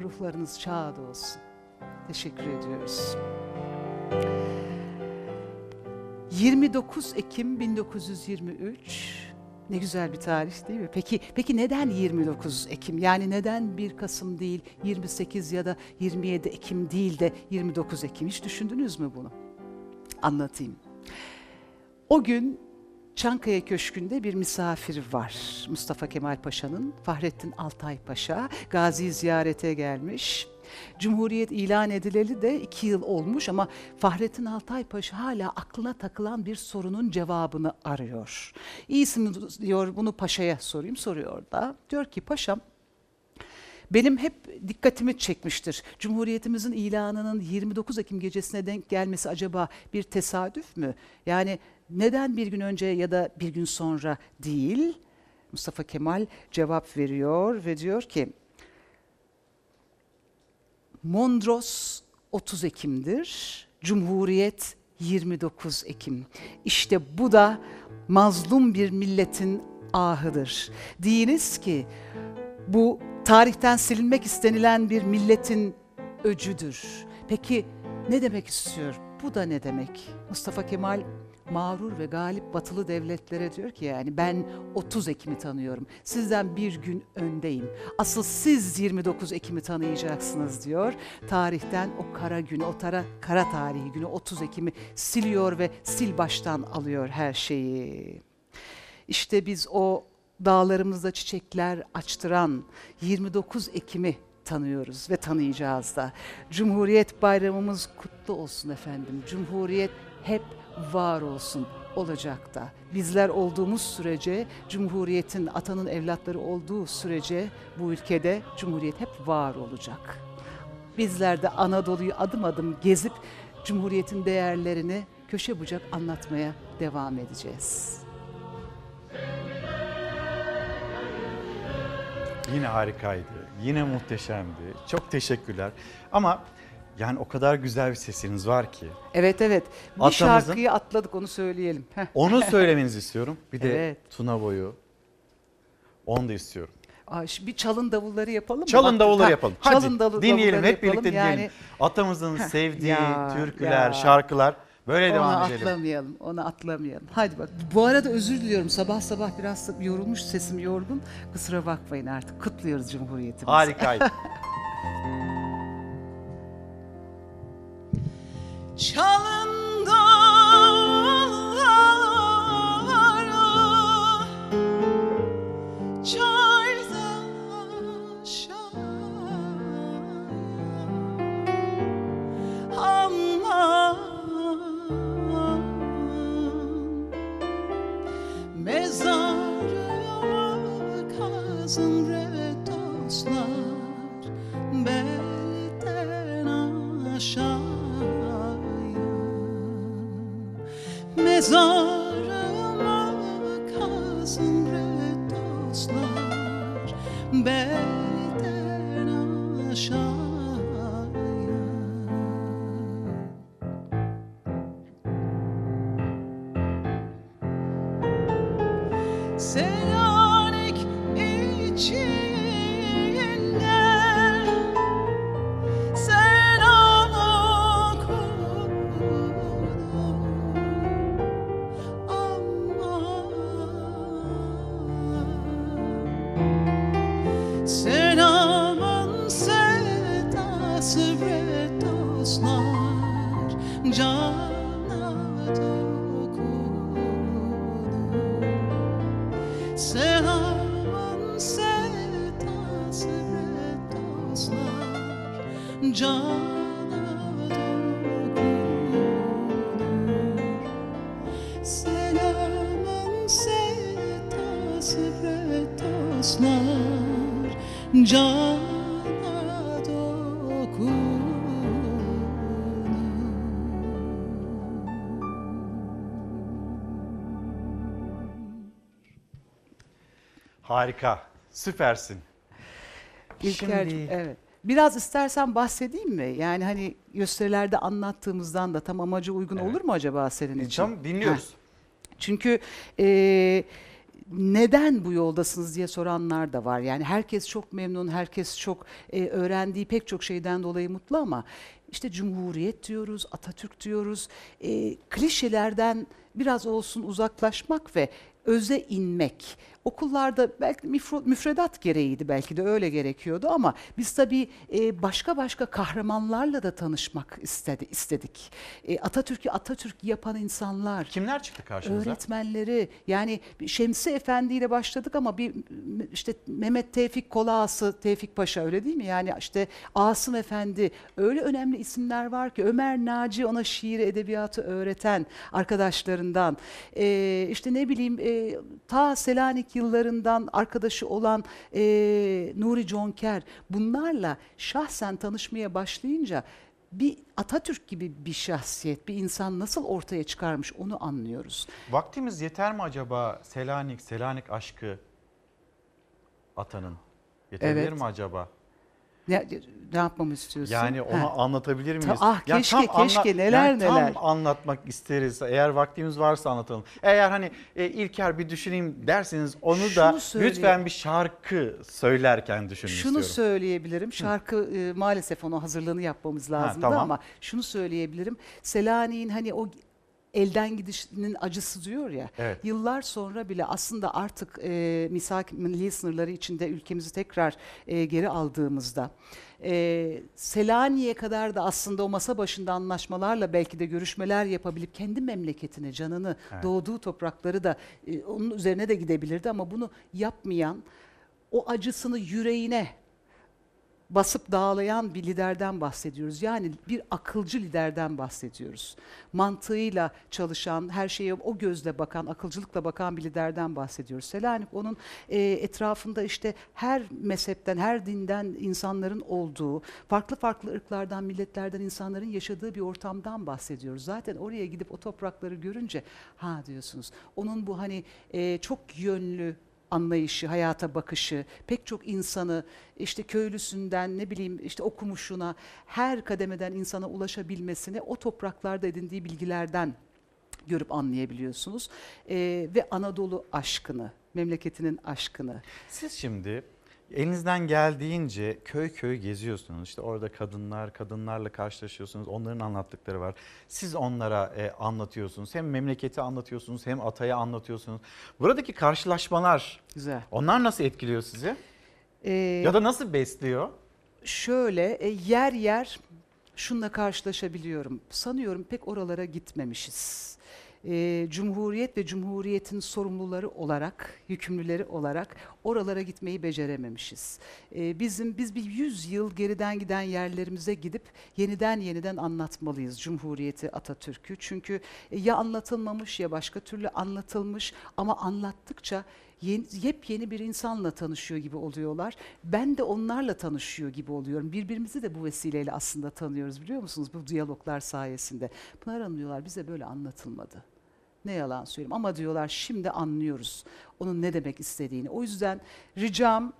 ruhlarınız şad olsun. Teşekkür ediyoruz. 29 Ekim 1923 ne güzel bir tarih değil mi? Peki peki neden 29 Ekim? Yani neden 1 Kasım değil, 28 ya da 27 Ekim değil de 29 Ekim? Hiç düşündünüz mü bunu? Anlatayım. O gün Çankaya Köşkü'nde bir misafir var. Mustafa Kemal Paşa'nın, Fahrettin Altay Paşa. Gazi ziyarete gelmiş. Cumhuriyet ilan edileli de iki yıl olmuş ama Fahrettin Altay Paşa hala aklına takılan bir sorunun cevabını arıyor. İyisi mi diyor bunu paşaya sorayım soruyor da. Diyor ki paşam benim hep dikkatimi çekmiştir. Cumhuriyetimizin ilanının 29 Ekim gecesine denk gelmesi acaba bir tesadüf mü? Yani neden bir gün önce ya da bir gün sonra değil? Mustafa Kemal cevap veriyor ve diyor ki Mondros 30 Ekim'dir. Cumhuriyet 29 Ekim. İşte bu da mazlum bir milletin ahıdır. Diyiniz ki bu tarihten silinmek istenilen bir milletin öcüdür. Peki ne demek istiyor? Bu da ne demek? Mustafa Kemal mağrur ve galip batılı devletlere diyor ki yani ben 30 Ekim'i tanıyorum. Sizden bir gün öndeyim. Asıl siz 29 Ekim'i tanıyacaksınız diyor. Tarihten o kara günü, o tara, kara tarihi günü 30 Ekim'i siliyor ve sil baştan alıyor her şeyi. İşte biz o dağlarımızda çiçekler açtıran 29 Ekim'i tanıyoruz ve tanıyacağız da. Cumhuriyet bayramımız kutlu olsun efendim. Cumhuriyet hep var olsun olacak da. Bizler olduğumuz sürece, Cumhuriyet'in atanın evlatları olduğu sürece bu ülkede Cumhuriyet hep var olacak. Bizler de Anadolu'yu adım adım gezip Cumhuriyet'in değerlerini köşe bucak anlatmaya devam edeceğiz. Yine harikaydı. Yine muhteşemdi. Çok teşekkürler. Ama yani o kadar güzel bir sesiniz var ki. Evet evet. Bir Atamızın- şarkıyı atladık onu söyleyelim. Heh. Onu söylemenizi istiyorum. Bir de Evet. Tuna boyu. Onu da istiyorum. Aa, şu bir çalın davulları yapalım mı? Çalın davulları Ha, yapalım. Hadi çalın davu- dinleyelim. davulları Hep birlikte yapalım. dinleyelim. Atamızın sevdiği ya, türküler, ya. şarkılar. Böyle Onu devam edelim. atlamayalım, onu atlamayalım. Hadi bak. Bu arada özür diliyorum. Sabah sabah biraz yorulmuş, sesim yorgun. Kusura bakmayın artık. Kutluyoruz Cumhuriyetimizi. Harikaydı. Çalın Harika. Süpersin. İlker'cim, Şimdi- evet. Biraz istersen bahsedeyim mi? Yani hani gösterilerde anlattığımızdan da tam amaca uygun olur mu acaba senin E, için? tamam, dinliyoruz. Heh. Çünkü e, neden bu yoldasınız diye soranlar da var. Yani herkes çok memnun, herkes çok e, öğrendiği pek çok şeyden dolayı mutlu ama işte Cumhuriyet diyoruz, Atatürk diyoruz. E, klişelerden biraz olsun uzaklaşmak ve öze inmek. Okullarda belki müfredat gereğiydi belki de öyle gerekiyordu ama biz tabii e, başka başka kahramanlarla da tanışmak istedi, istedik. E, Atatürk'ü Atatürk yapan insanlar. Kimler çıktı karşınıza? Öğretmenleri yani Şemsi Efendi ile başladık ama bir işte Mehmet Tevfik Kolağası Tevfik Paşa öyle değil mi? Yani işte Asım Efendi öyle önemli isimler var ki Ömer Naci ona şiir edebiyatı öğreten arkadaşlarından e, işte ne bileyim ta Selanik yıllarından arkadaşı olan e, Nuri Conker bunlarla şahsen tanışmaya başlayınca bir Atatürk gibi bir şahsiyet, bir insan nasıl ortaya çıkarmış onu anlıyoruz. Vaktimiz yeter mi acaba Selanik, Selanik aşkı atanın? Yetebilir Evet. mi acaba? Ne, ne yapmamı istiyorsun? Yani onu Ha. anlatabilir miyiz? Ta- ah, Ya keşke, tam keşke, neler yani neler. Tam anlatmak isteriz. Eğer vaktimiz varsa anlatalım. Eğer hani e, İlker bir düşüneyim derseniz onu da Şunu söyleyeyim. lütfen bir şarkı söylerken düşünün Şunu istiyorum. söyleyebilirim. Şarkı e, maalesef onu hazırlığını yapmamız lazımdı tamam. ama şunu söyleyebilirim. Selanik'in hani o elden gidişinin acısı diyor ya. Evet. Yıllar sonra bile aslında artık e, misak milli sınırları içinde ülkemizi tekrar e, geri aldığımızda e, Selanik'e kadar da aslında o masa başında anlaşmalarla belki de görüşmeler yapabilip kendi memleketine canını Evet. doğduğu toprakları da e, onun üzerine de gidebilirdi ama bunu yapmayan o acısını yüreğine basıp dağlayan bir liderden bahsediyoruz. Yani bir akılcı liderden bahsediyoruz. Mantığıyla çalışan, her şeye o gözle bakan, akılcılıkla bakan bir liderden bahsediyoruz. Selanik onun e, etrafında işte her mezhepten, her dinden insanların olduğu, farklı farklı ırklardan, milletlerden insanların yaşadığı bir ortamdan bahsediyoruz. Zaten oraya gidip o toprakları görünce ha diyorsunuz. Onun bu hani e, çok yönlü anlayışı, hayata bakışı, pek çok insanı işte köylüsünden ne bileyim işte okumuşuna her kademeden insana ulaşabilmesini o topraklarda edindiği bilgilerden görüp anlayabiliyorsunuz. Ee, ve Anadolu aşkını, memleketinin aşkını. Siz şimdi elinizden geldiğince köy köy geziyorsunuz. İşte orada kadınlar, kadınlarla karşılaşıyorsunuz. Onların anlattıkları var. Siz onlara e, anlatıyorsunuz. Hem memleketi anlatıyorsunuz hem atayı anlatıyorsunuz. Buradaki karşılaşmalar Güzel. onlar nasıl etkiliyor sizi? Ee, Ya da nasıl besliyor? Şöyle e, yer yer şunla karşılaşabiliyorum. Sanıyorum pek oralara gitmemişiz. E, Cumhuriyet ve Cumhuriyet'in sorumluları olarak, yükümlüleri olarak oralara gitmeyi becerememişiz. E, bizim biz bir yüz yıl geriden giden yerlerimize gidip yeniden yeniden anlatmalıyız Cumhuriyeti, Atatürk'ü. Çünkü e, ya anlatılmamış ya başka türlü anlatılmış ama anlattıkça yeni, yepyeni bir insanla tanışıyor gibi oluyorlar. Ben de onlarla tanışıyor gibi oluyorum. Birbirimizi de bu vesileyle aslında tanıyoruz biliyor musunuz bu diyaloglar sayesinde. Pınar Hanım diyorlar bize böyle anlatılmadı. Ne yalan söyleyeyim ama diyorlar şimdi anlıyoruz onun ne demek istediğini. O yüzden ricam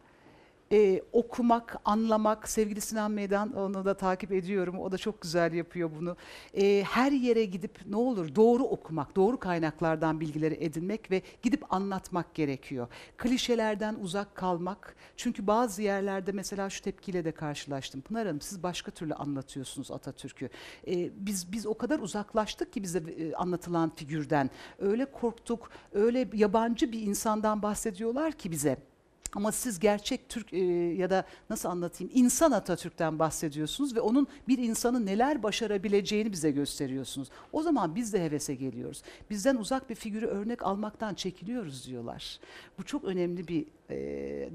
e, okumak, anlamak, sevgili Sinan Meydan onu da takip ediyorum. O da çok güzel yapıyor bunu. E, her yere gidip ne olur doğru okumak, doğru kaynaklardan bilgileri edinmek ve gidip anlatmak gerekiyor. Klişelerden uzak kalmak. Çünkü bazı yerlerde mesela şu tepkiyle de karşılaştım. Pınar Hanım siz başka türlü anlatıyorsunuz Atatürk'ü. E, biz biz o kadar uzaklaştık ki bize e, anlatılan figürden. Öyle korktuk, öyle yabancı bir insandan bahsediyorlar ki bize. Ama siz gerçek Türk e, ya da nasıl anlatayım insan Atatürk'ten bahsediyorsunuz ve onun bir insanın neler başarabileceğini bize gösteriyorsunuz. O zaman biz de hevese geliyoruz. Bizden uzak bir figürü örnek almaktan çekiliyoruz diyorlar. Bu çok önemli bir e,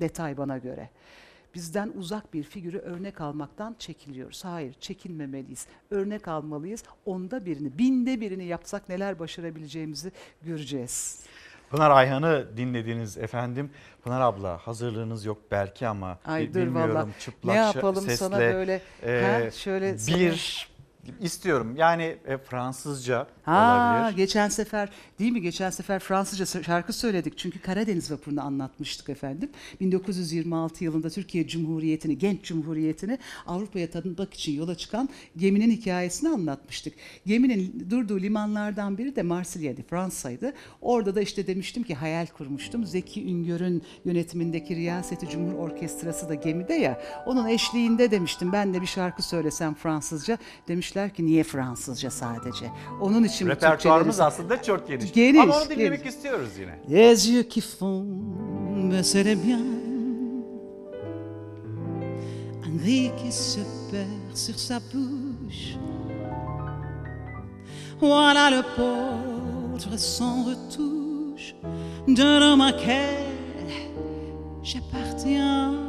detay bana göre. Bizden uzak bir figürü örnek almaktan çekiliyoruz. Hayır, çekinmemeliyiz. Örnek almalıyız. Onda birini, binde birini yapsak neler başarabileceğimizi göreceğiz. Pınar Ayhan'ı dinlediniz efendim. Pınar abla hazırlığınız yok belki ama Ay dur bilmiyorum valla. çıplak Ne yapalım sesle, sana böyle, e, ha, şöyle sana- bir istiyorum yani e, Fransızca Ha, olabilir. geçen sefer değil mi? Geçen sefer Fransızca şarkı söyledik. Çünkü Karadeniz vapurunu anlatmıştık efendim. 1926 yılında Türkiye Cumhuriyeti'ni, genç Cumhuriyeti'ni Avrupa'ya tanıtmak için yola çıkan geminin hikayesini anlatmıştık. Geminin durduğu limanlardan biri de Marsilya'ydı, Fransa'ydı. Orada da işte demiştim ki hayal kurmuştum. Zeki Üngör'ün yönetimindeki Riyaseti Cumhur Orkestrası da gemide ya. Onun eşliğinde demiştim ben de bir şarkı söylesem Fransızca. Demişler ki niye Fransızca sadece? Onun için Repertuarımız aslında çok geniş. Geniş, Ama onu dinlemek geniş. istiyoruz yine. Les yeux qui font baisser les miens. Un riz qui se perd sur sa bouche. Voilà le portrait sans retouche d'un homme à quel j'appartiens.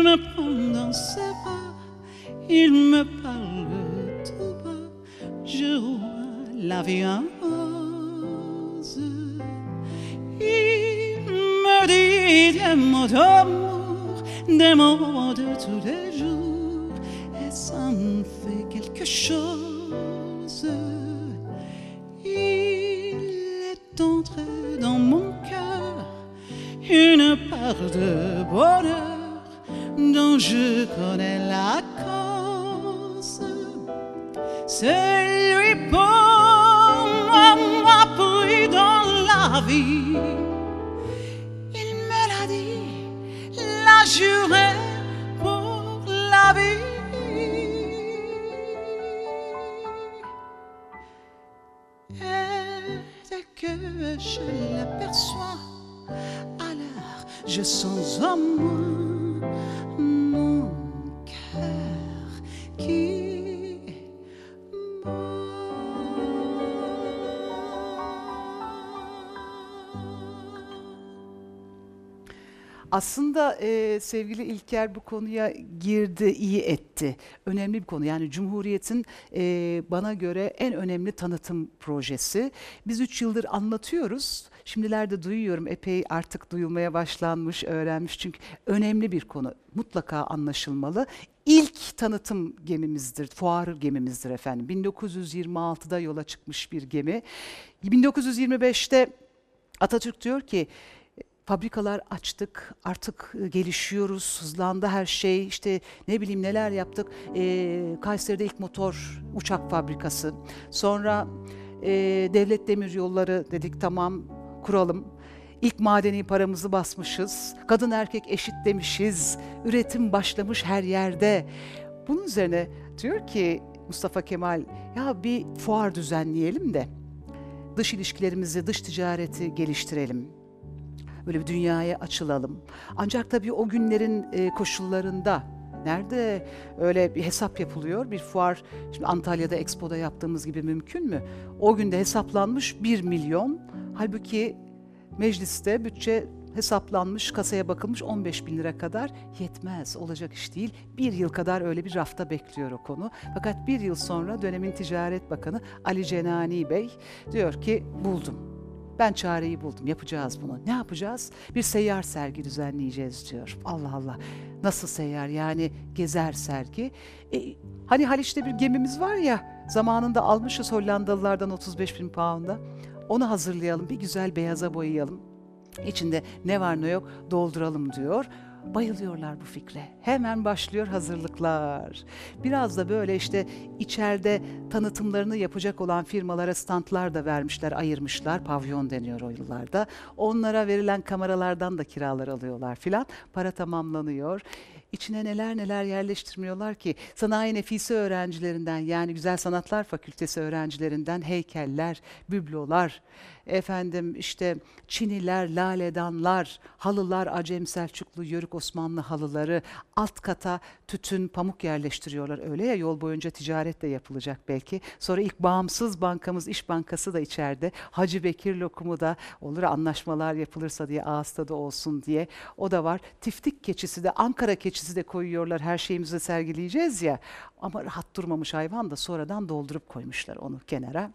Il me prend dans ses bras, il me parle tout bas, je vois la vie en rose. Il me dit des mots d'amour, des mots de tous les jours, et ça me fait quelque chose. Il est entré dans mon cœur lumière de bonheur dont je connais la cause. C'est lui pour moi pris dans la vie. Il me l'a dit, l'a juré pour la vie. Et dès que je l'aperçois, alors je sens en moi Aslında e, sevgili İlker bu konuya girdi, iyi etti. Önemli bir konu. Yani Cumhuriyet'in e, bana göre en önemli tanıtım projesi. Biz üç yıldır anlatıyoruz. Şimdilerde duyuyorum epey artık duyulmaya başlanmış, öğrenmiş. Çünkü önemli bir konu. Mutlaka anlaşılmalı. İlk tanıtım gemimizdir, fuar gemimizdir efendim. 1926'da yola çıkmış bir gemi. 1925'te Atatürk diyor ki fabrikalar açtık, artık e, gelişiyoruz, hızlandı her şey, işte ne bileyim neler yaptık. E, Kayseri'de ilk motor uçak fabrikası. Sonra e, devlet demir yolları dedik tamam kuralım. İlk madeni paramızı basmışız. Kadın erkek eşit demişiz. Üretim başlamış her yerde. Bunun üzerine diyor ki Mustafa Kemal ya bir fuar düzenleyelim de dış ilişkilerimizi, dış ticareti geliştirelim böyle bir dünyaya açılalım. Ancak tabii o günlerin e, koşullarında nerede öyle bir hesap yapılıyor? Bir fuar şimdi Antalya'da Expo'da yaptığımız gibi mümkün mü? O günde hesaplanmış 1 milyon. Halbuki mecliste bütçe hesaplanmış, kasaya bakılmış 15 bin lira kadar yetmez. Olacak iş değil. Bir yıl kadar öyle bir rafta bekliyor o konu. Fakat bir yıl sonra dönemin Ticaret Bakanı Ali Cenani Bey diyor ki buldum. Ben çareyi buldum. Yapacağız bunu. Ne yapacağız? Bir seyyar sergi düzenleyeceğiz diyor. Allah Allah. Nasıl seyyar? Yani gezer sergi. E, hani Haliç'te bir gemimiz var ya. Zamanında almışız Hollandalılardan 35 bin pound'a. Onu hazırlayalım. Bir güzel beyaza boyayalım. İçinde ne var ne yok dolduralım diyor. Bayılıyorlar bu fikre. Hemen başlıyor hazırlıklar. Biraz da böyle işte içeride tanıtımlarını yapacak olan firmalara standlar da vermişler, ayırmışlar. Pavyon deniyor o yıllarda. Onlara verilen kameralardan da kiralar alıyorlar filan. Para tamamlanıyor. İçine neler neler yerleştirmiyorlar ki sanayi nefisi öğrencilerinden yani Güzel Sanatlar Fakültesi öğrencilerinden heykeller, biblolar, efendim işte çiniler, laledanlar, halılar, Acem Selçuklu, Yörük Osmanlı halıları, alt kata tütün, pamuk yerleştiriyorlar. Öyle ya yol boyunca ticaret de yapılacak belki. Sonra ilk bağımsız bankamız İş Bankası da içeride. Hacı Bekir lokumu da olur anlaşmalar yapılırsa diye ağız tadı olsun diye. O da var. Tiftik keçisi de Ankara keçisi de koyuyorlar. Her şeyimizi sergileyeceğiz ya. Ama rahat durmamış hayvan da sonradan doldurup koymuşlar onu kenara.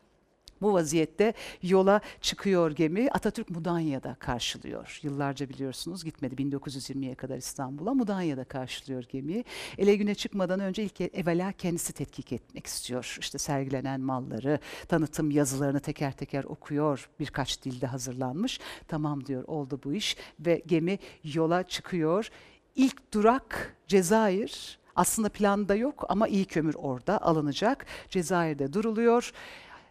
Bu vaziyette yola çıkıyor gemi. Atatürk Mudanya'da karşılıyor. Yıllarca biliyorsunuz gitmedi 1920'ye kadar İstanbul'a. Mudanya'da karşılıyor gemiyi. Ele güne çıkmadan önce ilk evvela kendisi tetkik etmek istiyor. İşte sergilenen malları, tanıtım yazılarını teker teker okuyor. Birkaç dilde hazırlanmış. Tamam diyor oldu bu iş ve gemi yola çıkıyor. İlk durak Cezayir. Aslında planda yok ama iyi kömür orada alınacak. Cezayir'de duruluyor.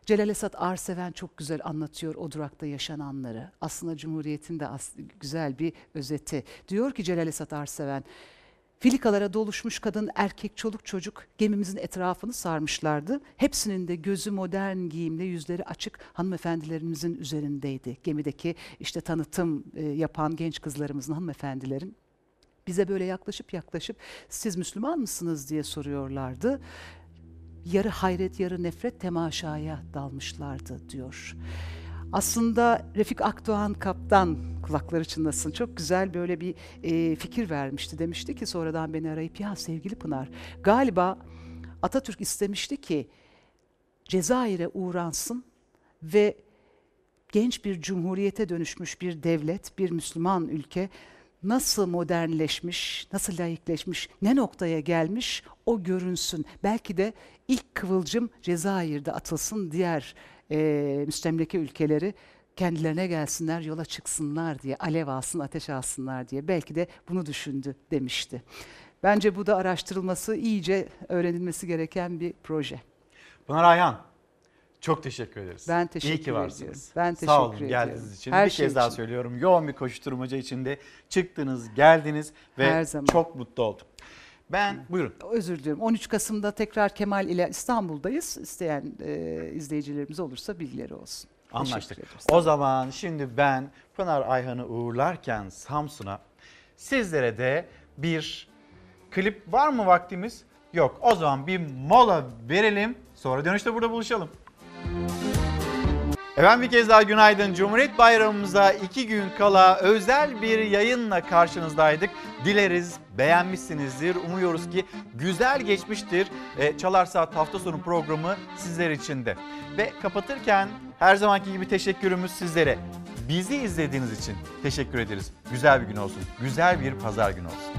Celal Esat Arseven çok güzel anlatıyor o durakta yaşananları. Aslında Cumhuriyet'in de as- güzel bir özeti. Diyor ki Celal Esat Arseven, filikalara doluşmuş kadın, erkek, çoluk çocuk gemimizin etrafını sarmışlardı. Hepsinin de gözü modern giyimle, yüzleri açık hanımefendilerimizin üzerindeydi. Gemideki işte tanıtım e, yapan genç kızlarımızın, hanımefendilerin bize böyle yaklaşıp yaklaşıp siz Müslüman mısınız diye soruyorlardı yarı hayret yarı nefret temaşaya dalmışlardı diyor. Aslında Refik Akdoğan kaptan kulakları çınlasın çok güzel böyle bir e, fikir vermişti. Demişti ki sonradan beni arayıp ya sevgili Pınar galiba Atatürk istemişti ki Cezayir'e uğransın ve genç bir cumhuriyete dönüşmüş bir devlet, bir Müslüman ülke nasıl modernleşmiş, nasıl layıkleşmiş, ne noktaya gelmiş o görünsün. Belki de ilk kıvılcım Cezayir'de atılsın diğer e, müstemleke ülkeleri kendilerine gelsinler, yola çıksınlar diye, alev alsın, ateş alsınlar diye. Belki de bunu düşündü demişti. Bence bu da araştırılması, iyice öğrenilmesi gereken bir proje. Pınar Ayhan çok teşekkür ederiz. Ben İyi teşekkür ki varsınız. ediyorum. Ben Sağ olun teşekkür geldiğiniz ediyorum. için. Her bir şey kez daha için. söylüyorum. Yoğun bir koşturmaca içinde çıktınız, geldiniz ve Her zaman. çok mutlu oldum. Ben buyurun. Özür diliyorum. 13 Kasım'da tekrar Kemal ile İstanbul'dayız. İsteyen e, izleyicilerimiz olursa bilgileri olsun. Anlaştık. Teşekkür. O zaman şimdi ben Pınar Ayhan'ı uğurlarken Samsun'a sizlere de bir klip var mı vaktimiz? Yok. O zaman bir mola verelim. Sonra dönüşte burada buluşalım. Efendim bir kez daha günaydın. Cumhuriyet Bayramımıza iki gün kala özel bir yayınla karşınızdaydık. Dileriz beğenmişsinizdir. Umuyoruz ki güzel geçmiştir. E, Çalar Saat hafta sonu programı sizler için de. Ve kapatırken her zamanki gibi teşekkürümüz sizlere. Bizi izlediğiniz için teşekkür ederiz. Güzel bir gün olsun. Güzel bir pazar günü olsun.